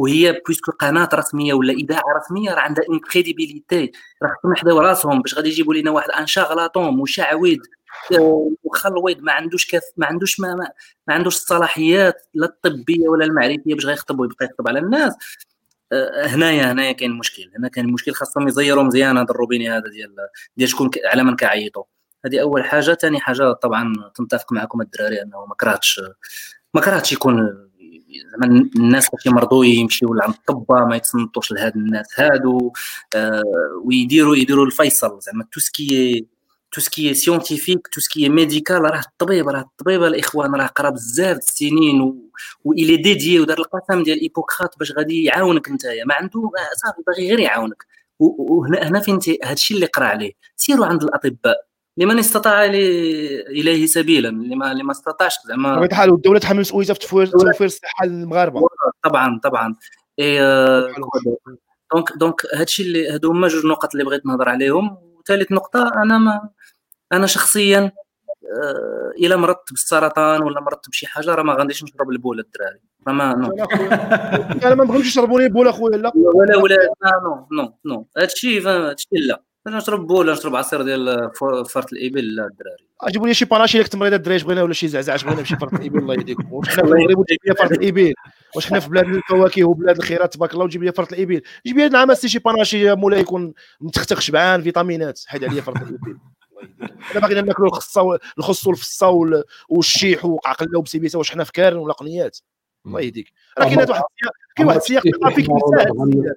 وهي puisque قناة رسمية ولا إذاعة رسمية راه عندها une crédibilité راه خصهم يحضيو راسهم باش غادي يجيبوا لنا واحد un charlatan مشعوذ وخلويد ما عندوش كف ما عندوش ما, ما, ما عندوش الصلاحيات لا الطبية ولا المعرفية باش غيخطب ويبقى يخطب على الناس. أه، هنايا هنايا كاين مشكل هنا كاين المشكل خاصهم يزيروا مزيان هذا الروبيني هذا ديال ديال شكون على من كيعيطوا هذه أول حاجة. ثاني حاجة طبعا تنتفق معكم الدراري أنه ما كرهتش ما كرهتش يكون زعما الناس باش يمرضوا يمشيو لعند الطبة ما يتصنتوش لهاد الناس هادو. آه ويديروا يديروا الفيصل. زعما tout ce qui tout ce qui scientifique tout ce qui médical راه الطبيب راه الطبيب الإخوان راه قرا بزاف السنين و وإلي dédié ودار القسم ديال Hippocrate باش غادي يعاونك نتايا. ما عنده صافي باغي غير يعاونك. وهنا هنا فين هادشي اللي قرا عليه. سيروا عند الأطباء. لمن استطاع إليه سبيلا لما لما استطاعش زعما. بطبيعه الحال والدولة تحمل مسؤوليتها في توفير الصحة للمغاربة. طبعا طبعا. donc donc هادشي اللي هادو هما جوج نقط اللي بغيت نهضر عليهم. وثالث نقطة أنا ما أنا شخصيا آه، إلا مرضت بالسرطان ولا مرضت بشي حاجة راه ما غاديش نشرب البول الدراري. راه ما non. أنا ما بغيتش يشربوا لي بول أخويا لا. ولا ولا non non non. هادشي هادشي لا. أنا نشرب بول نشرب عصير ديال فرط الإبل لا الدراري. اجيبوا لي شي panaché اللي كنت مريض الدراري بغينا ولا شي زعزع بغينا بشي فرث الإبل الله يهديكم. واش حنا في المغرب وتجيب لي فرث الإبل؟ واش حنا في بلاد الفواكه وبلاد الخيرات تبارك الله وتجيب لي فرث الإبل؟ جيب لي نعم شي panaché مولاي يكون متختخ شبعان فيتامينات حيد عليا فرث الإبل. انا باغينا ناكلوا الخصه الخص والفصه والشيح وقعقله وبسيبيسه واش حنا في كارن ولا قنيات؟ الله يهديك. راه كاين واحد كاين واحد السياق ثقافي كيساعد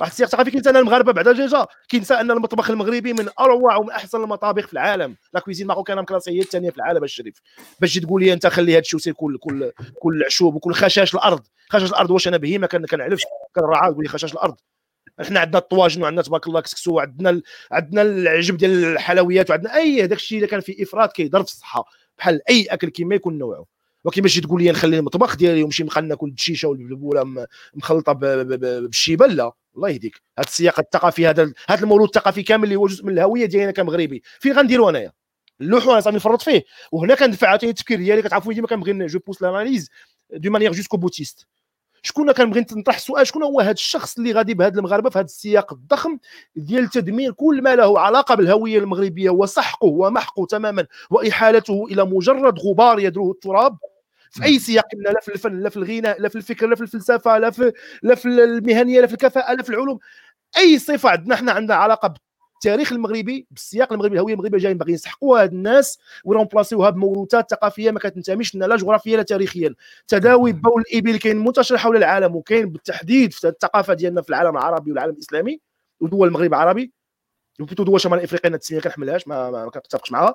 واحد السياق كينسى ان المغاربة بعد déjà كينسى أن المطبخ المغربي من أروع ومن أحسن المطابخ في العالم. la cuisine marocaine مكلاسية هي الثانية في العالم الشريف. باش تقول لي أنت خلي هذا الشيء كل كل كل عشوب وكل خشاش الأرض. خشاش الأرض واش أنا بهيمة؟ كنعرفش كنرعى تقول لي خشاش الأرض. إحنا عندنا الطواجن وعندنا تبارك الله كسكسو وعندنا. عندنا العجب ديال الحلويات وعندنا اي هذاك الشيء اللي كان فيه إفراط كيضر في الصحة. بحال أي أكل كيما يكون نوعه. ولكن باش تقول لي نخلي المطبخ ديالي ونمشي نبقى ناكل بالشيشه والبلبولة مخلطة بالشيبه لا الله يهديك. هذا السياق الثقافي هذا هذا المولود الثقافي كامل اللي هو جزء من الهوية ديالنا كمغربي. فين غنديرو أنايا؟ اللوح أنا صافي نفرط فيه. وهنا كندفع عاوتاني التفكير ديالي كتعرفوا ديما كنبغي جو بوس لاناليز دو مانيير جوسكو بوتيست شكون كنبغي نطرح السؤال؟ شكون هو هذا الشخص اللي غادي بهذا المغاربة في هذا السياق الضخم ديال تدمير كل ما له علاقة بالهوية المغربية؟ وسحقه ومحقه تماما وإحالته إلى مجرد غبار يدروه التراب؟ في أي سياق لا في الفن لا في الغناء لا في الفكر لا في الفلسفة لا في لا في المهنية لا في الكفاءة لا في العلوم. أي صفه عندنا إحنا عندنا علاقة بالتاريخ المغربي بالسياق المغربي الهوية المغربية جايين باغيين يسحقوا هاد الناس ويرومبلاسيوها بموروثات ثقافية ما كتنتميش لنا لا جغرافيا لا تاريخيا. تداوي بول الابل كاين منتشر حول العالم وكاين بالتحديد في الثقافة ديالنا في العالم العربي والعالم الإسلامي ودول المغرب العربي. و plutôt دول شمال إفريقيا التسميه كنحملهاش ما, ما, ما كنتفقش معها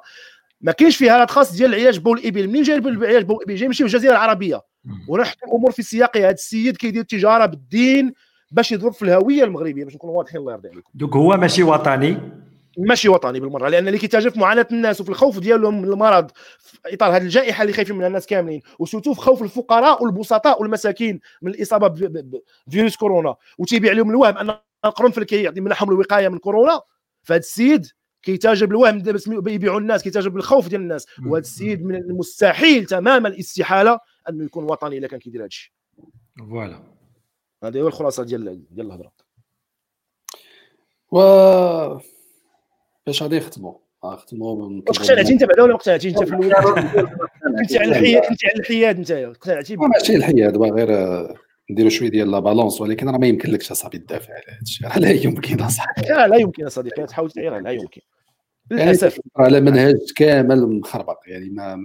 ما كاينش فيها الخاص ديال العلاج بول الإبل. منين جاي العلاج بول الإبل؟ جاي ماشي في الجزيره العربيه ونحط الأمور في سياقها هذا السيد كيدير تجاره بالدين باش يضرب في الهوية المغربية باش نكونوا واضحين الله يرضي عليكم. دوك هو ماشي وطني؟ ماشي وطني بالمرة لأن اللي كيتاجر في معاناة الناس وفي الخوف ديالهم من المرض في إطار هذه الجائحة اللي خايفين منها الناس كاملين وسوتو في خوف الفقراء والبسطاء والمساكين من الإصابة بفيروس كورونا. وتيبيع لهم الوهم أن القرنفل كيعطي منحهم الوقاية من كورونا. فهذا السيد كيتاجر بالوهم بس يبيعوا الناس كيتاجر بالخوف ديال الناس. وهذا السيد من المستحيل تماما الاستحالة أنه يكون وطني إلا كان كيدير هذا الشيء. voilà. هذه هو الخلاصة ديال ديال الهضرة. و باش غادي نختموا نختموا واش اقتنعتي أنت بعدا ولا ما اقتنعتيش أنت في الأول كنتي على الحياد كنتي على الحياد انت اقتنعتي ماشي الحياد غير نديروا شوية ديال la balance ولكن راه ما يمكنلكش أصاحبي تدافع على هذا الشيء. لا يمكن أصاحبي. لا لا يمكن صديقي تحاول تعير لا يمكن. للأسف. يعني على منهج كامل مخربق يعني ما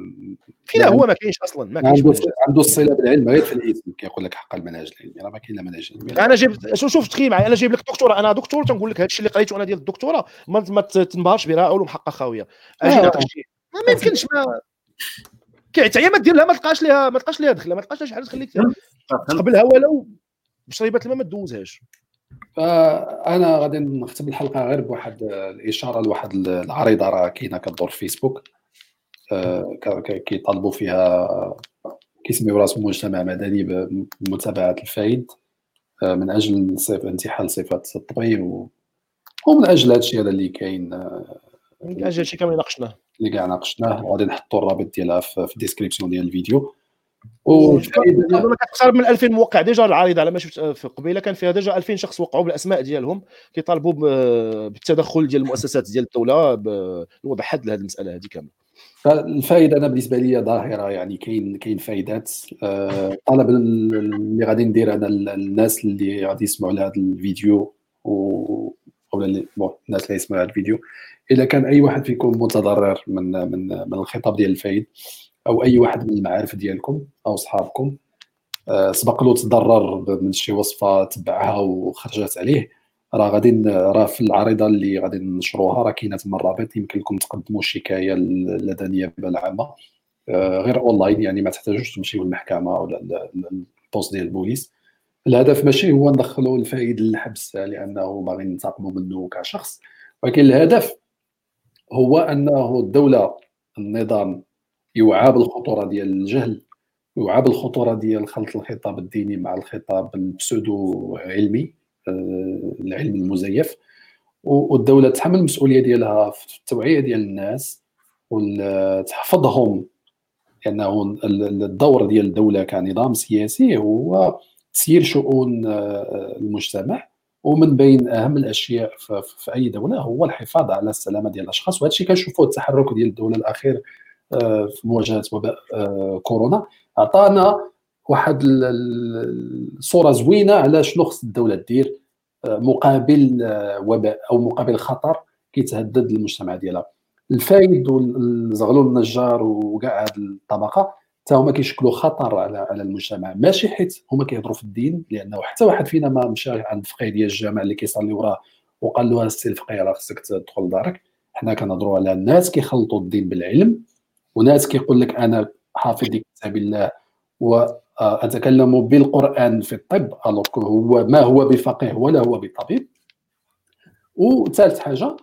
فينا هو ما كاينش أصلا ما كاينش عنده عنده الصلة بالعلم غير في الاسم كيقول لك حق المنهج العلمي راه ما كاين لا منهج علمي. أنا جبت شوف شوف تخيل معايا أنا جايب لك دكتوره أنا دكتور تنقول لك هذا الشيء اللي قريته أنا ديال الدكتوره ما, تنبهرش به علوم حقه خاويه أجي آه. الشيء ما يمكنش ما كي ما دير لها ما تلقاش لها ما تلقاش لها دخله ما تلقاش لها شي حاجة تخليك تقبلها ولو بشريبه الماء ما تدوزهاش. فأنا غادي نختم الحلقة غير بواحد الإشارة لواحد العريضة راه كاينة كدور في فيسبوك. آه، كيطالبوا فيها كيسميو راسهم مجتمع مدني بمتابعة الفايد. آه، من أجل انتحال صفات الطبيب ومن أجل هذا الشيء هذا اللي كاين آه، من أجل شيء كامل ناقشناه. اللي كاع ناقشناه وغادي نحطوا الرابط ديالها في ال description ديال الفيديو. أكثر من 2000 موقع déjà العريضة على ما شفت في قبيلة كان فيها déjà 2000 شخص وقعوا بالأسماء ديالهم كيطالبوا بالتدخل ديال المؤسسات ديال الدولة بوضع حد لهذه المسألة هذه كاملة. فالفايد أنا بالنسبة لي ظاهرة يعني كاين كاين فائدات الطلب آه، اللي غادي ندير أنا الناس اللي غادي يسمعوا لهذا الفيديو و أو الناس اللي يسمعوا هذا الفيديو. إذا كان أي واحد فيكم متضرر من من من الخطاب ديال الفايد أو أي واحد من المعارف ديالكم أو صحابكم آه، سبق له تضرر من شي وصفة تبعها وخرجت عليه راه غادي راه في العريضة اللي غادي نشروها راه كاينة تما الرابط يمكن لكم تقدموا شكايه النيابه العامه آه، غير اونلاين يعني ما تحتاجوش تمشيو للمحكمة ولا ال poste ديال البوليس. الهدف ماشي هو ندخلوا الفايد للحبس لأنه باغي ننتقموا منه كشخص ولكن الهدف هو أنه الدولة النظام يوعى بالخطوره ديال الجهل يوعى بالخطوره ديال خلط الخطاب الديني مع الخطاب البسودو علمي آه، العلم المزيف. والدولة تحمل المسؤولية ديالها في التوعية ديال الناس وتحفظهم لأنه الدور ديال الدولة كنظام سياسي هو تسيير شؤون آه، المجتمع ومن بين أهم الأشياء في أي دولة هو الحفاظ على السلامة ديال الأشخاص. وهذا الشيء كنشوفوه التحرك ديال الدولة الأخير آه، في مواجهة وباء كورونا. عطانا واحد الصورة زوينة على شنو خص الدولة دير آه، مقابل آه، وباء أو مقابل خطر كيتهدد المجتمع ديالها. الفايد والزغلول النجار وكاع هذه الطبقة حتى هما كيشكلوا خطر على على المجتمع. ماشي حيت هما كيهضروا في الدين لأنه حتى واحد فينا ما مشى عند الفقيه ديال الجامع اللي كيصلي وراه وقال له السي الفقيه راه خصك تدخل لدارك. حنا كنهضروا على الناس كيخلطوا الدين بالعلم وناس كيقول لك أنا حافظ لكتاب الله واتكلم بالقرآن في الطب هو ما هو بفقيه ولا هو بطبيب. وثالث حاجة آه،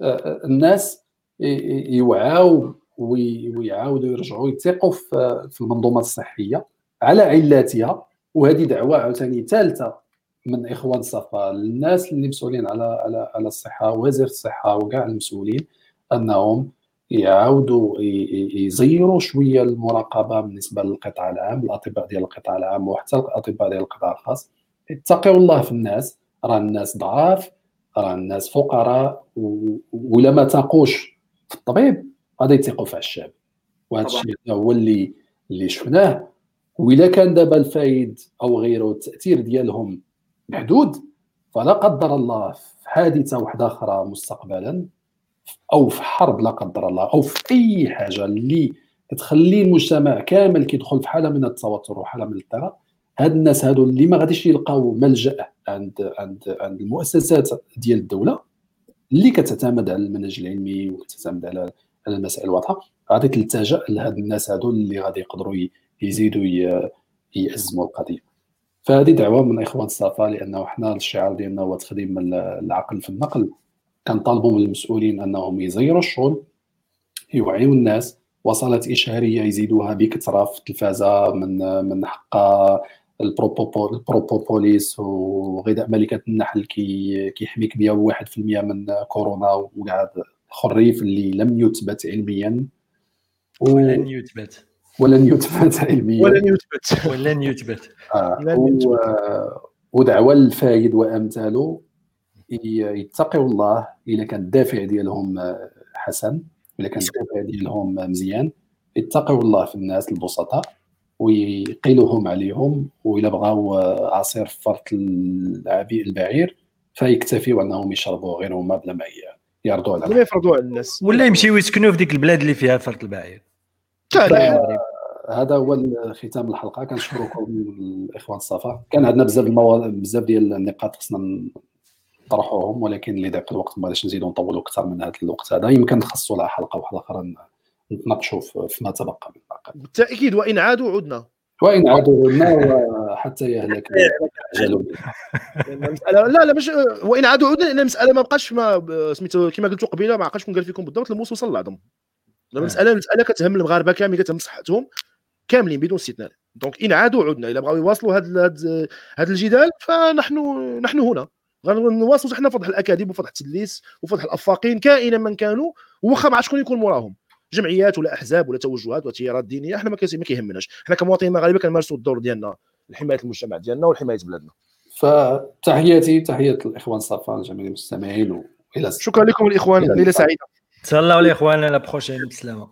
آه، الناس يوعاو ويعاودوا يرجعوا يثقوا في المنظومة الصحية على علاتها. وهذه دعوة عاوتاني ثالثة من إخوان الصفا. للناس اللي مسؤولين على على على الصحة وزير الصحة وكاع المسؤولين أنهم يعاودوا يزيروا شوية المراقبة بالنسبة للقطاع العام. الأطباء ديال القطاع العام وحتى الأطباء ديال القطاع الخاص. اتقوا الله في الناس. راه الناس ضعاف راه الناس فقراء ولا ما تاقوش في الطبيب. غادي يثقوا في الشعب. وهذا الشيء هو اللي اللي شفناه. واذا كان دابا الفايد أو غيره التاثير ديالهم محدود فلا قدر الله في حادثة واحدة أخرى مستقبلا أو في حرب لا قدر الله أو في أي حاجة اللي تخلي المجتمع كامل كيدخل في حالة من التوتر وحالة من الاضطراب. هاد الناس هادو اللي ما غاديش يلقاو ملجأ عند عند عند المؤسسات ديال الدولة اللي كتعتمد على المنهج العلمي وكتعتمد على على المسائل الواضحه غادي تلتجا لهاد الناس هادو اللي غادي يقدروا يزيدوا يأزموا القضية. فهذه دعوة من اخوان الصفا لأنه حنا الشعار ديالنا هو تخديم العقل في النقل. كنطالبوا من المسؤولين أنهم يزيروا الشغل يوعيوا الناس. وصلت إشهارية يزيدوها بكثرة في التلفازة من من حق البروبوبوليس وغذاء ملكة النحل كي كيحميك 101% من كورونا وكاع الخريف اللي لم يثبت علميا. و... ولن يثبت. ولن يثبت علميا. ولن يثبت. ولن يثبت. آه. و... ودعوى الفايد وأمثاله. يتقوا الله الا كان الدافع ديالهم آه، حسن. الا كان الدافع ديالهم مزيان. يتقوا الله في الناس البسطاء. ويقيلوهم عليهم. وإلا بغاو آه، عصير فرط العبيء البعير. فيكتفيوا انهم يشربوا غير هما بلا ما يرضوا على ولا يفرضوا على الناس ولا يمشيو يسكنوا في ديك البلاد اللي فيها فرط البعير. هذا هو ختام الحلقة. كنشكركم الإخوان الصفا كان عندنا بزاف المواضيع بزاف ديال النقاط خصنا طرحوهم ولكن لضيق الوقت ما غاديش نزيدو نطولوا أكثر من هذا الوقت هذا. يمكن نخصصوا لها حلقة واحدة أخرى نتناقشوا فيما تبقى من بالتأكيد وإن عادوا عدنا. وان عادوا عدنا حتى يهلك لا لا باش وإن عادوا عدنا لأن المساله ما بقاش ما سميتو كما قلتوا قبيلة ما عقلتش قال فيكم بالضبط الموس وصل للعظم المسألة المسألة كتهم المغاربة كاملين كتهم صحتهم كاملين بدون استثناء. دونك إن عادوا عدنا إلا بغاو يواصلوا هذا هذا الجدال فنحن نحن هنا. غنواصلوا حنا فضح الأكاذيب وفضح التدليس وفضح الأفاقين كائنا من كانوا وخا ما شكون يكون موراهم جمعيات ولا أحزاب ولا توجهات ولا تيارات دينية إحنا ما كيهمناش. إحنا كمواطنين مغاربة كنمارسوا الدور ديالنا لحمايه المجتمع ديالنا وحماية بلادنا. فتحياتي تحية الإخوان الصفان جميع المستمعين والى شكرا لكم الإخوان ليله سعيده تهلاو الاخوان لا بروشين بسلامة.